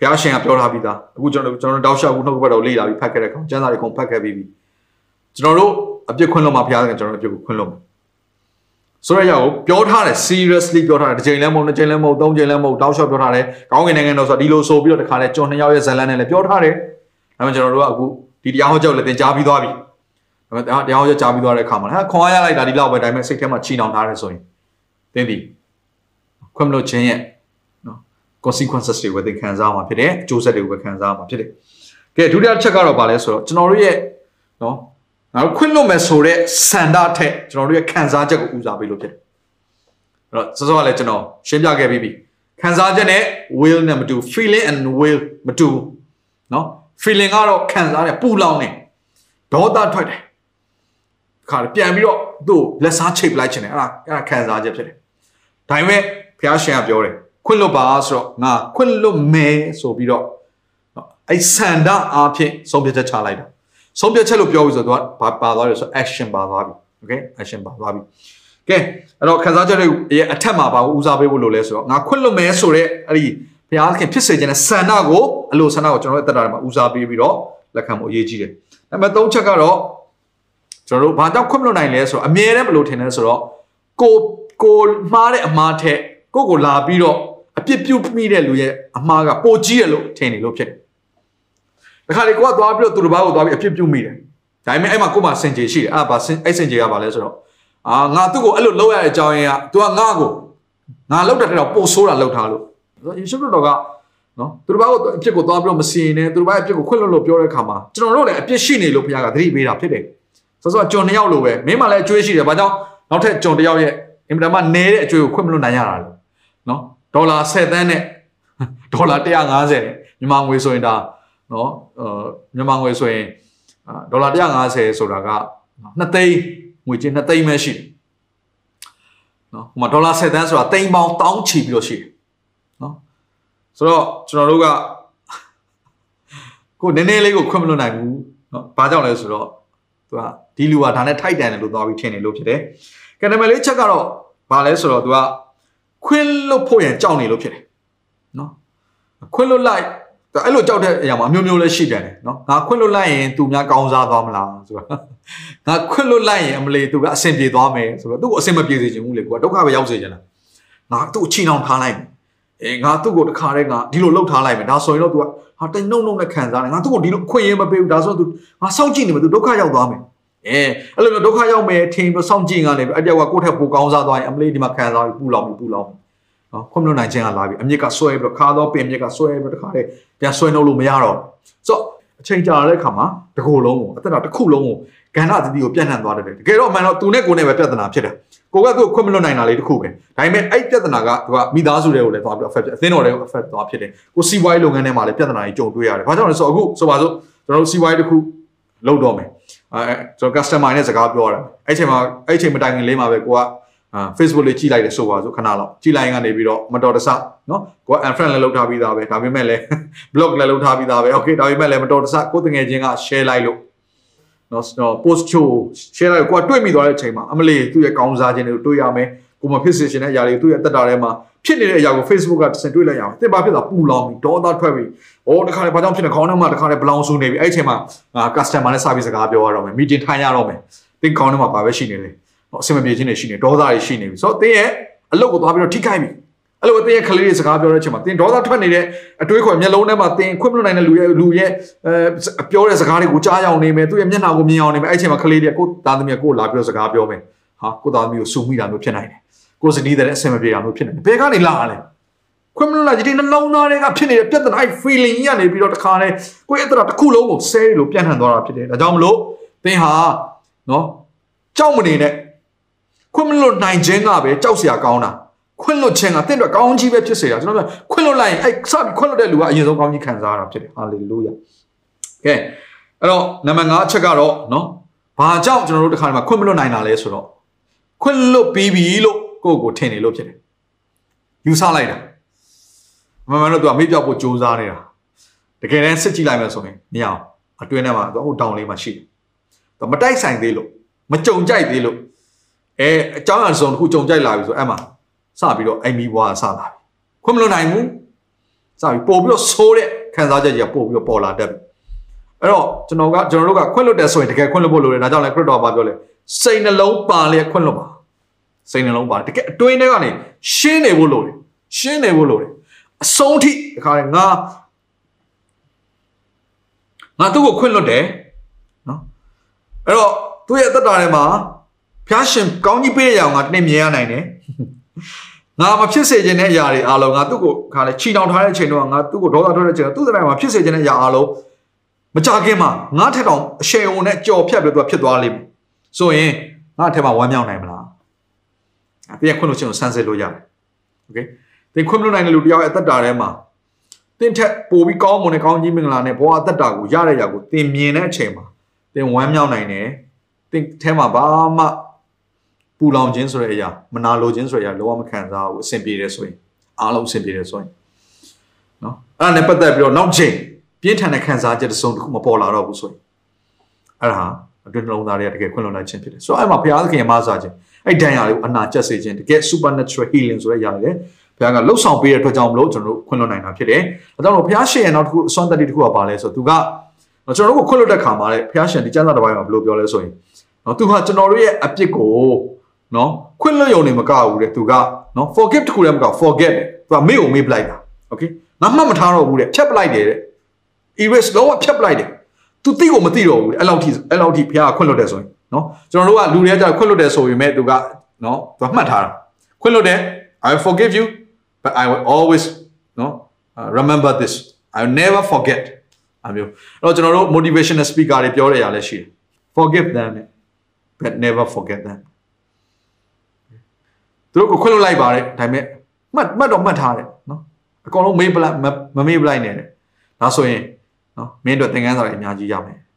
ဘုရားရှင်ကပြောထားပြီးသားအခုကျွန်တော်ကျွန်တော်တောက်လျှောက်ခုနှုတ်ကပတ်တော်လေ့လာပြီးဖတ်ခဲ့တဲ့ကောင်ကျမ်းစာတွေကုန်ဖတ်ခဲ့ပြီးပြီကျွန်တော်တို့အပြစ်ခွင့်လွှတ်မှာဘုရားကကျွန်တော်တို့အပြစ်ကိုခွင့်လွှတ်မှာဆိုရရောက်ပြောထားတယ် seriously ပြောထားတယ်တစ်ချိန်လည်းမဟုတ်နှစ်ချိန်လည်းမဟုတ်သုံးချိန်လည်းမဟုတ်တောက်လျှောက်ပြောထားတယ်ကောင်းကင်နိုင်ငံတော်ဆိုဒီလိုဆိုပြီးတော့တခါလဲကျွန်နှစ်ယောက်ရဲ့ဇလန်းနဲ့လည်းပြောထားတယ်ဒါပေမဲ့ကျွန်တော်တို့ကအခုဒီတရားဟောကြောက်လည်းသင်ကြားပြီးသွားပြီဒါပေမဲ့တရားဟောကြောက်ကြားပြီးသွားတဲ့အခါမှာဟာခွန်အားရလိုက်တာဒီလောက်ပဲဒါပေမဲ့စိတ်ထဲမှာချီနှောင်ထားတယ်ဆိုရင်သင်ဒီခွင့်မလို့ခြင်းရဲ့ consequences တွေကိုသင်ခံစားမှာဖြစ်တယ်အကျိုးဆက်တွေကိုပဲခံစားမှာဖြစ်တယ်ကဲဒုတိယချက်ကတော့ဗာလဲဆိုတော့ကျွန်တော်တို့ရဲ့နော်ငါတို့ခွင့်လွတ်မယ်ဆိုတဲ့စန္ဒထက်ကျွန်တော်တို့ရဲ့ခံစားချက်ကိုဦးစားပေးလို့ဖြစ်တယ်အဲ့တော့စောစောကလည်းကျွန်တော်ရှင်းပြခဲ့ပြီးပြီခံစားချက်နဲ့ will နဲ့မတူ feeling and will မတူနော် feeling ကတော့ခံစားတယ်ပူလောင်တယ်ဒေါသထွက်တယ်ခါပြန်ပြီးတော့သူ့လက်စားချိတ်ပလိုက်ခြင်းတယ်အဲ့ဒါအဲ့ဒါခံစားချက်ဖြစ်တယ်ဒါပေမဲ့ဘုရားရှင်ကပြောတယ် ခွင့်လွတ်ပါဆိုတော့ငါခွင့်လွတ်မယ်ဆိုပြီးတော့အဲ့ဆန္ဒအားဖြင့်ဆုံးဖြတ်ချက်ချလိုက်တာဆုံးဖြတ်ချက်လို့ပြောပြီးဆိုတော့ဘာပါသွားလဲဆို action ပါသွားပြီ okay action ပါသွားပြီကဲအဲ့တော့ခံစားချက်တွေရဲ့အထက်မှာပါဦးစားပေးဖို့လိုလဲဆိုတော့ငါခွင့်လွတ်မယ်ဆိုတော့အဲ့ဒီဘုရားခင်ဖြစ်စေခြင်းနဲ့ဆန္ဒကိုအလိုဆန္ဒကိုကျွန်တော်တို့အသက်တာထဲမှာဦးစားပေးပြီးတော့လက်ခံဖို့အရေးကြီးတယ်။နံပါတ်3ချက်ကတော့ကျွန်တော်တို့ဘာကြောင့်ခွင့်မလွတ်နိုင်လဲဆိုတော့အမြဲတမ်းဘယ်လိုထင်လဲဆိုတော့ကိုကိုမှားတဲ့အမှားထက်ကိုကိုလာပြီးတော့ အပြစ်ပြုတ်မိတဲ့လူရဲ့အမှားကပိုကြီးတယ်လို့ထင်နေလို့ဖြစ်တယ်။ဒါခါလေကိုကသွားပြီးတော့သူတစ်ပါးကိုသွားပြီးအပြစ်ပြုတ်မိတယ်။ဒါပေမဲ့အဲ့မှာကိုမှစင်ကြေရှိတယ်။အဲ့ဒါဘာအဲ့စင်ကြေကဘာလဲဆိုတော့အာငါသူ့ကိုအဲ့လိုလုပ်ရတဲ့အကြောင်းရင်းက तू ကငါ့ကိုငါလောက်တဲ့တော့ပိုဆိုးတာလောက်ထားလို့ယေရှုခရစ်တော်ကနော်သူတို့ဘာကိုအပြစ်ကိုသွားပြီးတော့မစီရင်နဲ့သူတို့ဘာအပြစ်ကိုခွင့်လွတ်လို့ပြောတဲ့အခါမှာကျွန်တော်တို့လည်းအပြစ်ရှိနေလို့ဘုရားကသတိပေးတာဖြစ်တယ်ဆိုတော့ကျွန်နှစ်ယောက်လိုပဲမင်းမှလည်းအကျွေးရှိတယ်ဘာကြောင့်နောက်ထပ်ကျွန်တစ်ယောက်ရဲ့အင်မတန်မှနဲတဲ့အကျွေးကိုခွင့်မလွတ်နိုင်ရတာလေနော် ဒေါ်လာ10သန်းနဲ့ဒေါ်လာ150နဲ့မြန်မာငွေဆိုရင်ဒါနော်အာမြန်မာငွေဆိုရင်ဒေါ်လာ150ဆိုတာက2သိန်းငွေချင်း2သိန်းပဲရှိတယ်နော်ဟိုမှာဒေါ်လာ10သန်းဆိုတာသိန်းပေါင်းတောင်းချီပြီးတော့ရှိတယ်နော်ဆိုတော့ကျွန်တော်တို့ကကိုနည်းနည်းလေးကိုခွင့်မလွတ်နိုင်ဘူးနော်ဘာကြောင့်လဲဆိုတော့သူကဒီလူကဒါနဲ့ထိုက်တန်တယ်လို့သွားပြီးထင်နေလို့ဖြစ်တယ်ကနမလေးချက်ကတော့ဘာလဲဆိုတော့သူက ခွင့်လွတ်ဖို့ရန်ကြောက်နေလို့ဖြစ်တယ်နော်ခွင့်လွတ်လိုက်အဲ့လိုကြောက်တဲ့အရာမှာအမျိုးမျိုးလည်းရှိတယ်နော်ငါခွင့်လွတ်လိုက်ရင်သူများကောင်းစားသွားမလားဆိုတော့ငါခွင့်လွတ်လိုက်ရင်အမလီသူကအဆင်ပြေသွားမယ်ဆိုတော့သူ့ကိုအဆင်မပြေစေချင်ဘူးလေကိုကဒုက္ခပဲရောက်စေချင်တာငါသူ့အချီနှောင်ထားလိုက်မယ်အေးငါသူ့ကိုတခါတည်းငါဒီလိုလှုပ်ထားလိုက်မယ်ဒါဆိုရင်တော့ तू ကဟာတိတ်နှုံနှုံနဲ့ခံစားတယ်ငါသူ့ကိုဒီလိုခွင့်ရမပေးဘူးဒါဆိုတော့ तू ငါစောင့်ကြည့်နေမယ် तू ဒုက္ခရောက်သွားမယ် အဲအဲ့လိုမျိုးဒုက္ခရောက်မယ်ထင်ပြီးစောင့်ကြည့်ငါနေအဲ့တယောက်ကကိုယ့်ထက်ပိုကောင်းစားသွားရင်အမလေးဒီမှာခံစားပြီးပူလောင်ပြီးပူလောင်နော်ခွင့်မလွတ်နိုင်ခြင်းကလာပြီအမြစ်ကဆွဲပြီးတော့ခါတော့ပင်မြစ်ကဆွဲပြီးတော့တခါတည်းပြန်ဆွဲနှုတ်လို့မရတော့ဆိုတော့အချိန်ကြာတဲ့အခါမှာတကူလုံးကိုအသက်တာတစ်ခုလုံးကိုကဏ္ဍသတိကိုပြန့်နှံ့သွားတယ်တကယ်တော့အမှန်တော့သူနဲ့ကိုယ်နဲ့ပဲပြဿနာဖြစ်တယ်ကိုကသူ့ကိုခွင့်မလွတ်နိုင်တာလေးတစ်ခုပဲဒါပေမဲ့အဲ့ပြဿနာကသူကမိသားစုတွေကိုလည်းသွားပြီး affect အသင်းတော်တွေကို affect သွားဖြစ်တယ်ကိုစီးပွားရေးလုပ်ငန်းထဲမှာလည်းပြဿနာကြီးကြုံတွေ့ရတယ်ဘာကြောင့်လဲဆိုတော့အခုဆိုပါစို့ကျွန်တော်တို့စီးပွားရေးတစ်ခုလုပ်တော့မယ် အဲကျွန်တော် customer နဲ့စကားပြောတာအဲ့ချိန်မှာအဲ့ချိန်မတိုင်ခင်လေးမှာပဲကိုကအာ Facebook လေးကြည့်လိုက်တယ်ဆိုပါစို့ခဏလောက်ကြည့်လိုက်ရင်ကနေပြီးတော့မတော်တဆနော်ကိုက unfriend လည်းလုပ်ထားပြီးသားပဲဒါပေမဲ့လည်း block လည်းလုပ်ထားပြီးသားပဲ okay ဒါပေမဲ့လည်းမတော်တဆကိုတငယ်ချင်းက share လိုက်လို့နော် post ချို share လိုက်ကိုကတွေ့မိသွားတဲ့အချိန်မှာအမလီသူ့ရဲ့ကောင်းစားခြင်းတွေကိုတွေ့ရမယ် ကိုမဖြစ်စေချင်တဲ့အရာတွေသူ့ရဲ့တက်တာထဲမှာဖြစ်နေတဲ့အရာကို Facebook ကတစ်စင်တွေ့လိုက်ရအောင်တစ်ပါဖြစ်တာပူလောင်ပြီးဒေါသထွက်ပြီးဩတခါလေဘာကြောင့်ဖြစ်နေခေါင်းထဲမှာတခါလေဘလောင်ဆူနေပြီအဲ့အချိန်မှာ customer နဲ့ service စကားပြောရတော့မယ် meeting ထိုင်ရတော့မယ်တင်းခေါင်းထဲမှာဘာပဲရှိနေလဲအဆင်မပြေခြင်းတွေရှိနေဒေါသတွေရှိနေပြီဆိုတော့တင်းရဲ့အလုပ်ကိုသွားပြီးတော့ထိခိုက်ပြီအဲ့လိုအတင်းရဲ့ကလေးတွေစကားပြောတဲ့အချိန်မှာတင်းဒေါသထွက်နေတဲ့အတွေးခေါ်မျက်လုံးထဲမှာတင်းခွင့်မလွတ်နိုင်တဲ့လူရဲ့လူရဲ့အဲပြောတဲ့စကားတွေကိုကြားရောက်နေမယ်သူ့ရဲ့မျက်နှာကိုမြင်အောင်နေမယ်အဲ့အချိန်မှာကလေးတွေကကိုသားသမီးကကိုလာပြီးတော့စကားပြောမယ်ဟာကိုသားသမီးကိုစူမိတာမျိုးဖြစ်နိုင်တယ် ကိုစနီးတဲ့အဆင်မပြေတာမျိုးဖြစ်နေတယ်ဘယ်ကနေလာလဲခွင့်မလွတ်လိုက်ဒီနှလုံးသားတွေကဖြစ်နေတဲ့ပြဿနာအဲ့ feeling ကြီးကနေပြီးတော့တခါလဲကိုယ့်ရဲ့အတ္တတစ်ခုလုံးကိုဆဲလို့ပြန့်နှံ့သွားတာဖြစ်တယ်ဒါကြောင့်မလို့သင်ဟာနော်ကြောက်မနေနဲ့ခွင့်မလွတ်နိုင်ခြင်းကပဲကြောက်စရာကောင်းတာခွင့်လွတ်ခြင်းကတင့်အတွက်ကောင်းကြီးပဲဖြစ်စေတာကျွန်တော်ပြောခွင့်လွတ်လိုက်ရင်အဲ့စပြီးခွင့်လွတ်တဲ့လူကအရင်ဆုံးကောင်းကြီးခံစားရတာဖြစ်တယ်ဟာလေလုယာကဲအဲ့တော့နံပါတ်5အချက်ကတော့နော်ဘာကြောင့်ကျွန်တော်တို့တစ်ခါတည်းမှာခွင့်မလွတ်နိုင်တာလဲဆိုတော့ခွင့်လွတ်ပြီးပြီလို့ ကိုယ့်ကိုထင်နေလို့ဖြစ်တယ်ယူဆလိုက်တာမမှန်တော့သူကမေ့ပြောက်ဖို့ကြိုးစားနေတာတကယ်တမ်းစစ်ကြည့်လိုက်မယ်ဆိုရင်မရအောင်အတွင်းထဲမှာဟိုတောင်လေးမှာရှိတယ်သူမတိုက်ဆိုင်သေးလို့မကြုံကြိုက်သေးလို့အဲအကြောင်းအရာစုံတစ်ခုကြုံကြိုက်လာပြီဆိုအဲ့မှာစပြီးတော့အိမ်မီဘွားဆလာပြီခွင့်မလွတ်နိုင်ဘူးစပြီးပို့ပြီးတော့ဆိုးတဲ့ခံစားချက်ကြီးကပို့ပြီးတော့ပေါ်လာတတ်ပြီအဲ့တော့ကျွန်တော်ကကျွန်တော်တို့ကခွင့်လွတ်တယ်ဆိုရင်တကယ်ခွင့်လွတ်ဖို့လိုတယ်ဒါကြောင့်လည်းခရစ်တော်ဘာပြောလဲစိတ်နှလုံးပါလျက်ခွင့်လွတ်ပါ စိတ်နှလုံးပါတကယ်အတွင်းထဲကနေရှင်းနေဖို့လိုတယ်ရှင်းနေဖို့လိုတယ်အဆုံးထိတခါလေငါငါသူ့ကိုခွင့်လွတ်တယ်နော်အဲ့တော့သူ့ရဲ့အသက်တာထဲမှာဖျားရှင်ကောင်းကြီးပေးတဲ့အရာကိုငါတနေ့မြင်ရနိုင်တယ်ငါမဖြစ်စေခြင်းတဲ့အရာတွေအားလုံးငါသူ့ကိုခါလေချီတောင်ထားတဲ့အချိန်တော့ငါသူ့ကိုဒေါသထွက်တဲ့အချိန်တော့သူ့တဲ့မှာဖြစ်စေခြင်းတဲ့အရာအားလုံးမကြခင်မှာငါထက်တောင်အရှယ်ုံနဲ့ကြော်ဖြတ်ပြီးသူကဖြစ်သွားလိမ့်မယ်ဆိုရင်ငါထက်မှာဝမ်းမြောက်နိုင်မလား ။တရားခွင့်လို့ရှိရင်ဆန်းစစ်လို့ရတယ်။ Okay ။သင်ခွင့်မလို့နိုင်တဲ့လူတယောက်ရဲ့အသက်တာထဲမှာသင်ထက်ပိုပြီးကောင်းမွန်တဲ့ကောင်းကြီးမင်္ဂလာနဲ့ဘဝအသက်တာကိုရတဲ့ရာကိုသင်မြင်တဲ့အချိန်မှာသင်ဝမ်းမြောက်နိုင်တယ်။သင်ထဲမှာဘာမှပူလောင်ခြင်းဆိုတဲ့အရာမနာလိုခြင်းဆိုတဲ့အရာလောကမခံစားဘူးအဆင်ပြေတယ်ဆိုရင်အားလုံးအဆင်ပြေတယ်ဆိုရင်နော်အဲ့ဒါနဲ့ပတ်သက်ပြီးတော့နောက်ချိန်ပြင်းထန်တဲ့ခံစားချက်တစ်စုံတစ်ခုမပေါ်လာတော့ဘူးဆိုရင်အဲ့ဒါဟာအတွင်းနှလုံးသားတွေကတကယ်ခွင့်လွန်လိုက်ခြင်းဖြစ်တယ်ဆိုတော့အဲ့မှာဘုရားသခင်ရဲ့မဆာခြင်း အဲ့ဒဏ်ရာတွေကိုအနာကျက်စေခြင်းတကယ် supernatural healing ဆိုတဲ့အရာတွေဘုရားကလှုပ်ဆောင်ပေးတဲ့အတွက်ကြောင့်မလို့ကျွန်တော်တို့ခွင့်လွှတ်နိုင်တာဖြစ်တယ်အဲကြောင့်လို့ဘုရားရှင်ရဲ့နောက်တစ်ခုအစွမ်းတတ္တိတစ်ခုကပါလဲဆိုတော့သူကကျွန်တော်တို့ကိုခွင့်လွှတ်တဲ့ခါမှာလေဘုရားရှင်ဒီကျမ်းစာတစ်ပိုင်းမှာဘယ်လိုပြောလဲဆိုရင်နော်သူကကျွန်တော်တို့ရဲ့အပြစ်ကိုနော်ခွင့်လွှတ်ရုံနဲ့မကဘူးတဲ့သူကနော် forgive တခုလည်းမက forget တယ်သူကမေ့ကိုမေ့ပလိုက်တာ okay ငါမှတ်မထားတော့ဘူးတဲ့ဖြတ်ပလိုက်တယ်တဲ့ erase လုံးဝဖြတ်ပလိုက်တယ်သူသိကိုမသိတော့ဘူးအဲ့လောက်ထိအဲ့လောက်ထိဘုရားကခွင့်လွှတ်တယ်ဆိုရင် နော်ကျွန်တော်တို့ကလူတွေကကြာခွင့်လွှတ်တယ်ဆိုရင်မဲ့သူကနော်သူကမှတ်ထားတာခွင့်လွှတ်တယ် I forgive you but I will always no uh, remember this I will never forget အမျိုးအဲ့တော့ကျွန်တော်တို့ motivational speaker တွေပြောတဲ့အရာလည်းရှိတယ် forgive them but never forget them သူတို့ကိုခွင့်လွှတ်လိုက်ပါတယ်ဒါပေမဲ့မှတ်မှတ်တော့မှတ်ထားတယ်နော်အကောင်လုံးမေးပလိုက်မမေးပလိုက်နဲ့ဒါဆိုရင်နော်မင်းတို့သင်ခန်းစာတွေအများကြီးရမယ်ဟာ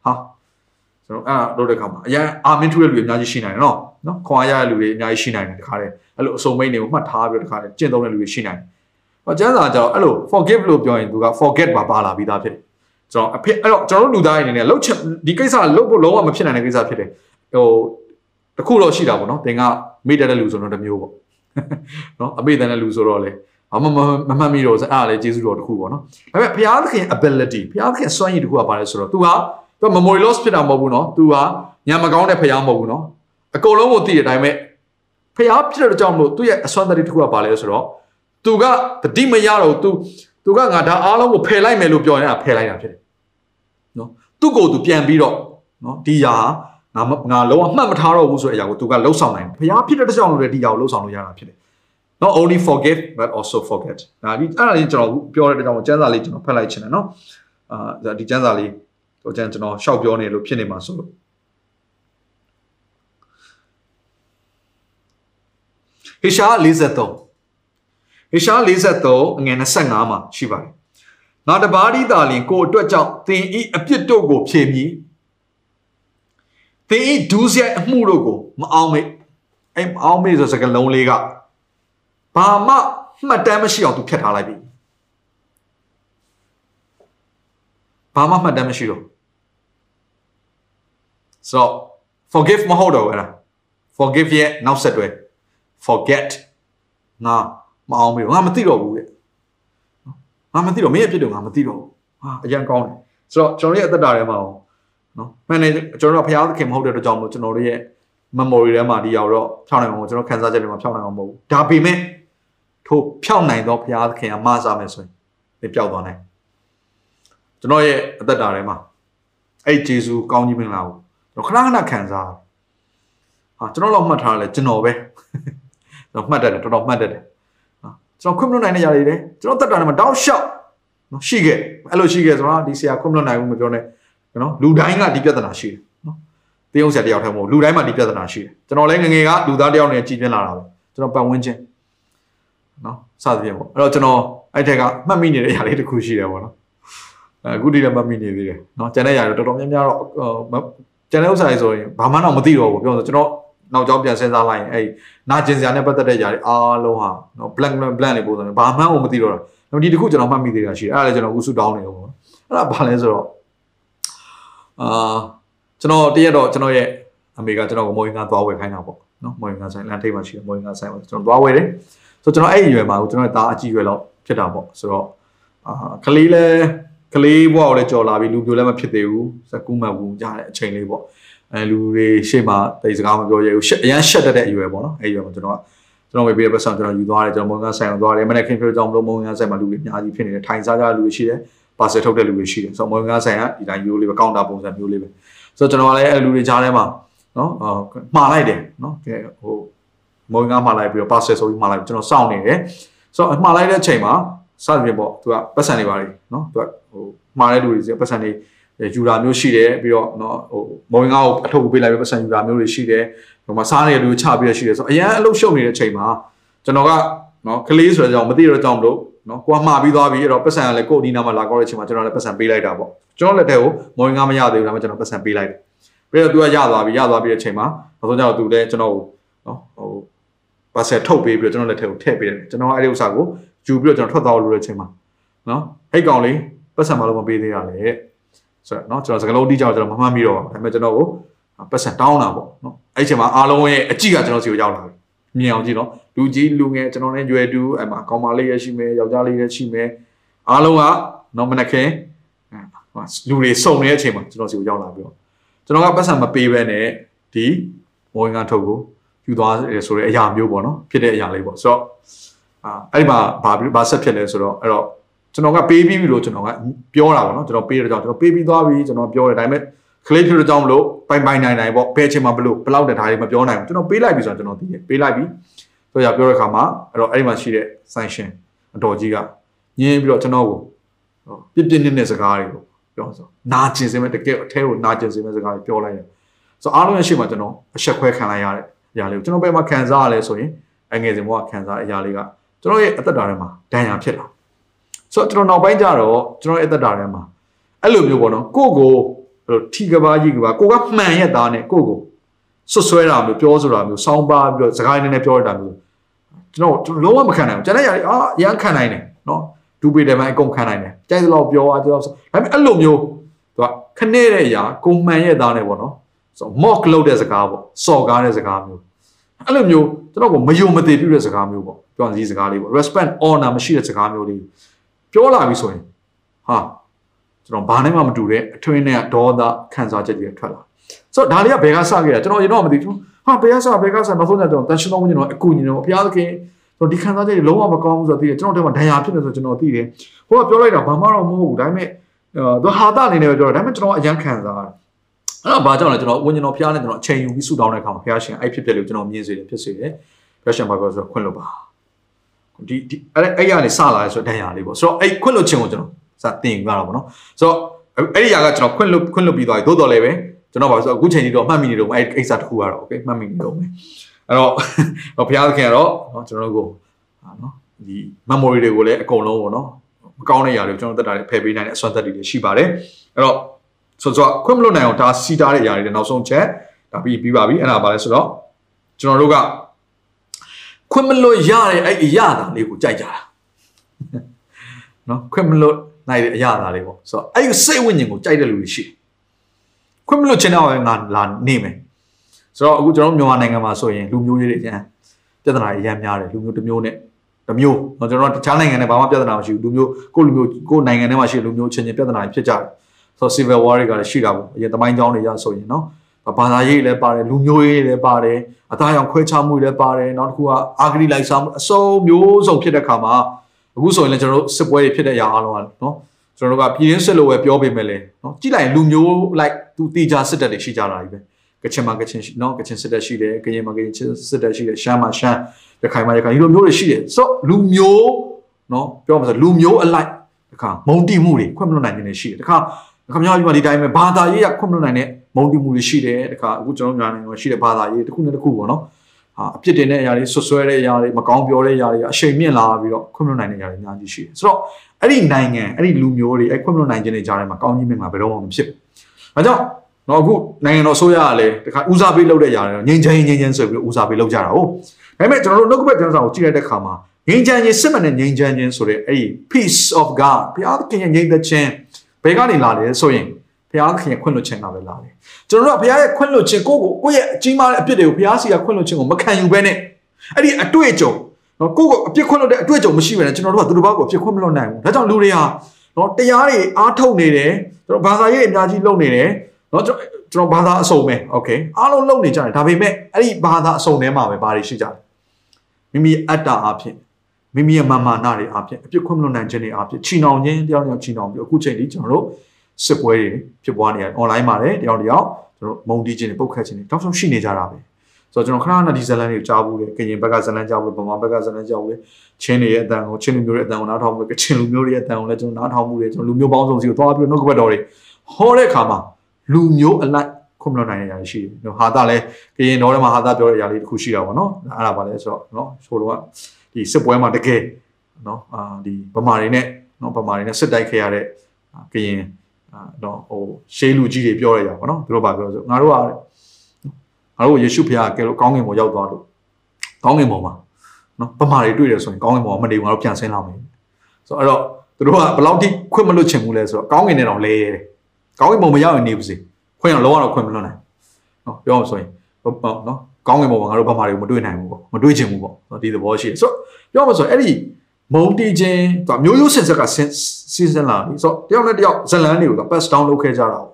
ကျွန်တော်အဲ့တော့တဲ့ခါမှာအရင်အာမင်းထူတဲ့လူတွေအများကြီးရှိနိုင်တယ်နော်နော်ခွန်အားရတဲ့လူတွေအများကြီးရှိနိုင်တယ်တခါတည်းအဲ့လိုအစုံမိတ်တွေကိုမှတ်ထားပြီးတော့တခါတည်းကျင့်သုံးတဲ့လူတွေရှိနိုင်တယ်ဟောကျမ်းစာကျတော့အဲ့လို forgive လို့ပြောရင်သူက forget ပါပါလာပြီးသားဖြစ်တယ်ကျွန်တော်အဖေအဲ့တော့ကျွန်တော်တို့လူသားတွေအနေနဲ့လှုပ်ချက်ဒီကိစ္စလှုပ်ဖို့လုံးဝမဖြစ်နိုင်တဲ့ကိစ္စဖြစ်တယ်ဟိုတခုတော့ရှိတာပေါ့နော်သင်ကမိတဲ့လူဆိုတော့တစ်မျိုးပေါ့နော်အမေတန်တဲ့လူဆိုတော့လေအမမမမှတ်မိတော့အဲ့ဒါလေကျေးဇူးတော်တစ်ခုပေါ့နော်ဒါပေမဲ့ဘုရားသခင် ability ဘုရားသခင်စွမ်းရည်တစ်ခုကပါလဲဆိုတော့ तू ဟာ သူက memory loss ဖြစ်တာမဟုတ်ဘူးနော်သူကညံမကောင်းတဲ့ဖျားမဟုတ်ဘူးနော်အကုန်လုံးကိုသိတဲ့အတိုင်းပဲဖျားဖြစ်တဲ့အကြောင်းလို့သူ့ရဲ့အစွမ်းတတိတစ်ခုကပါလဲဆိုတော့သူကတတိမရတော့သူသူကငါဒါအားလုံးကိုဖယ်လိုက်မယ်လို့ပြောနေတာဖယ်လိုက်တာဖြစ်တယ်နော်သူ့ကိုယ်သူပြန်ပြီးတော့နော်ဒီရာငါငါလုံးဝမှတ်မထားတော့ဘူးဆိုတဲ့အရာကိုသူကလှုပ်ဆောင်နိုင်တယ်ဖျားဖြစ်တဲ့အကြောင်းလို့လည်းဒီရာကိုလှုပ်ဆောင်လို့ရတာဖြစ်တယ် not only forgive but also forget ဒါဒီအဲ့ဒါလေးကျွန်တော်ပြောတဲ့အကြောင်းကိုစံစာလေးကျွန်တော်ဖတ်လိုက်ချင်တယ်နော်အာဒီစံစာလေး ဟိုကျမ်းကျွန်တော်ရှောက်ပြောနေလို့ဖြစ်နေမှာဆိုလို့ဟေရှာ53ဟေရှာ53အငယ်25မှာရှိပါတယ်ငါတပါးဒီသာလင်ကိုအတွက်ကြောင့်သင်ဤအပြစ်တို့ကိုဖြေမြည်သင်ဤဒူးစရိုက်အမှုတို့ကိုမအောင်မေ့အဲ့မအောင်မေ့ဆိုစကားလုံးလေးကဘာမှမှတ်တမ်းမရှိအောင်သူဖြတ်ထားလိုက်ပြီဘာမှမှတ်တမ်းမရှိတော့ ဆိုတော့ forgive မဟုတ်တော့ဘူးအဲ့ဒါ forgive ရဲ့နောက်ဆက်တွဲ forget ငါမအောင်မေ့ငါမသိတော့ဘူးတဲ့ငါမသိတော့မင်းရဲ့ဖြစ်တော့ငါမသိတော့ဘူးဟာအရင်ကောင်းတယ်ဆိုတော့ကျွန်တော်ရဲ့အသက်တာထဲမှာနော်မှန်တယ်ကျွန်တော်တို့ဘုရားသခင်မဟုတ်တဲ့အတွက်ကြောင့်မို့ကျွန်တော်တို့ရဲ့ memory ထဲမှာဒီရောက်တော့ဖြောင်းနိုင်အောင်ကျွန်တော်ခန်းစားချက်တွေမှာဖြောင်းနိုင်အောင်မဟုတ်ဘူးဒါပေမဲ့ထို့ဖြောင်းနိုင်တော့ဘုရားသခင်ကမဆာမယ်ဆိုရင်ဒီပျောက်သွားနိုင်ကျွန်တော်ရဲ့အသက်တာထဲမှာအဲ့ဂျေဇူးကောင်းကြီးမင်္ဂလာကိုကျွန်တော် ခဏခဏခံစားဟာကျွန်တော်တော့မှတ်ထားတယ်ကျွန်တော်ပဲကျွန်တော်မှတ်တတ်တယ်တော်တော်မှတ်တတ်တယ်ဟာကျွန်တော်ခွင့်မလွတ်နိုင်တဲ့ຢာတွေလေကျွန်တော်တက်တာနဲ့မှာတောက်လျှောက်နော်ရှိခဲ့အဲ့လိုရှိခဲ့ဆိုတော့ဒီဆရာခွင့်မလွတ်နိုင်ဘူးမပြောနဲ့နော်လူတိုင်းကဒီပြဿနာရှိတယ်နော်တေးအောင်ဆရာတယောက်တည်းမဟုတ်လူတိုင်းမှာဒီပြဿနာရှိတယ်ကျွန်တော်လည်းငငယ်ကလူသားတယောက်နဲ့ကြည်ပြင်းလာတာပဲကျွန်တော်ပတ်ဝန်းကျင်နော်စသဖြင့်ပေါ့အဲ့တော့ကျွန်တော်အဲ့ထက်ကမှတ်မိနေတဲ့ຢာလေးတစ်ခုရှိတယ်ပေါ့နော်အခုဒီလည်းမှတ်မိနေသေးတယ်နော်ကျန်တဲ့ຢာတွေတော်တော်များများတော့ ကျန်တဲ့ဥစ္စာတွေဆိုရင်ဘာမှတော့မသိတော့ဘူးပြောဆိုကျွန်တော်နောက်ကြောင်းပြန်စဉ်းစားလိုက်ရင်အဲ့နာကျင်စရာနဲ့ပတ်သက်တဲ့ຢာတွေအားလုံးဟာနော် blank blank blank လေးပုံစံမျိုးဘာမှန်းမသိတော့တာတော့ဒီတစ်ခုကျွန်တော်မှတ်မိသေးတာရှိတယ်အဲ့ဒါလည်းကျွန်တော်ဥစုတောင်းနေတော့ပေါ့အဲ့ဒါဘာလဲဆိုတော့အာကျွန်တော်တရက်တော့ကျွန်တော်ရဲ့အမေကကျွန်တော်ကိုမော်ရင်ကသွားဝယ်ခိုင်းတာပေါ့နော်မော်ရင်ကဆိုင်လန်ထိပ်မှာရှိတယ်မော်ရင်ကဆိုင်မှာကျွန်တော်သွားဝယ်တယ်ဆိုတော့ကျွန်တော်အဲ့ဒီရွယ်မှာကျွန်တော်ရဲ့သားအကြည့်ရွယ်လောက်ဖြစ်တာပေါ့ဆိုတော့အာကလေးလဲ ကလေးဘွားကိုလည်းကြော်လာပြီလူပြိုလည်းမဖြစ်သေးဘူးစကူးမှဘူးကြတဲ့အချိန်လေးပေါ့အဲလူတွေရှေ့မှာတိတ်စကားမပြောရဘူးအရန်ရှက်တတ်တဲ့အရွယ်ပေါ့နော်အဲ့ဒီရွယ်မှာကျွန်တော်ကကျွန်တော်ဝေပေးတဲ့ပတ်စံကျွန်တော်ယူသွားတယ်ကျွန်တော်မုံကဆိုင်အောင်သွားတယ်မနေ့ခင်ပြောကြောင့်မလို့မုံကဆိုင်မှာလူတွေအများကြီးဖြစ်နေတယ်ထိုင်စားကြလူတွေရှိတယ်ပါဆယ်ထုတ်တဲ့လူတွေရှိတယ်ဆိုတော့မုံကဆိုင်ကဒီတိုင်းယူလေးပဲကောင်တာပုံစံမျိုးလေးပဲဆိုတော့ကျွန်တော်ကလည်းအဲ့လူတွေကြားထဲမှာနော်မှားလိုက်တယ်နော်ကဲဟိုမုံကမှားလိုက်ပြီးတော့ပါဆယ်ဆိုပြီးမှားလိုက်ကျွန်တော်စောင့်နေတယ်ဆိုတော့မှားလိုက်တဲ့အချိန်မှာစသဖြင့်ပေါ့သူကပတ်စံတွေပါလေနော်သူက ဟိုမှားတဲ့လူတွေပတ်စံတွေယူတာမျိုးရှိတယ်ပြီးတော့နော်ဟိုမော်ဝင်ကားကိုအထုပ်ပေးလိုက်ပြီးပတ်စံယူတာမျိုးတွေရှိတယ်ဟိုမှာစားနေတဲ့လူချပြီးရရှိတယ်ဆိုတော့အရန်အလုပ်ရှုပ်နေတဲ့အချိန်မှာကျွန်တော်ကနော်ကလေးဆိုတဲ့ကြောင့်မသိတော့ကြောင့်မလို့နော်ကိုကမှားပြီးသွားပြီအဲ့တော့ပတ်စံကလည်းကို့ဒီနာမှာလာကောက်တဲ့အချိန်မှာကျွန်တော်လည်းပတ်စံပေးလိုက်တာပေါ့ကျွန်တော်လက်ထဲကိုမော်ဝင်ကားမရသေးဘူးဒါပေမဲ့ကျွန်တော်ပတ်စံပေးလိုက်တယ်ပြီးတော့သူကရသွားပြီရသွားပြီတဲ့အချိန်မှာနောက်ဆုံးကျတော့သူလည်းကျွန်တော်ကိုနော်ဟိုပတ်စံထုတ်ပေးပြီးတော့ကျွန်တော်လက်ထဲကိုထည့်ပေးတယ်ကျွန်တော်အဲ့ဒီဥစ္စာကိုယူပြီးတော့ကျွန်တော်ထွက်သွားလို့တဲ့အချိန်မှာနော်ဟိတ်ကောင်လေး ပတ်စံမလို့မပေးသေးရလေဆိုတော့เนาะကျွန်တော်စကလုံးတီးကြောင်ကျွန်တော်မမှတ်မိတော့ပါဒါပေမဲ့ကျွန်တော်ကိုပတ်စံတောင်းတာပေါ့เนาะအဲ့ချိန်မှာအားလုံးရဲ့အကြည့်ကကျွန်တော်စီကိုရောက်လာပြီမြင်အောင်ကြည့်เนาะလူကြီးလူငယ်ကျွန်တော်နဲ့ရွယ်တူအဲ့မှာကောင်မလေးရရှိမယ်ယောက်ျားလေးရရှိမယ်အားလုံးကเนาะမနက်ခင်းလူတွေစုံနေတဲ့အချိန်မှာကျွန်တော်စီကိုရောက်လာပြီးတော့ကျွန်တော်ကပတ်စံမပေးဘဲနဲ့ဒီမော်ဝင်ကထုတ်ကိုယူသွားဆိုတဲ့အရာမျိုးပေါ့เนาะဖြစ်တဲ့အရာလေးပေါ့ဆိုတော့အာအဲ့ဒီမှာဘာဘာဆက်ဖြစ်လဲဆိုတော့အဲ့တော့ ကျွန်တော်ကပေးပြီးပြီလို့ကျွန်တော်ကပြောတာပေါ့နော်ကျွန်တော်ပေးတဲ့ကြောင့်ကျွန်တော်ပေးပြီးသွားပြီကျွန်တော်ပြောတယ်ဒါပေမဲ့ကလေးဖြစ်တဲ့ကြောင့်မလို့ပိုင်ပိုင်နိုင်နိုင်ပေါ့ဘယ်ချိန်မှာဘလို့ဘလောက်တဲ့ဓာတ်တွေမပြောနိုင်ဘူးကျွန်တော်ပေးလိုက်ပြီဆိုတော့ကျွန်တော်သိတယ်ပေးလိုက်ပြီဆိုရပြောတဲ့အခါမှာအဲ့တော့အဲ့ဒီမှာရှိတဲ့ sanction အတော်ကြီးကညင်းပြီးတော့ကျွန်တော်ကိုပြစ်ပြစ်နစ်နစ်စကားတွေကိုပြောဆိုနာကျင်စင်မဲ့တကယ်အထဲကိုနာကျင်စင်မဲ့စကားတွေပြောလိုက်တယ်ဆိုအားလုံးရဲ့ရှေ့မှာကျွန်တော်အဆက်ခွဲခံလိုက်ရတဲ့အရာလေးကိုကျွန်တော်ဘယ်မှာခံစားရလဲဆိုရင်အငယ်စဉ်ဘဝခံစားတဲ့အရာလေးကကျွန်တော်ရဲ့အသက်တာထဲမှာဒဏ်ရာဖြစ်လာ ဆိုတော့ကျွန်တော်နောက်ပိုင်းကျတော့ကျွန်တော်ရဲ့အသက်တာထဲမှာအဲ့လိုမျိုးပေါ့နော်ကိုကိုဘယ်လိုထီကဘာကြီးကဘာကိုကမှန်ရဲ့သားနဲ့ကိုကိုဆွဆွဲတာမျိုးပြောဆိုတာမျိုးစောင်းပါပြီးတော့စကားနည်းနည်းပြောရတာမျိုးကျွန်တော်ကျွန်တော်လုံးဝမခံနိုင်ဘူးကျန်တဲ့ຢာတွေအာရမ်းခံနိုင်တယ်နော်ဒူပေတယ်မိုင်းအကုန်ခံနိုင်တယ်ကြိုက်သလောက်ပြောအားကြောက်ဒါပေမဲ့အဲ့လိုမျိုးသူကခနဲ့တဲ့အရာကိုမှန်ရဲ့သားနဲ့ပေါ့နော်ဆို mock လုပ်တဲ့စကားပေါ့စော်ကားတဲ့စကားမျိုးအဲ့လိုမျိုးကျွန်တော်ကမယုံမသိပြုတဲ့စကားမျိုးပေါ့ပြောစီစကားလေးပေါ့ respect honor မရှိတဲ့စကားမျိုးလေး ပြောလာပြီဆိုရင်ဟာကျွန်တော်ဘာနဲ့မှမတူတဲ့အထွင်းနဲ့ဒေါသခံစားချက်တွေထွက်လာဆိုတော့ဒါလေးကဘယ်ကစခဲ့တာကျွန်တော်ရင်တော့မသိဘူးဟာဘယ်ကစဘယ်ကစနောက်ဆုံးကျတော့တန်ရှင်တော်ဝင်ကျွန်တော်အကူညီတော့ဘုရားသခင်ဆိုဒီခံစားချက်တွေလုံးဝမကောင်းဘူးဆိုတော့သိတယ်ကျွန်တော်တို့ကဒဏ်ရာဖြစ်နေဆိုကျွန်တော်သိတယ်ဟိုကပြောလိုက်တာဘာမှတော့မဟုတ်ဘူးဒါပေမဲ့သူဟာတာအနေနဲ့ပဲပြောတာဒါပေမဲ့ကျွန်တော်အရန်ခံစားရတယ်အဲ့တော့ဘာကြောင့်လဲကျွန်တော်ဝิญဉ်တော်ဖျားနဲ့ကျွန်တော်အချိန်ယူပြီးဆူတောင်းတဲ့အခါမှာဖျားရှင်အဲ့ဖြစ်ဖြစ်လို့ကျွန်တော်မြင်စေတယ်ဖြစ်စေတယ်ဖျားရှင်ဘာပြောဆိုခွင့်လို့ပါ ဒီဒီအဲ့အဲ့ရနေစလာရဲဆိုတဲ့ဒဏ်ရာလေးပေါ့ဆိုတော့အဲ့ခွင့်လွတ်ခြင်းကိုကျွန်တော်စတင်ပြတာပေါ့နော်ဆိုတော့အဲ့ဒီຢာကကျွန်တော်ခွင့်လွတ်ခွင့်လွတ်ပြီးသွားပြီသို့တော်လည်းပဲကျွန်တော်ပါဆိုအခုချိန်ကြီးတော့မှတ်မိနေတော့အဲ့ကိစ္စတစ်ခုကတော့ okay မှတ်မိနေတော့မယ်အဲ့တော့ဘုရားသခင်ကတော့နော်ကျွန်တော်တို့ကိုနော်ဒီ memory တွေကိုလည်းအကုန်လုံးပေါ့နော်မကောင်းတဲ့ຢာတွေကိုကျွန်တော်တက်တာတွေဖယ်ပေးနိုင်တဲ့အစွမ်းသက်တွေရှိပါတယ်အဲ့တော့ဆိုတော့ခွင့်မလွတ်နိုင်အောင်ဒါစီတာတဲ့ຢာတွေနောက်ဆုံးချက်ဒါပြီးပြီးပါပြီအဲ့ဒါပါလဲဆိုတော့ကျွန်တော်တို့က ခွင့်မလွတ်ရတဲ့အဲ့အရာတာလေးကိုကြိုက်ကြတာနော်ခွင့်မလွတ်နိုင်တဲ့အရာတာလေးပေါ့ဆိုတော့အဲ့ဒီစိတ်ဝိညာဉ်ကိုကြိုက်တဲ့လူတွေရှိခွင့်မလွတ်ချင်တော့ငါလာနေမယ်ဆိုတော့အခုကျွန်တော်မြန်မာနိုင်ငံမှာဆိုရင်လူမျိုးရေးတွေကျန်ပြဿနာတွေအများများတယ်လူမျိုးတစ်မျိုးနဲ့တစ်မျိုးတော့ကျွန်တော်တခြားနိုင်ငံနဲ့ဘာမှပြဿနာမရှိဘူးလူမျိုးကိုလူမျိုးကိုနိုင်ငံထဲမှာရှိလူမျိုးချင်းချင်းပြဿနာတွေဖြစ်ကြတယ်ဆိုတော့ civil war တွေကလည်းရှိတာပေါ့အရင်တမိုင်းကြောင်းတွေရဆိုရင်နော် ဘာသာရေးလည်းပါတယ်လူမျိုးရေးလည်းပါတယ်အသားရောင်ခွဲခြားမှုလည်းပါတယ်နောက်တစ်ခုကအာဂရိလိုက်စားမှုအစုံမျိုးစုံဖြစ်တဲ့ခါမှာအခုဆိုရင်လည်းကျွန်တော်တို့စစ်ပွဲတွေဖြစ်တဲ့အရာအားလုံးကနော်ကျွန်တော်တို့ကပြည်ရင်းစစ်လို့ပဲပြောပေမဲ့လည်းနော်ကြည့်လိုက်လူမျိုးလိုက်သူတီချာစစ်တပ်တွေရှိကြတာကြီးပဲကချင်မှာကချင်နော်ကချင်စစ်တပ်ရှိတယ်ကရင်မှာကရင်စစ်တပ်ရှိတယ်ရှမ်းမှာရှမ်းရခိုင်မှာရခိုင်ဒီလိုမျိုးတွေရှိတယ်ဆိုတော့လူမျိုးနော်ပြောမှာဆိုလူမျိုးအလိုက်တခါမုံတိမှုတွေခွင့်မလွတ်နိုင်နေရှိတယ်တခါခမရပြီးမှဒီတိုင်းပဲဘာသာရေးရခွင့်မလွတ်နိုင်တဲ့ မုံတိမှုတွေရှိတယ်တခါအခုကျွန်တော်များနေတော့ရှိတဲ့ဘာသာရေးတစ်ခုနဲ့တစ်ခုပေါ့နော်ဟာအပြစ်တင်တဲ့အရာတွေဆွဆွဲတဲ့အရာတွေမကောင်းပြောတဲ့အရာတွေအရှိန်မြင့်လာပြီးတော့ခွင့်မလွတ်နိုင်တဲ့အရာတွေအများကြီးရှိတယ်ဆိုတော့အဲ့ဒီနိုင်ငံအဲ့ဒီလူမျိုးတွေအဲ့ခွင့်မလွတ်နိုင်ခြင်းတွေကြားထဲမှာကောင်းကြီးမင်္ဂလာဘယ်တော့မှမဖြစ်ဘူး။ဒါကြောင့်တော့အခုနိုင်ငံတော်ဆိုရကလည်းတခါဦးစားပေးလုပ်တဲ့ຢာတွေတော့ငြိမ်းချမ်းငြိမ်းချမ်းဆိုပြီးဦးစားပေးလုပ်ကြတာဟုတ်။ဒါပေမဲ့ကျွန်တော်တို့နှုတ်ကပတ်ကျမ်းစာကိုကြည့်ရတဲ့အခါမှာငြိမ်းချမ်းခြင်းစစ်မှန်တဲ့ငြိမ်းချမ်းခြင်းဆိုတဲ့အဲ့ဒီ peace of God ဘုရားသခင်ရဲ့ငြိမ်းသက်ခြင်းဘယ်ကနေလာလဲဆိုရင် ဘုရားသခင်ရဲ့ခွင့်လွှတ်ခြင်းကပဲလာတယ်။ကျွန်တော်တို့ကဘုရားရဲ့ခွင့်လွှတ်ခြင်းကိုကိုကိုယ့်ရဲ့အကြီးမားတဲ့အပြစ်တွေကိုဘုရားစီကခွင့်လွှတ်ခြင်းကိုမခံယူဘဲနဲ့အဲ့ဒီအတွေ့အကြုံနော်ကိုကိုအပြစ်ခွင့်လွှတ်တဲ့အတွေ့အကြုံမရှိဘဲနဲ့ကျွန်တော်တို့ကသူတစ်ပါးကိုအပြစ်ခွင့်မလွှတ်နိုင်ဘူး။ဒါကြောင့်လူတွေဟာနော်တရားတွေအားထုတ်နေတယ်ကျွန်တော်ဘာသာရေးအများကြီးလုပ်နေတယ်နော်ကျွန်တော်ဘာသာအစုံပဲโอเคအားလုံးလုပ်နေကြတယ်ဒါပေမဲ့အဲ့ဒီဘာသာအစုံထဲမှာပဲဘာတွေရှိကြလဲမိမိအတ္တအဖြစ်မိမိရဲ့မာမာနတွေအဖြစ်အပြစ်ခွင့်မလွတ်နိုင်ခြင်းတွေအဖြစ်ချီနှောင်ခြင်းတယောက်တယောက်ချီနှောင်ပြီးအခုချိန်ထိကျွန်တော်တို့ စစ်ပွဲတွေဖြစ်ပွားနေရတယ် online မှာလည်းတယောက်တယောက်ကျွန်တော်မုံတီးခြင်းတွေပုတ်ခတ်ခြင်းတွေတောက်ဆုံးရှိနေကြတာပဲဆိုတော့ကျွန်တော်ခဏခဏဒီဇလန်တွေကိုကြားဘူးတယ်ကရင်ဘက်ကဇလန်ကြားဘူးဗမာဘက်ကဇလန်ကြားဘူးချင်းတွေရဲ့အတန်ကိုချင်းလူမျိုးတွေအတန်ကိုနားထောင်ဘူးကချင်းလူမျိုးတွေရဲ့အတန်ကိုလည်းကျွန်တော်နားထောင်ဘူးတယ်ကျွန်တော်လူမျိုးပေါင်းစုံစီကိုသွားပြီးတော့နှုတ်ကပတ်တော်တွေဟောတဲ့အခါမှာလူမျိုးအလိုက်ခွင့်မလွတ်နိုင်တဲ့အရာရှိတယ်ဟာတာလည်းကရင်တော်ထဲမှာဟာတာပြောတဲ့အရာလေးတစ်ခုရှိတာပေါ့နော်အဲ့ဒါပါလဲဆိုတော့နော်ဆိုတော့ဒီစစ်ပွဲမှာတကယ်နော်အာဒီဗမာတွေနဲ့နော်ဗမာတွေနဲ့စစ်တိုက်ခဲ့ရတဲ့ကရင် နော်ဟိုရှေးလူကြီးတွေပြောရရပါတော့သူတို့ဗာပြောဆိုငါတို့ကငါတို့ယေရှုဖခင်ကဲလို့ကောင်းကင်ဘုံရောက်သွားလို့ကောင်းကင်ဘုံမှာနော်ဗမာတွေတွေ့တယ်ဆိုရင်ကောင်းကင်ဘုံကမနေဘူးငါတို့ပြန်ဆင်းလာမယ်ဆိုတော့အဲ့တော့သူတို့ကဘယ်လောက်ထိခွင့်မလွတ်ချင်ဘူးလဲဆိုတော့ကောင်းကင်နဲ့တော့လဲရတယ်ကောင်းကင်ဘုံမရောက်ရင်နေပါစေခွင့်အောင်လုံးဝတော့ခွင့်မလွတ်နိုင်နော်ပြောအောင်ဆိုရင်နော်ကောင်းကင်ဘုံမှာငါတို့ဗမာတွေကိုမတွေ့နိုင်ဘူးပေါ့မတွေ့ချင်ဘူးပေါ့နော်ဒီသဘောရှိတယ်ဆိုတော့ပြောအောင်ဆိုရင်အဲ့ဒီ မုံတီချင်းသူမျိုးရိုးစင်ဆက်ကဆင်းစီစဉ်လာပြီဆိုတော့တယောက်နဲ့တယောက်ဇလန်းတွေကို pass down လုပ်ခဲ့ကြတာပေါ့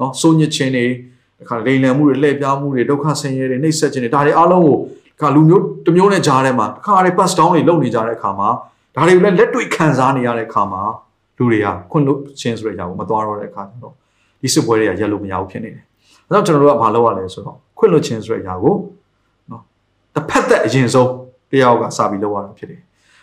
နော်စိုးညစ်ချင်းတွေအခါလိန်လံမှုတွေလှည့်ပြားမှုတွေဒုက္ခဆင်းရဲတွေနှိပ်စက်ခြင်းတွေဒါတွေအားလုံးကိုအခါလူမျိုးတစ်မျိုးနဲ့ကြားထဲမှာအခါတွေ pass down တွေလုပ်နေကြတဲ့အခါမှာဒါတွေကိုလည်းလက်တွေ့ခံစားနေရတဲ့အခါမှာလူတွေကခွင့်လို့ချင်းဆိုတဲ့အရာကိုမသွားတော့တဲ့အခါကျတော့ဒီစစ်ပွဲတွေကရက်လို့မရဘူးဖြစ်နေတယ်။အဲတော့ကျွန်တော်တို့ကဘာလုပ်ရလဲဆိုတော့ခွင့်လို့ချင်းဆိုတဲ့အရာကိုနော်တစ်ဖက်သက်အရင်ဆုံးတရားကစပြီးလုပ်ရတာဖြစ်တယ်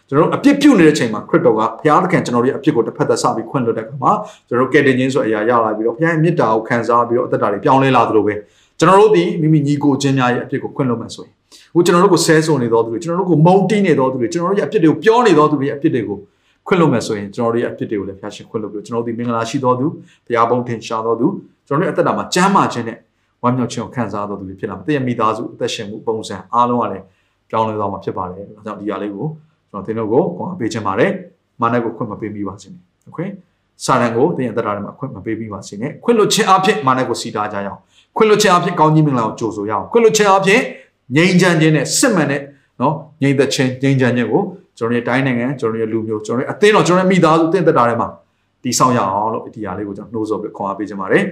ကျွန်တော်တို့အပြစ်ပြုတ်နေတဲ့အချိန်မှာခရစ်တော်ကဘုရားသခင်ကျွန်တော်တို့ရဲ့အပြစ်ကိုတစ်ဖက်သက်စပြီးခွင့်လွှတ်တဲ့အခါမှာကျွန်တော်တို့ကယ်တင်ခြင်းဆိုအရာရလာပြီးတော့ဘုရားရဲ့မေတ္တာကိုခံစားပြီးတော့အသက်တာတွေပြောင်းလဲလာသလိုပဲကျွန်တော်တို့ဒီမိမိညီကိုချင်းများရဲ့အပြစ်ကိုခွင့်လွှတ်မယ်ဆိုရင်ဟိုကျွန်တော်တို့ကိုဆဲဆုံနေတော်သူတွေကျွန်တော်တို့ကိုမုန်းတီးနေတော်သူတွေကျွန်တော်တို့ရဲ့အပြစ်တွေကိုပြောနေတော်သူတွေရဲ့အပြစ်တွေကိုခွင့်လွှတ်မယ်ဆိုရင်ကျွန်တော်တို့ရဲ့အပြစ်တွေကိုလည်းဘုရားရှင်ခွင့်လွှတ်ပြီးကျွန်တော်တို့ဒီမင်္ဂလာရှိတော်သူဘုရားဘုန်းထင်ရှားတော်သူကျွန်တော်တို့အသက်တာမှာကျမ်းမာခြင်းနဲ့ဝမ်းမြောက်ခြင်းကိုခံစားတော်သူတွေဖြစ်လာမှာတည့်ရမိသားစုအသက်ရှင်မှုပုံစံအားလုံးကလည်းပြောင်းလဲသွားမှာဖြစ်ပါတယ်။ဒါကြောင့်ဒီဟာလေးကို ကျွန်တော်သင်တို့ကိုခွန်အားပေးခြင်းပါတယ်မာနကိုခွင့်မပေးမိပါစေနဲ့โอเคစာရန်ကိုသင်ရဲ့တရားထဲမှာခွင့်မပေးမိပါစေနဲ့ခွင့်လွတ်ခြင်းအဖြစ်မာနကိုစီတာကြရအောင်ခွင့်လွတ်ခြင်းအဖြစ်ကောင်းကြီးမင်္ဂလာကိုကြိုဆိုရအောင်ခွင့်လွတ်ခြင်းအဖြစ်ငြိမ်းချမ်းခြင်းနဲ့စစ်မှန်တဲ့နော်ငြိမ်သက်ခြင်းငြိမ်းချမ်းခြင်းကိုကျွန်တော်တို့တိုင်းနိုင်ငံကျွန်တော်တို့လူမျိုးကျွန်တော်တို့အသင်းတော်ကျွန်တော်တို့မိသားစုသင်သက်တာထဲမှာတည်ဆောက်ရအောင်လို့ဒီဟာလေးကိုကျွန်တော်နှိုးဆော်ပြီးခွန်အားပေးခြင်းပါတယ်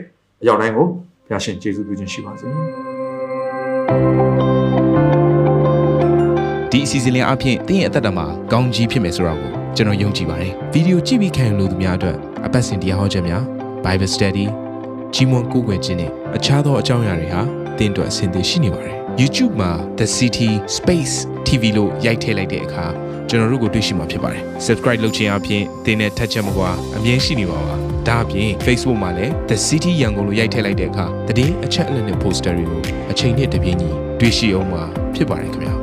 အရောက်တိုင်းကိုဘုရားရှင်ကျေးဇူးပြုခြင်းရှိပါစေ ဒီအစီအစဉ်လေးအပြင်တင်းရဲ့အသက်တာမှာကောင်းကြီးဖြစ်မယ်ဆိုတာကိုကျွန်တော်ယုံကြည်ပါတယ်ဗီဒီယိုကြည့်ပြီးခံယူလို့သူများအတွက်အပတ်စဉ်တရားဟောခြင်းများ Bible Study ကြီးမွန်ကိုးကွယ်ခြင်းနဲ့အခြားသောအကြောင်းအရာတွေဟာတင်းအတွက်အဆင်သင့်ရှိနေပါတယ် YouTube မှာ The City Space TV လို့ရိုက်ထည့်လိုက်တဲ့အခါကျွန်တော်တို့ကိုတွေ့ရှိမှာဖြစ်ပါတယ် subscribe လုပ်ခြင်းအပြင်သင်တဲ့ထက်ချက်မကွာအမြင်ရှိနေပါပါဒါအပြင် Facebook မှာလည်း The City ရန်ကုန်လို့ရိုက်ထည့်လိုက်တဲ့အခါသတင်းအချက်အလက်နဲ့ poster တွေကိုအချိန်နဲ့တပြေးညီတွေ့ရှိအောင်မှာဖြစ်ပါတယ်ခင်ဗျာ